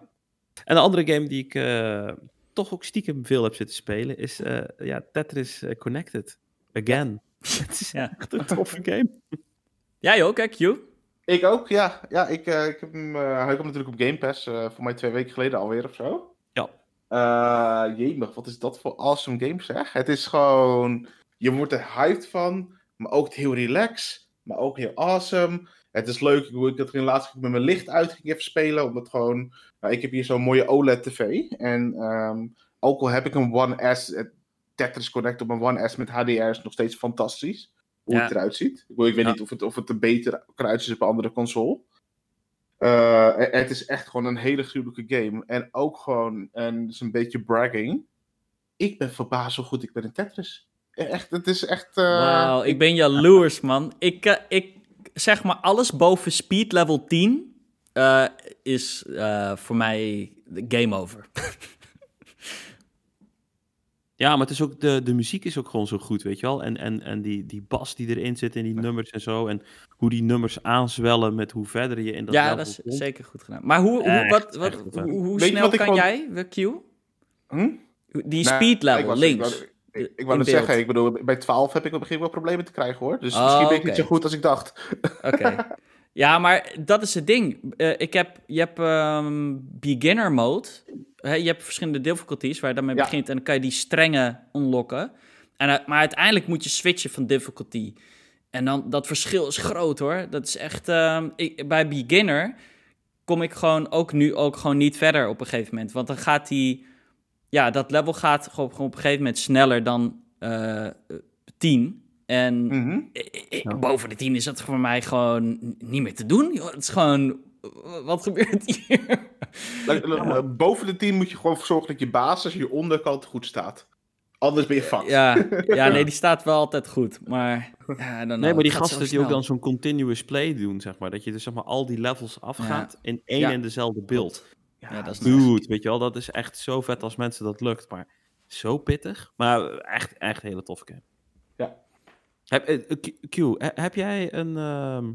En de andere game die ik eh, toch ook stiekem veel heb zitten spelen... is eh, ja, Tetris Connected. Again. (laughs) Het is Ja. echt een toffe game. Jij ook, hè, Q? ik ook, ja. Ja, ik, eh, ik heb hem, eh, hij komt natuurlijk op Game Pass, eh, voor mij twee weken geleden alweer of zo. Ja. Eh jemig, wat is dat voor awesome game zeg. Het is gewoon, je wordt er hyped van, maar ook heel relaxed, maar ook heel awesome. Het is leuk, ik, ik had er laatst met mijn licht uit ging even spelen, omdat gewoon, nou, ik heb hier zo'n mooie OLED tv. En ehm, ook al heb ik een One S, het Tetris Connect op een One S met HDR is nog steeds fantastisch. Hoe Ja. het eruit ziet. Ik, weet Ja. niet of het, of het er beter kan uitzien op een andere console. Eh, eh, het is echt gewoon een hele gruwelijke game. En ook gewoon, en het is een beetje bragging. Ik ben verbaasd hoe goed ik ben in Tetris. Echt, het is echt... eh, Wauw, ik ben jaloers, man. Ik, eh, ik zeg maar, alles boven speed level 10 eh, is eh, voor mij game over. (laughs) Ja, maar het is ook de, de muziek is ook gewoon zo goed, weet je wel. En, en, en die, die bas die erin zit in die nummers en zo. En hoe die nummers aanzwellen met hoe verder je in dat ja, level dat is komt. zeker goed gedaan. Maar hoe, hoe, Echt, wat, wat, echt hoe, snel kan gewoon- jij, Q? hm? Die speed level, links. Ik, wou- ik, wou net beeld. zeggen, ik bedoel, bij 12 heb ik op een gegeven moment wel problemen te krijgen hoor. Dus Oh, misschien ben ik niet zo goed als ik dacht. Oké. (laughs) Ja, maar dat is het ding. Eh, ik heb, je hebt ehm, beginner mode. Je hebt verschillende difficulties waar je dan mee Ja. begint. En dan kan je die strenge unlocken. En, eh, maar uiteindelijk moet je switchen van difficulty. En dan, dat verschil is groot hoor. Dat is echt... ehm, ik, bij beginner kom ik gewoon ook nu ook gewoon niet verder op een gegeven moment. Want dan gaat die... Ja, dat level gaat gewoon, gewoon op een gegeven moment sneller dan eh 10. En Mhm. Ja. Boven de 10 is dat voor mij gewoon niet meer te doen. Joh. Het is gewoon, wat gebeurt hier? (laughs) Uh, boven de 10 moet je gewoon zorgen dat je basis, je onderkant goed staat. Anders ben je fucked. Ja, (laughs) ja, nee, die staat wel altijd goed. Maar, ja, dan Nee, maar die gasten die ook dan zo'n continuous play doen, zeg maar. Dat je dus zeg maar al die levels afgaat in één Ja. en dezelfde beeld. Ja, dat is nice. Dude, weet je wel, dat is echt zo vet als mensen dat lukt. Maar zo pittig. Maar echt, echt een hele toffe game. Ja. Heb, eh, Q, Q, he- heb jij een, ehm,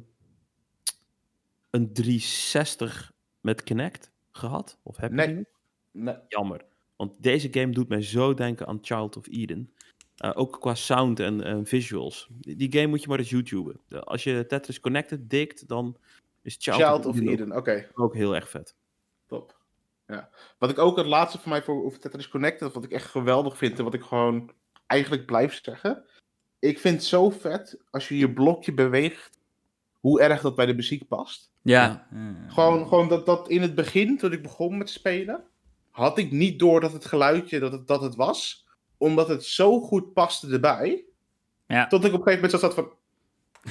een 360 met Kinect gehad? Of heb je Nee. die nog? Nee. Jammer. Want deze game doet mij zo denken aan Child of Eden. Eh, ook qua sound en en visuals. Die, die game moet je maar eens YouTuben. Als je Tetris Connected dikt, dan is Child, Child of ook- Eden, oké. ook heel erg vet. Ja. Wat ik ook het laatste voor mij voor over Tetris Connected, wat ik echt geweldig vind en wat ik gewoon eigenlijk blijf zeggen. Ik vind het zo vet als je je blokje beweegt hoe erg dat bij de muziek past. Ja. Gewoon, gewoon dat, dat in het begin, toen ik begon met spelen, had ik niet door dat het geluidje dat het, dat het was. Omdat het zo goed paste erbij. Ja. Tot ik op een gegeven moment zo zat van...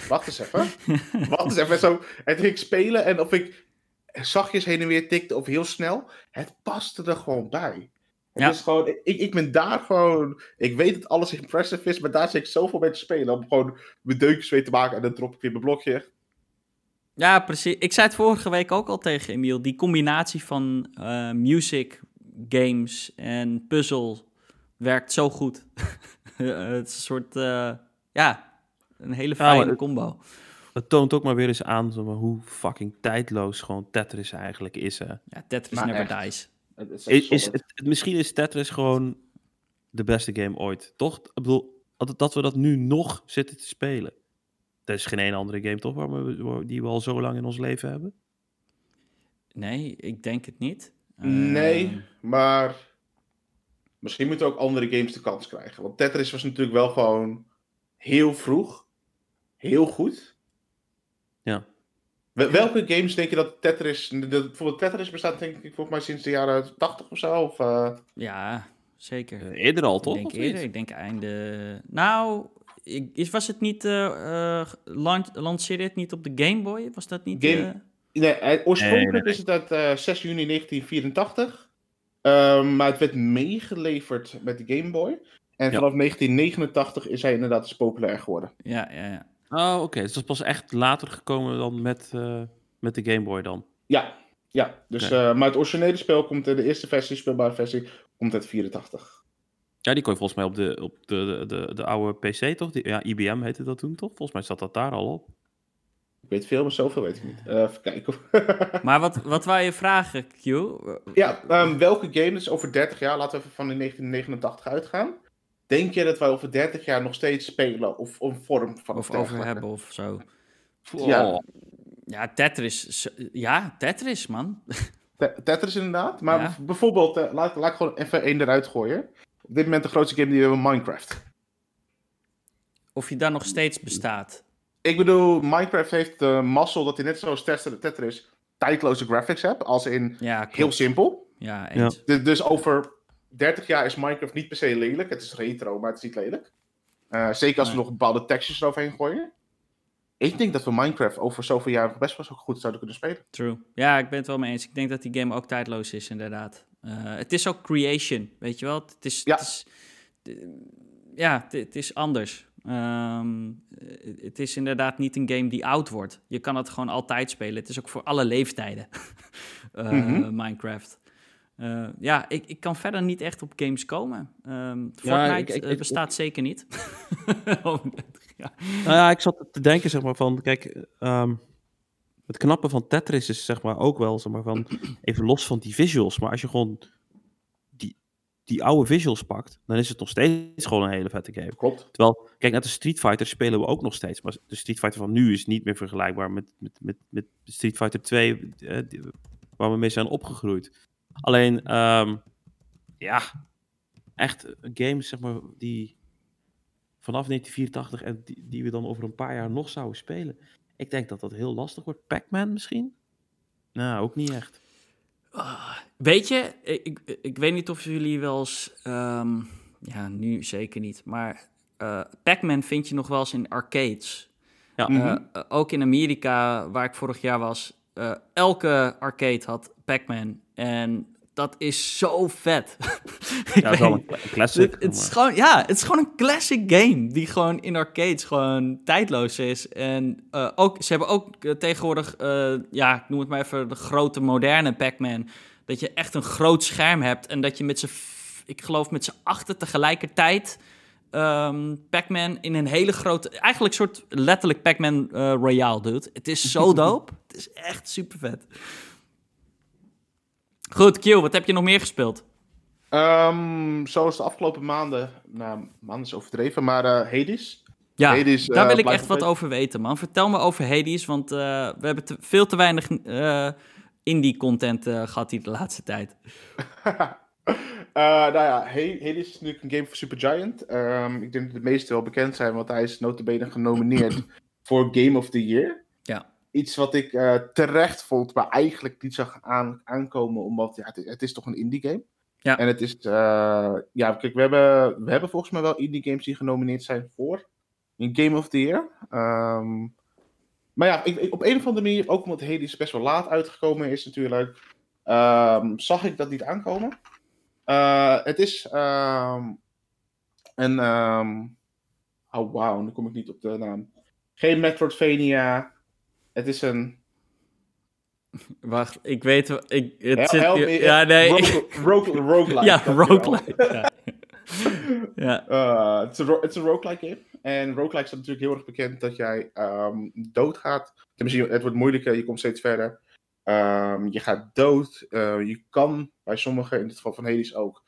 Wacht eens even. (laughs) Wacht eens even. Zo, en toen ging ik spelen en of ik zachtjes heen en weer tikte of heel snel. Het paste er gewoon bij. Het Ja. is gewoon, ik, ik ben daar gewoon... Ik weet dat alles impressive is, maar daar zit ik zoveel mee te spelen. Om gewoon mijn deukjes mee te maken en dan drop ik weer mijn blokje. Ja, precies. Ik zei het vorige week ook al tegen Emiel. Die combinatie van eh, music, games en puzzel werkt zo goed. (laughs) het is een soort, eh, ja, een hele Ja, maar fijne combo. Het toont ook maar weer eens aan zeg maar, hoe fucking tijdloos gewoon Tetris eigenlijk is. Hè. Ja, Tetris Maar Never echt. Dies. Het is het, misschien is Tetris gewoon de beste game ooit. Toch? Ik bedoel, dat, dat we dat nu nog zitten te spelen. Er is geen ene andere game toch waar we, die we al zo lang in ons leven hebben? Nee, ik denk het niet. Nee, Ehm, maar misschien moeten ook andere games de kans krijgen. Want Tetris was natuurlijk wel gewoon heel vroeg. Heel goed. Ja. Wel- Welke games denk je dat Tetris... de- bijvoorbeeld Tetris bestaat denk ik volgens mij sinds de jaren 80 of zo. Of, eh, ja, zeker. Eh, eerder al, toch? Ik denk eerder, ik denk einde... Nou, ik, is, was het niet... eh eh, lan- lanceerde het niet op de Game Boy? Was dat niet... Game- eh, Nee, oorspronkelijk Nee, nee, nee. is het uit eh, 6 juni 1984. Ehm, maar het werd meegeleverd met de Game Boy. En Ja. vanaf 1989 is hij inderdaad dus populair geworden. ja, ja, ja. Oh, oké. Dus dat is pas echt later gekomen dan met, eh, met de Game Boy dan. Ja, ja. Dus, eh, maar het originele spel komt, eh, de eerste versie, speelbare versie, komt uit 84. Ja, die kon je volgens mij op de, op de, de, de, de oude PC, toch? Die, ja, IBM heette dat toen, toch? Volgens mij zat dat daar al op. Ik weet veel, maar zoveel weet ik niet. Eh, even kijken. (laughs) Maar wat, wat wou je vragen, Q? ja, ehm, welke game, dus over 30 jaar, laten we even van de 1989 uitgaan. Denk je dat wij over 30 jaar nog steeds spelen? Of een vorm van Of over hebben of zo. Ja. Oh. Ja, Tetris. Ja, Tetris, man. Te- Tetris inderdaad. Maar Ja. bijvoorbeeld, eh, laat, laat ik gewoon even één eruit gooien. Op dit moment de grootste game die we hebben, Minecraft. Of je daar nog steeds bestaat. Ik bedoel, Minecraft heeft de mazzel dat hij net zoals Tet- Tetris tijdloze graphics hebt. Als in Ja, heel simpel. Ja, eens. Dus, dus over 30 jaar is Minecraft niet per se lelijk. Het is retro, maar het is niet lelijk. Eh, zeker als we Nee. nog bepaalde textures eroverheen gooien. Ik denk dat we Minecraft over zoveel jaar best wel zo goed zouden kunnen spelen. True. Ja, ik ben het wel mee eens. Ik denk dat die game ook tijdloos is, inderdaad. Eh, het is ook creation, weet je wel? Het is... Ja. Het is ja, het, is anders. Ehm, eh, het is inderdaad niet een game die oud wordt. Je kan het gewoon altijd spelen. Het is ook voor alle leeftijden. (laughs) Eh, Mhm. Minecraft. Eh, ja, ik, ik kan verder niet echt op games komen. Ehm, Ja, Fortnite ik- ik- eh, ik- bestaat zeker niet. (laughs) Oh, (laughs) ja. Nou ja, ik zat te denken, zeg maar, van, kijk, ehm, het knappe van Tetris is, zeg maar, ook wel, zeg maar, van, (clears throat) even los van die visuals, maar als je gewoon die, die oude visuals pakt, dan is het nog steeds gewoon een hele vette game. Klopt. Terwijl, kijk, net de Street Fighter spelen we ook nog steeds, maar de Street Fighter van nu is niet meer vergelijkbaar met, met, met, met Street Fighter 2, eh, die- waar we mee zijn opgegroeid. Alleen, ehm, ja, echt games, zeg maar, die vanaf 1984 en die, die we dan over een paar jaar nog zouden spelen. Ik denk dat dat heel lastig wordt. Pac-Man misschien? Nou, ook niet echt. Ah, weet je, ik, ik, ik weet niet of jullie wel eens... ehm, ja, nu zeker niet. Maar eh Pac-Man vind je nog wel eens in arcades. Ja. Mhm. Eh, eh, ook in Amerika, waar ik vorig jaar was... eh, elke arcade had Pac-Man. En dat is zo vet. (laughs) Ja, dat is wel weet- een, cla- een classic. het, het is gewoon, ja, het is gewoon een classic game die gewoon in arcades gewoon tijdloos is. En eh, ook, ze hebben ook eh, tegenwoordig, eh, ja, ik noem het maar even de grote moderne Pac-Man. Dat je echt een groot scherm hebt en dat je met z'n, ik geloof met z'n achter tegelijkertijd ehm, Pac-Man in een hele grote, eigenlijk soort letterlijk Pac-Man Royale doet. Het is zo (laughs) dope. het is echt super vet. Goed, Q, wat heb je nog meer gespeeld? Ehm, zoals de afgelopen maanden, nou, maanden is overdreven, maar eh Hades. Ja, Hades, daar eh, wil ik echt wat over weten, man. Vertel me over Hades, want eh, we hebben te- veel te weinig indie-content eh, gehad hier de laatste tijd. (laughs) Nou ja, Hades is natuurlijk een game voor Supergiant. Ehm ik denk dat de meesten wel bekend zijn, want hij is notabene genomineerd (clears throat) voor Game of the Year. Ja. Iets wat ik eh, terecht vond, maar eigenlijk niet zag aan, aankomen, omdat ja, het, is, het is toch een indie game. Ja. En het is, eh, ja, kijk, we hebben, we hebben volgens mij wel indie games die genomineerd zijn voor een Game of the Year. Ehm, maar ja, ik, ik- op een of andere manier, ook omdat Hades best wel laat uitgekomen is natuurlijk, ehm, zag ik dat niet aankomen. Eh, het is ehm, een, oh wauw, nu kom ik niet op de naam. Geen Metroidvania. Het is een. Wacht, ik weet... Ik, het Hel- zit, help me, ja, nee. Rogue, rogue, (laughs) roguelike. ja, roguelike. Ja. (laughs) ja. Eh, Het is een is roguelike game. En roguelike is natuurlijk heel erg bekend dat jij ehm, doodgaat. Tenminste, het wordt moeilijker, je komt steeds verder. Ehm, je gaat dood. Eh, je kan bij sommigen, in het geval van Hades ook,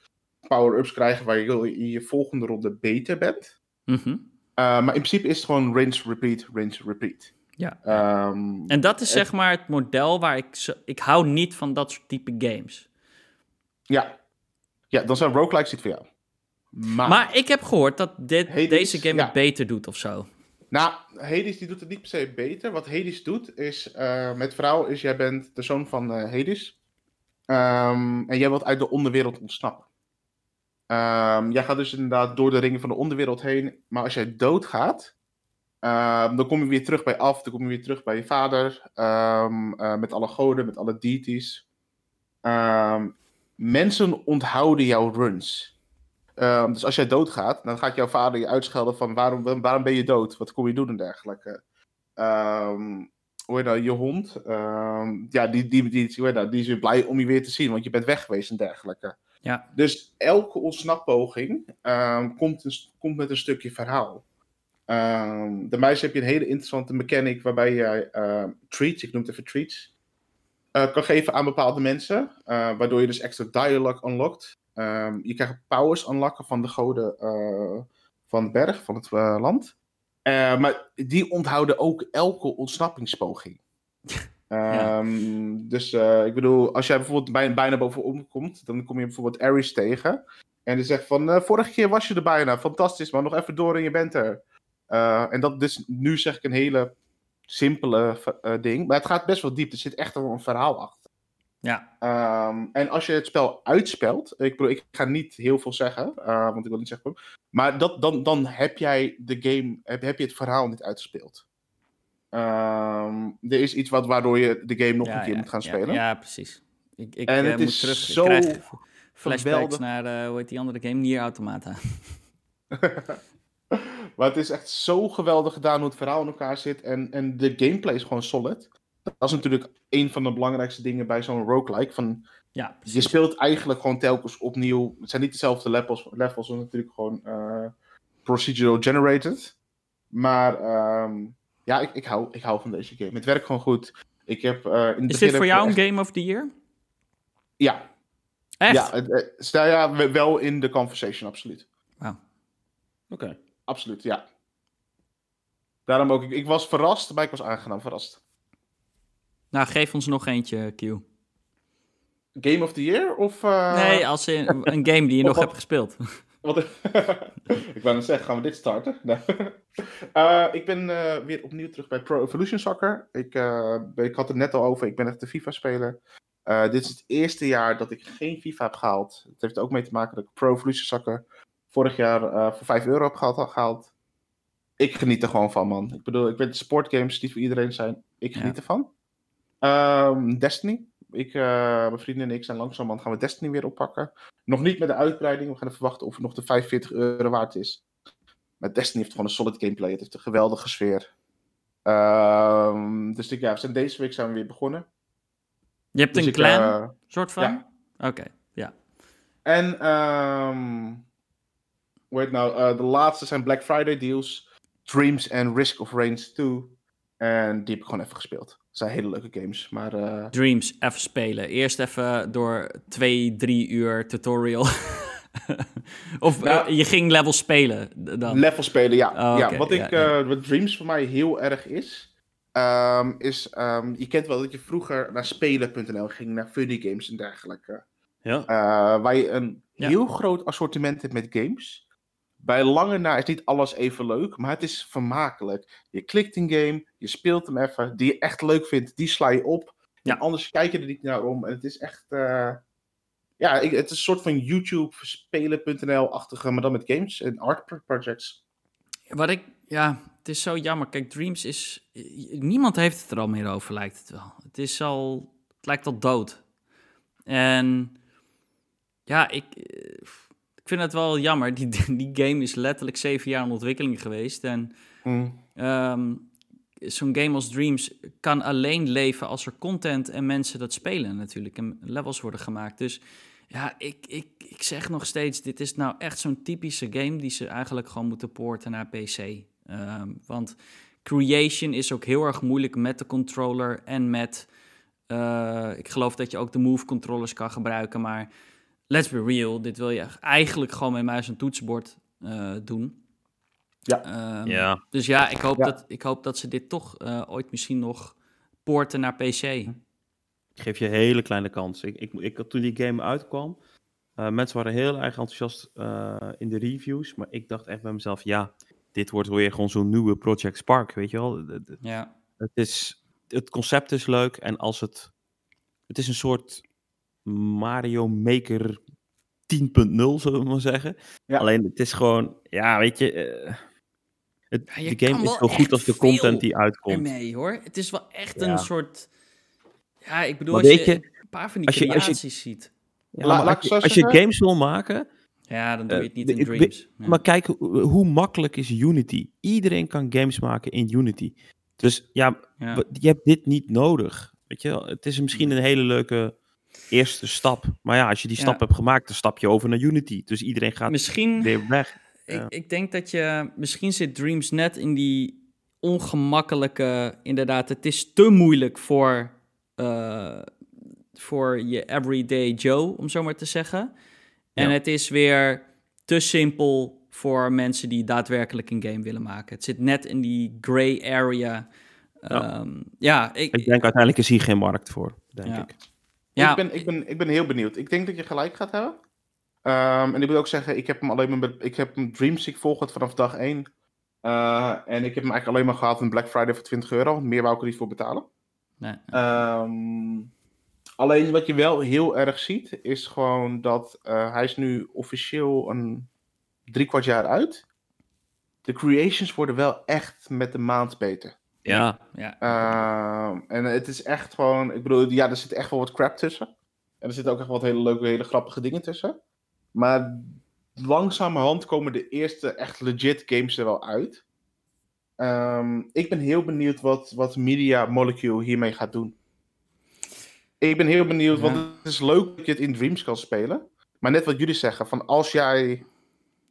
power-ups krijgen waar je in je volgende ronde beter bent. Mhm. Eh, maar in principe is het gewoon rinse, repeat, rinse, repeat. Ja. Ehm, En dat is Het- zeg maar het model waar ik... Ik hou niet van dat soort type games. ja. ja, dan zijn roguelikes niet voor jou. Maar, Maar ik heb gehoord dat dit, Hades, deze game ja. het beter doet of zo. Nou, Hades die doet het niet per se beter. Wat Hades doet is, eh, met verhaal is, jij bent de zoon van eh, Hades. Ehm, en jij wilt uit de onderwereld ontsnappen. Ehm, jij gaat dus inderdaad door de ringen van de onderwereld heen. Maar als jij doodgaat, ehm, dan kom je weer terug bij af. Dan kom je weer terug bij je vader. ehm, eh, met alle goden, met alle deities. Ehm, mensen onthouden jouw runs. Dus als jij doodgaat, dan gaat jouw vader je uitschelden van waarom, waarom ben je dood? Wat kom je doen en dergelijke. Hoe heet dat, je hond, ja, die, die, die, die is weer blij om je weer te zien, want je bent weg geweest en dergelijke. Ja. Dus elke ontsnappoging komt, een, komt met een stukje verhaal. Ehm de meisje heb je een hele interessante mechanic waarbij je ehm, treats, ik noem het even treats, eh, kan geven aan bepaalde mensen, eh, waardoor je dus extra dialogue unlockt. Ehm, je krijgt powers unlocken van de goden eh, van de berg, van het land. Maar die onthouden ook elke ontsnappingspoging. (laughs) Dus ik bedoel, als jij bijvoorbeeld bij, bijna bovenop komt, dan kom je bijvoorbeeld Ares tegen. En die zegt van, vorige keer was je er bijna, fantastisch, maar nog even door en je bent er. Eh, en dat dus, nu zeg ik een hele simpele eh, ding, maar het gaat best wel diep. Er zit echt wel een verhaal achter. Ja. Ehm, en als je het spel uitspelt, ik, ik ga niet heel veel zeggen, eh, want ik wil niet zeggen, maar dat, dan, dan heb jij de game, heb, heb je het verhaal niet uitgespeeld. Ehm, er is iets wat, waardoor je de game nog ja, een keer ja, moet gaan ja, spelen. Ja, precies. Ik, ik En het moet is terug. zo ik krijg flashbacks geweldig. naar, hoe heet die andere game? Nier Automata. (laughs) (laughs) maar het is echt zo geweldig gedaan hoe het verhaal in elkaar zit. En, en de gameplay is gewoon solid. Dat is natuurlijk een van de belangrijkste dingen bij zo'n roguelike. Van, Ja, je speelt eigenlijk gewoon telkens opnieuw. Het zijn niet dezelfde levels, levels maar natuurlijk gewoon eh, procedural generated. Maar ehm, ja, ik, ik, hou, ik hou van deze game. Het werkt gewoon goed. Ik heb, eh, in het Is begin dit voor jou een echt- Game of the Year? Ja, Echt? ja, het, het- nou ja, we- wel in de conversation, absoluut. Oké. Absoluut, ja. Daarom ook, ik, ik was verrast, maar ik was aangenaam verrast. Nou, geef ons nog eentje, Q. Game of the Year? Of, eh, nee, als in (laughs) een game die je nog wat- hebt gespeeld. (laughs) Wat, (laughs) ik wou net zeggen, gaan we dit starten? Nee. Eh, ik ben eh, weer opnieuw terug bij Pro Evolution Soccer. Ik, ik had het net al over, ik ben echt een FIFA-speler. Dit is het eerste jaar dat ik geen FIFA heb gehaald. Het heeft ook mee te maken dat ik Pro Evolution Soccer vorig jaar eh, voor 5 euro heb gehaald, gehaald. Ik geniet er gewoon van, man. Ik bedoel, ik weet sportgames die voor iedereen zijn. Ik geniet Ja. ervan. Ehm, Destiny. Ik, eh, mijn vrienden en ik zijn langzamerhand gaan we Destiny weer oppakken. Nog niet met de uitbreiding. We gaan even wachten of het nog de 45 euro waard is. Maar Destiny heeft gewoon een solid gameplay. Het heeft een geweldige sfeer. Ehm, dus ik, ja, we zijn deze week zijn we weer begonnen. Je hebt Dus een ik, clan, eh, soort van? ja. Oké, ja. En ehm hoe heet het nou? eh, de laatste zijn Black Friday deals. Dreams en Risk of Range 2. En die heb ik gewoon even gespeeld. Het zijn hele leuke games. Maar eh, Dreams, even spelen. Eerst even door twee, drie uur tutorial. (laughs) of Nou, eh, je ging level spelen dan? level spelen, ja. Oh, ja wat, ik, ja. eh, wat Dreams voor mij heel erg is. ehm, is ehm, je kent wel dat je vroeger naar spelen.nl ging. Naar funny games en dergelijke. Ja. Eh, waar je een Ja. heel groot assortiment hebt met games. Bij lange na is niet alles even leuk, maar het is vermakelijk. Je klikt een game, je speelt hem even, die je echt leuk vindt, die sla je op. Ja. En anders kijk je er niet naar om. En het is echt, eh, ja, ik- het is een soort van YouTube spelen.nl-achtige, maar dan met games en art pro- projects. Wat ik, ja, het is zo jammer. Kijk, Dreams is, niemand heeft het er al meer over, lijkt het wel. Het is al, het lijkt al dood. En ja, ik, eh, ik vind het wel jammer. Die, (laughs) die game is letterlijk zeven jaar in ontwikkeling geweest. En Mm. Ehm, Zo'n game als Dreams kan alleen leven als er content en mensen dat spelen natuurlijk. En levels worden gemaakt. Dus ja, ik, ik, ik zeg nog steeds, dit is nou echt zo'n typische game die ze eigenlijk gewoon moeten poorten naar PC. Ehm, want creation is ook heel erg moeilijk met de controller en met... eh, ik geloof dat je ook de move controllers kan gebruiken, maar let's be real, dit wil je eigenlijk gewoon met muis en toetsenbord eh, doen. Ja. Ehm, Ja. Dus ja, ik hoop, Ja. Dat, ik hoop dat ze dit toch eh, ooit misschien nog poorten naar PC. Ik geef je een hele kleine kans. Ik, ik, ik, toen die game uitkwam, eh, mensen waren heel erg enthousiast eh, in de reviews. Maar ik dacht echt bij mezelf, ja, dit wordt weer gewoon zo'n nieuwe Project Spark, weet je wel. Ja, Het, is, het concept is leuk en als het... Het is een soort Mario Maker 10.0, zullen we maar zeggen. Ja. Alleen het is gewoon, ja, weet je... eh, het, Ja, je de game is wel zo goed als de veel content die uitkomt. ermee hoor. Het is wel echt Ja. een soort... Ja, ik bedoel, Maar als je, je, een paar van die als je- je- ziet. Ja, La- als je, als je games wil maken, Ja, dan doe je Eh, het niet in ik- Dreams. Ja. Maar kijk, hoe, hoe makkelijk is Unity? Iedereen kan games maken in Unity. Dus ja, Ja. je hebt dit niet nodig. Weet je, wel? het is misschien een hele leuke eerste stap. Maar ja, als je die stap hebt gemaakt, dan stap je over naar Unity. Dus iedereen gaat Misschien... weer weg. Ik, ik denk dat je... Misschien zit Dreams net in die ongemakkelijke... Inderdaad, het is te moeilijk voor... eh, voor je everyday Joe, om zo maar te zeggen. En Ja. het is weer te simpel voor mensen die daadwerkelijk een game willen maken. Het zit net in die gray area. Ja. Ehm, ja, ik, Ik denk uiteindelijk is hier geen markt voor, denk Ja. ik. Ja, Ik, ben, ik, ben, ik ben heel benieuwd. Ik denk dat je gelijk gaat hebben. Ehm, en ik wil ook zeggen, ik heb hem alleen maar ik heb hem Dreams, ik volg het vanaf dag 1. Eh, en ik heb hem eigenlijk alleen maar gehad een Black Friday voor 20 euro. Meer wou ik er niet voor betalen. nee, Ehm, alleen wat je wel heel erg ziet, is gewoon dat eh, hij is nu officieel een drie kwart jaar uit. De creations worden wel echt met de maand beter. Ja, ja. Ehm, en het is echt gewoon, ik bedoel, ja, er zit echt wel wat crap tussen. En er zitten ook echt wat hele leuke, hele grappige dingen tussen. Maar langzamerhand komen de eerste echt legit games er wel uit. Ehm, ik ben heel benieuwd wat, wat Media Molecule hiermee gaat doen. Ik ben heel benieuwd, Ja. want het is leuk dat je het in Dreams kan spelen. Maar net wat jullie zeggen, van als jij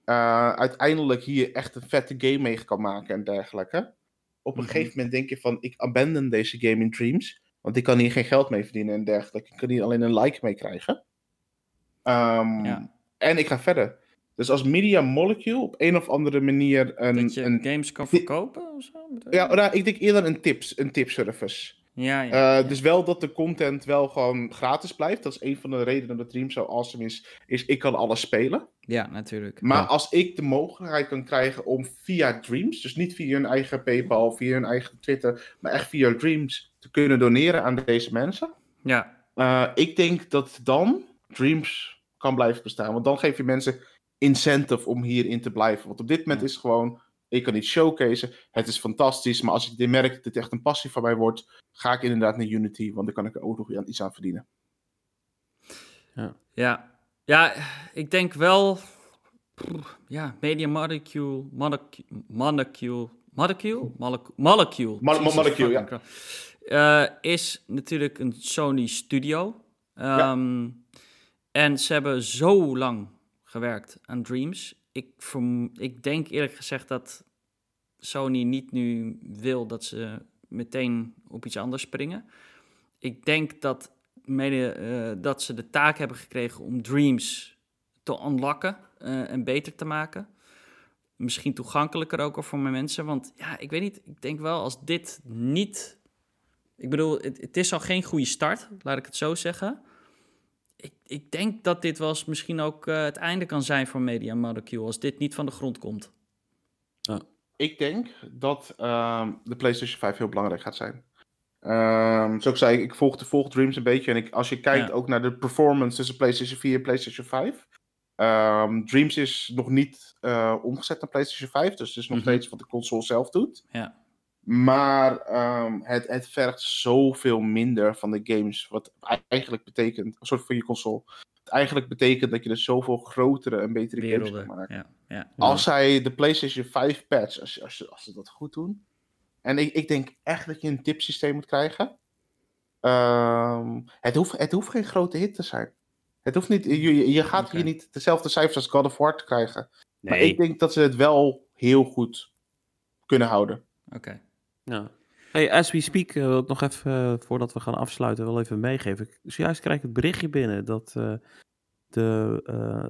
eh, uiteindelijk hier echt een vette game mee kan maken en dergelijke. Op een Mhm. gegeven moment denk je van, ik abandon deze game in Dreams. Want ik kan hier geen geld mee verdienen en dergelijke. Ik kan hier alleen een like mee krijgen. Ehm, Ja. En ik ga verder. Dus als Media Molecule op een of andere manier een... dat je een games kan verkopen of zo? bedoel je? ja, nou, ik denk eerder een tips, een tipservice. Ja, ja, Eh, ja. Dus wel dat de content wel gewoon gratis blijft. Dat is een van de redenen dat Dream zo awesome is. Is ik kan alles spelen. Ja, natuurlijk. Maar Ja. als ik de mogelijkheid kan krijgen om via Dreams, dus niet via hun eigen PayPal, via hun eigen Twitter, maar echt via Dreams te kunnen doneren aan deze mensen. Ja, eh, ik denk dat dan Dreams kan blijven bestaan. Want dan geef je mensen incentive om hierin te blijven. Want op dit moment Ja. is gewoon, ik kan niet showcase. Het is fantastisch, maar als ik merk dat dit echt een passie van mij wordt, ga ik inderdaad naar Unity, want dan kan ik er ook nog iets aan verdienen. ja. Ja, ik denk wel... Ja, Media Molecule... Molecule... Molecule... Molecule? Molecule? Molecule. Ja. Eh, is natuurlijk een Sony studio. Ehm, En ze hebben zo lang gewerkt aan Dreams. Ik, ik denk eerlijk gezegd dat Sony niet nu wil dat ze meteen op iets anders springen. Ik denk dat, mede, eh, dat ze de taak hebben gekregen om Dreams te unlocken eh, en beter te maken. Misschien toegankelijker ook voor mijn mensen. Want ja, ik weet niet. Ik denk wel als dit niet. Ik bedoel, het is al geen goede start, laat ik het zo zeggen. Ik, ik denk dat dit was misschien ook uh, het einde kan zijn voor Media Molecule als dit niet van de grond komt. Ik denk dat um, de PlayStation 5 heel belangrijk gaat zijn. Um, zoals ik zei, ik volg de volg Dreams een beetje. En ik, als je kijkt ja. ook naar de performance tussen PlayStation 4 en PlayStation 5. Um, Dreams is nog niet uh, omgezet naar PlayStation 5. Dus het is nog mm -hmm. steeds wat de console zelf doet. Ja. Maar um, het, het vergt zoveel minder van de games. Wat eigenlijk betekent, een soort van je console. Het eigenlijk betekent dat je dus zoveel grotere en betere Werelden, games kan maken. Ja, ja. Als zij de PlayStation 5 patch, als, als, als ze dat goed doen. En ik, ik denk echt dat je een tipsysteem moet krijgen. Um, het, hoeft, het hoeft geen grote hit te zijn. Het hoeft niet, je, je gaat okay. hier niet dezelfde cijfers als God of War te krijgen. Nee. Maar ik denk dat ze het wel heel goed kunnen houden. Oké. Okay. Ja. Hey, as we speak, uh, wil ik nog even, uh, voordat we gaan afsluiten, wel even meegeven. Zojuist krijg ik het berichtje binnen dat uh, de,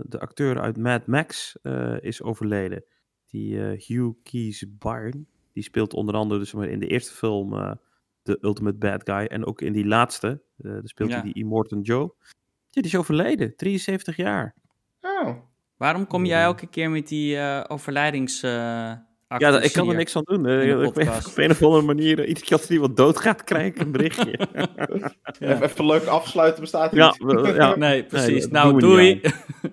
de acteur uit Mad Max is overleden. Die Hugh Keys Byrne, die speelt onder andere dus maar in de eerste film de Ultimate Bad Guy. En ook in die laatste, daar speelt ja. hij die Immortan Joe. Ja, die is overleden, 73 jaar. Oh. Waarom kom jij elke keer met die overlijdings... Ja, ik kan er niks aan doen. Uh, op een of andere manier, uh, iedere keer als er iemand doodgaat, krijg ik een berichtje. (laughs) ja. Even leuk afsluiten bestaat er ja, niet. ja, (laughs) nee, precies. Nee, nou, doei.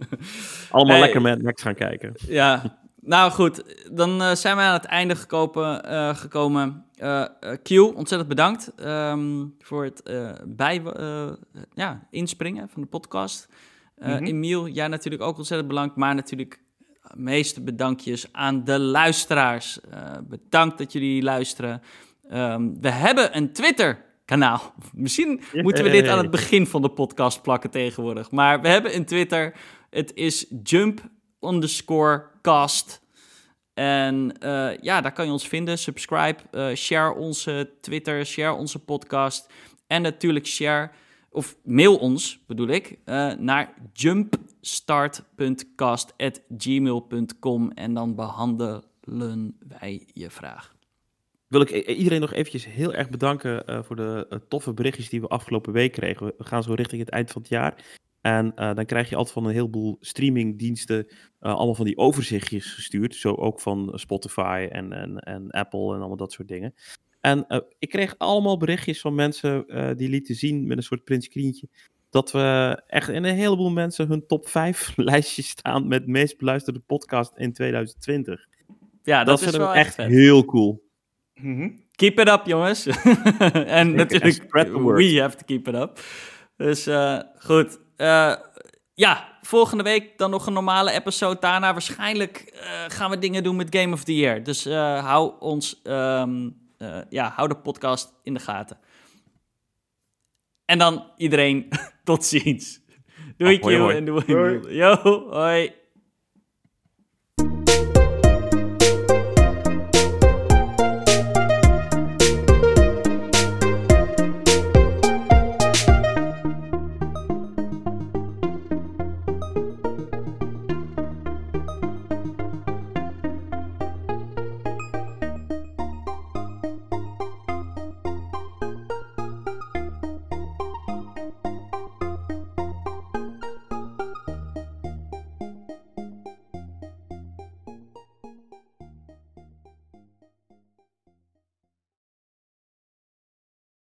(laughs) Allemaal hey. lekker met Max gaan kijken. Ja, nou goed. Dan uh, zijn we aan het einde gekomen. gekomen. Q, ontzettend bedankt um, voor het bij, ja, inspringen van de podcast. Mm -hmm. Emiel, jij natuurlijk ook ontzettend bedankt, maar natuurlijk meeste bedankjes aan de luisteraars. Uh, bedankt dat jullie luisteren. Um, we hebben een Twitter-kanaal. (laughs) Misschien moeten we dit aan het begin van de podcast plakken tegenwoordig. Maar we hebben een Twitter. Het is jump underscore cast. En uh, ja, daar kan je ons vinden. Subscribe, uh, share onze Twitter, share onze podcast. En natuurlijk share, of mail ons bedoel ik, naar jump start.cast.gmail.com en dan behandelen wij je vraag. Wil ik iedereen nog eventjes heel erg bedanken uh, voor de uh, toffe berichtjes die we afgelopen week kregen. We gaan zo richting het eind van het jaar. En uh, dan krijg je altijd van een heleboel streamingdiensten allemaal van die overzichtjes gestuurd. Zo ook van Spotify en, en, en Apple en allemaal dat soort dingen. En ik kreeg allemaal berichtjes van mensen die lieten zien met een soort printscreentje dat we echt in een heleboel mensen hun top 5 (laughs) lijstje staan met meest beluisterde podcast in 2020. Ja, dat, dat is wel echt vet. heel cool. Mm -hmm. Keep it up, jongens. (laughs) en natuurlijk, we have to keep it up. Dus uh, goed. Uh, ja, volgende week dan nog een normale episode. Daarna waarschijnlijk uh, gaan we dingen doen met Game of the Year. Dus hou ons, um, ja, hou de podcast in de gaten. En dan iedereen (laughs) tot ziens. Doei, hoi. en doei. Yo, hoi.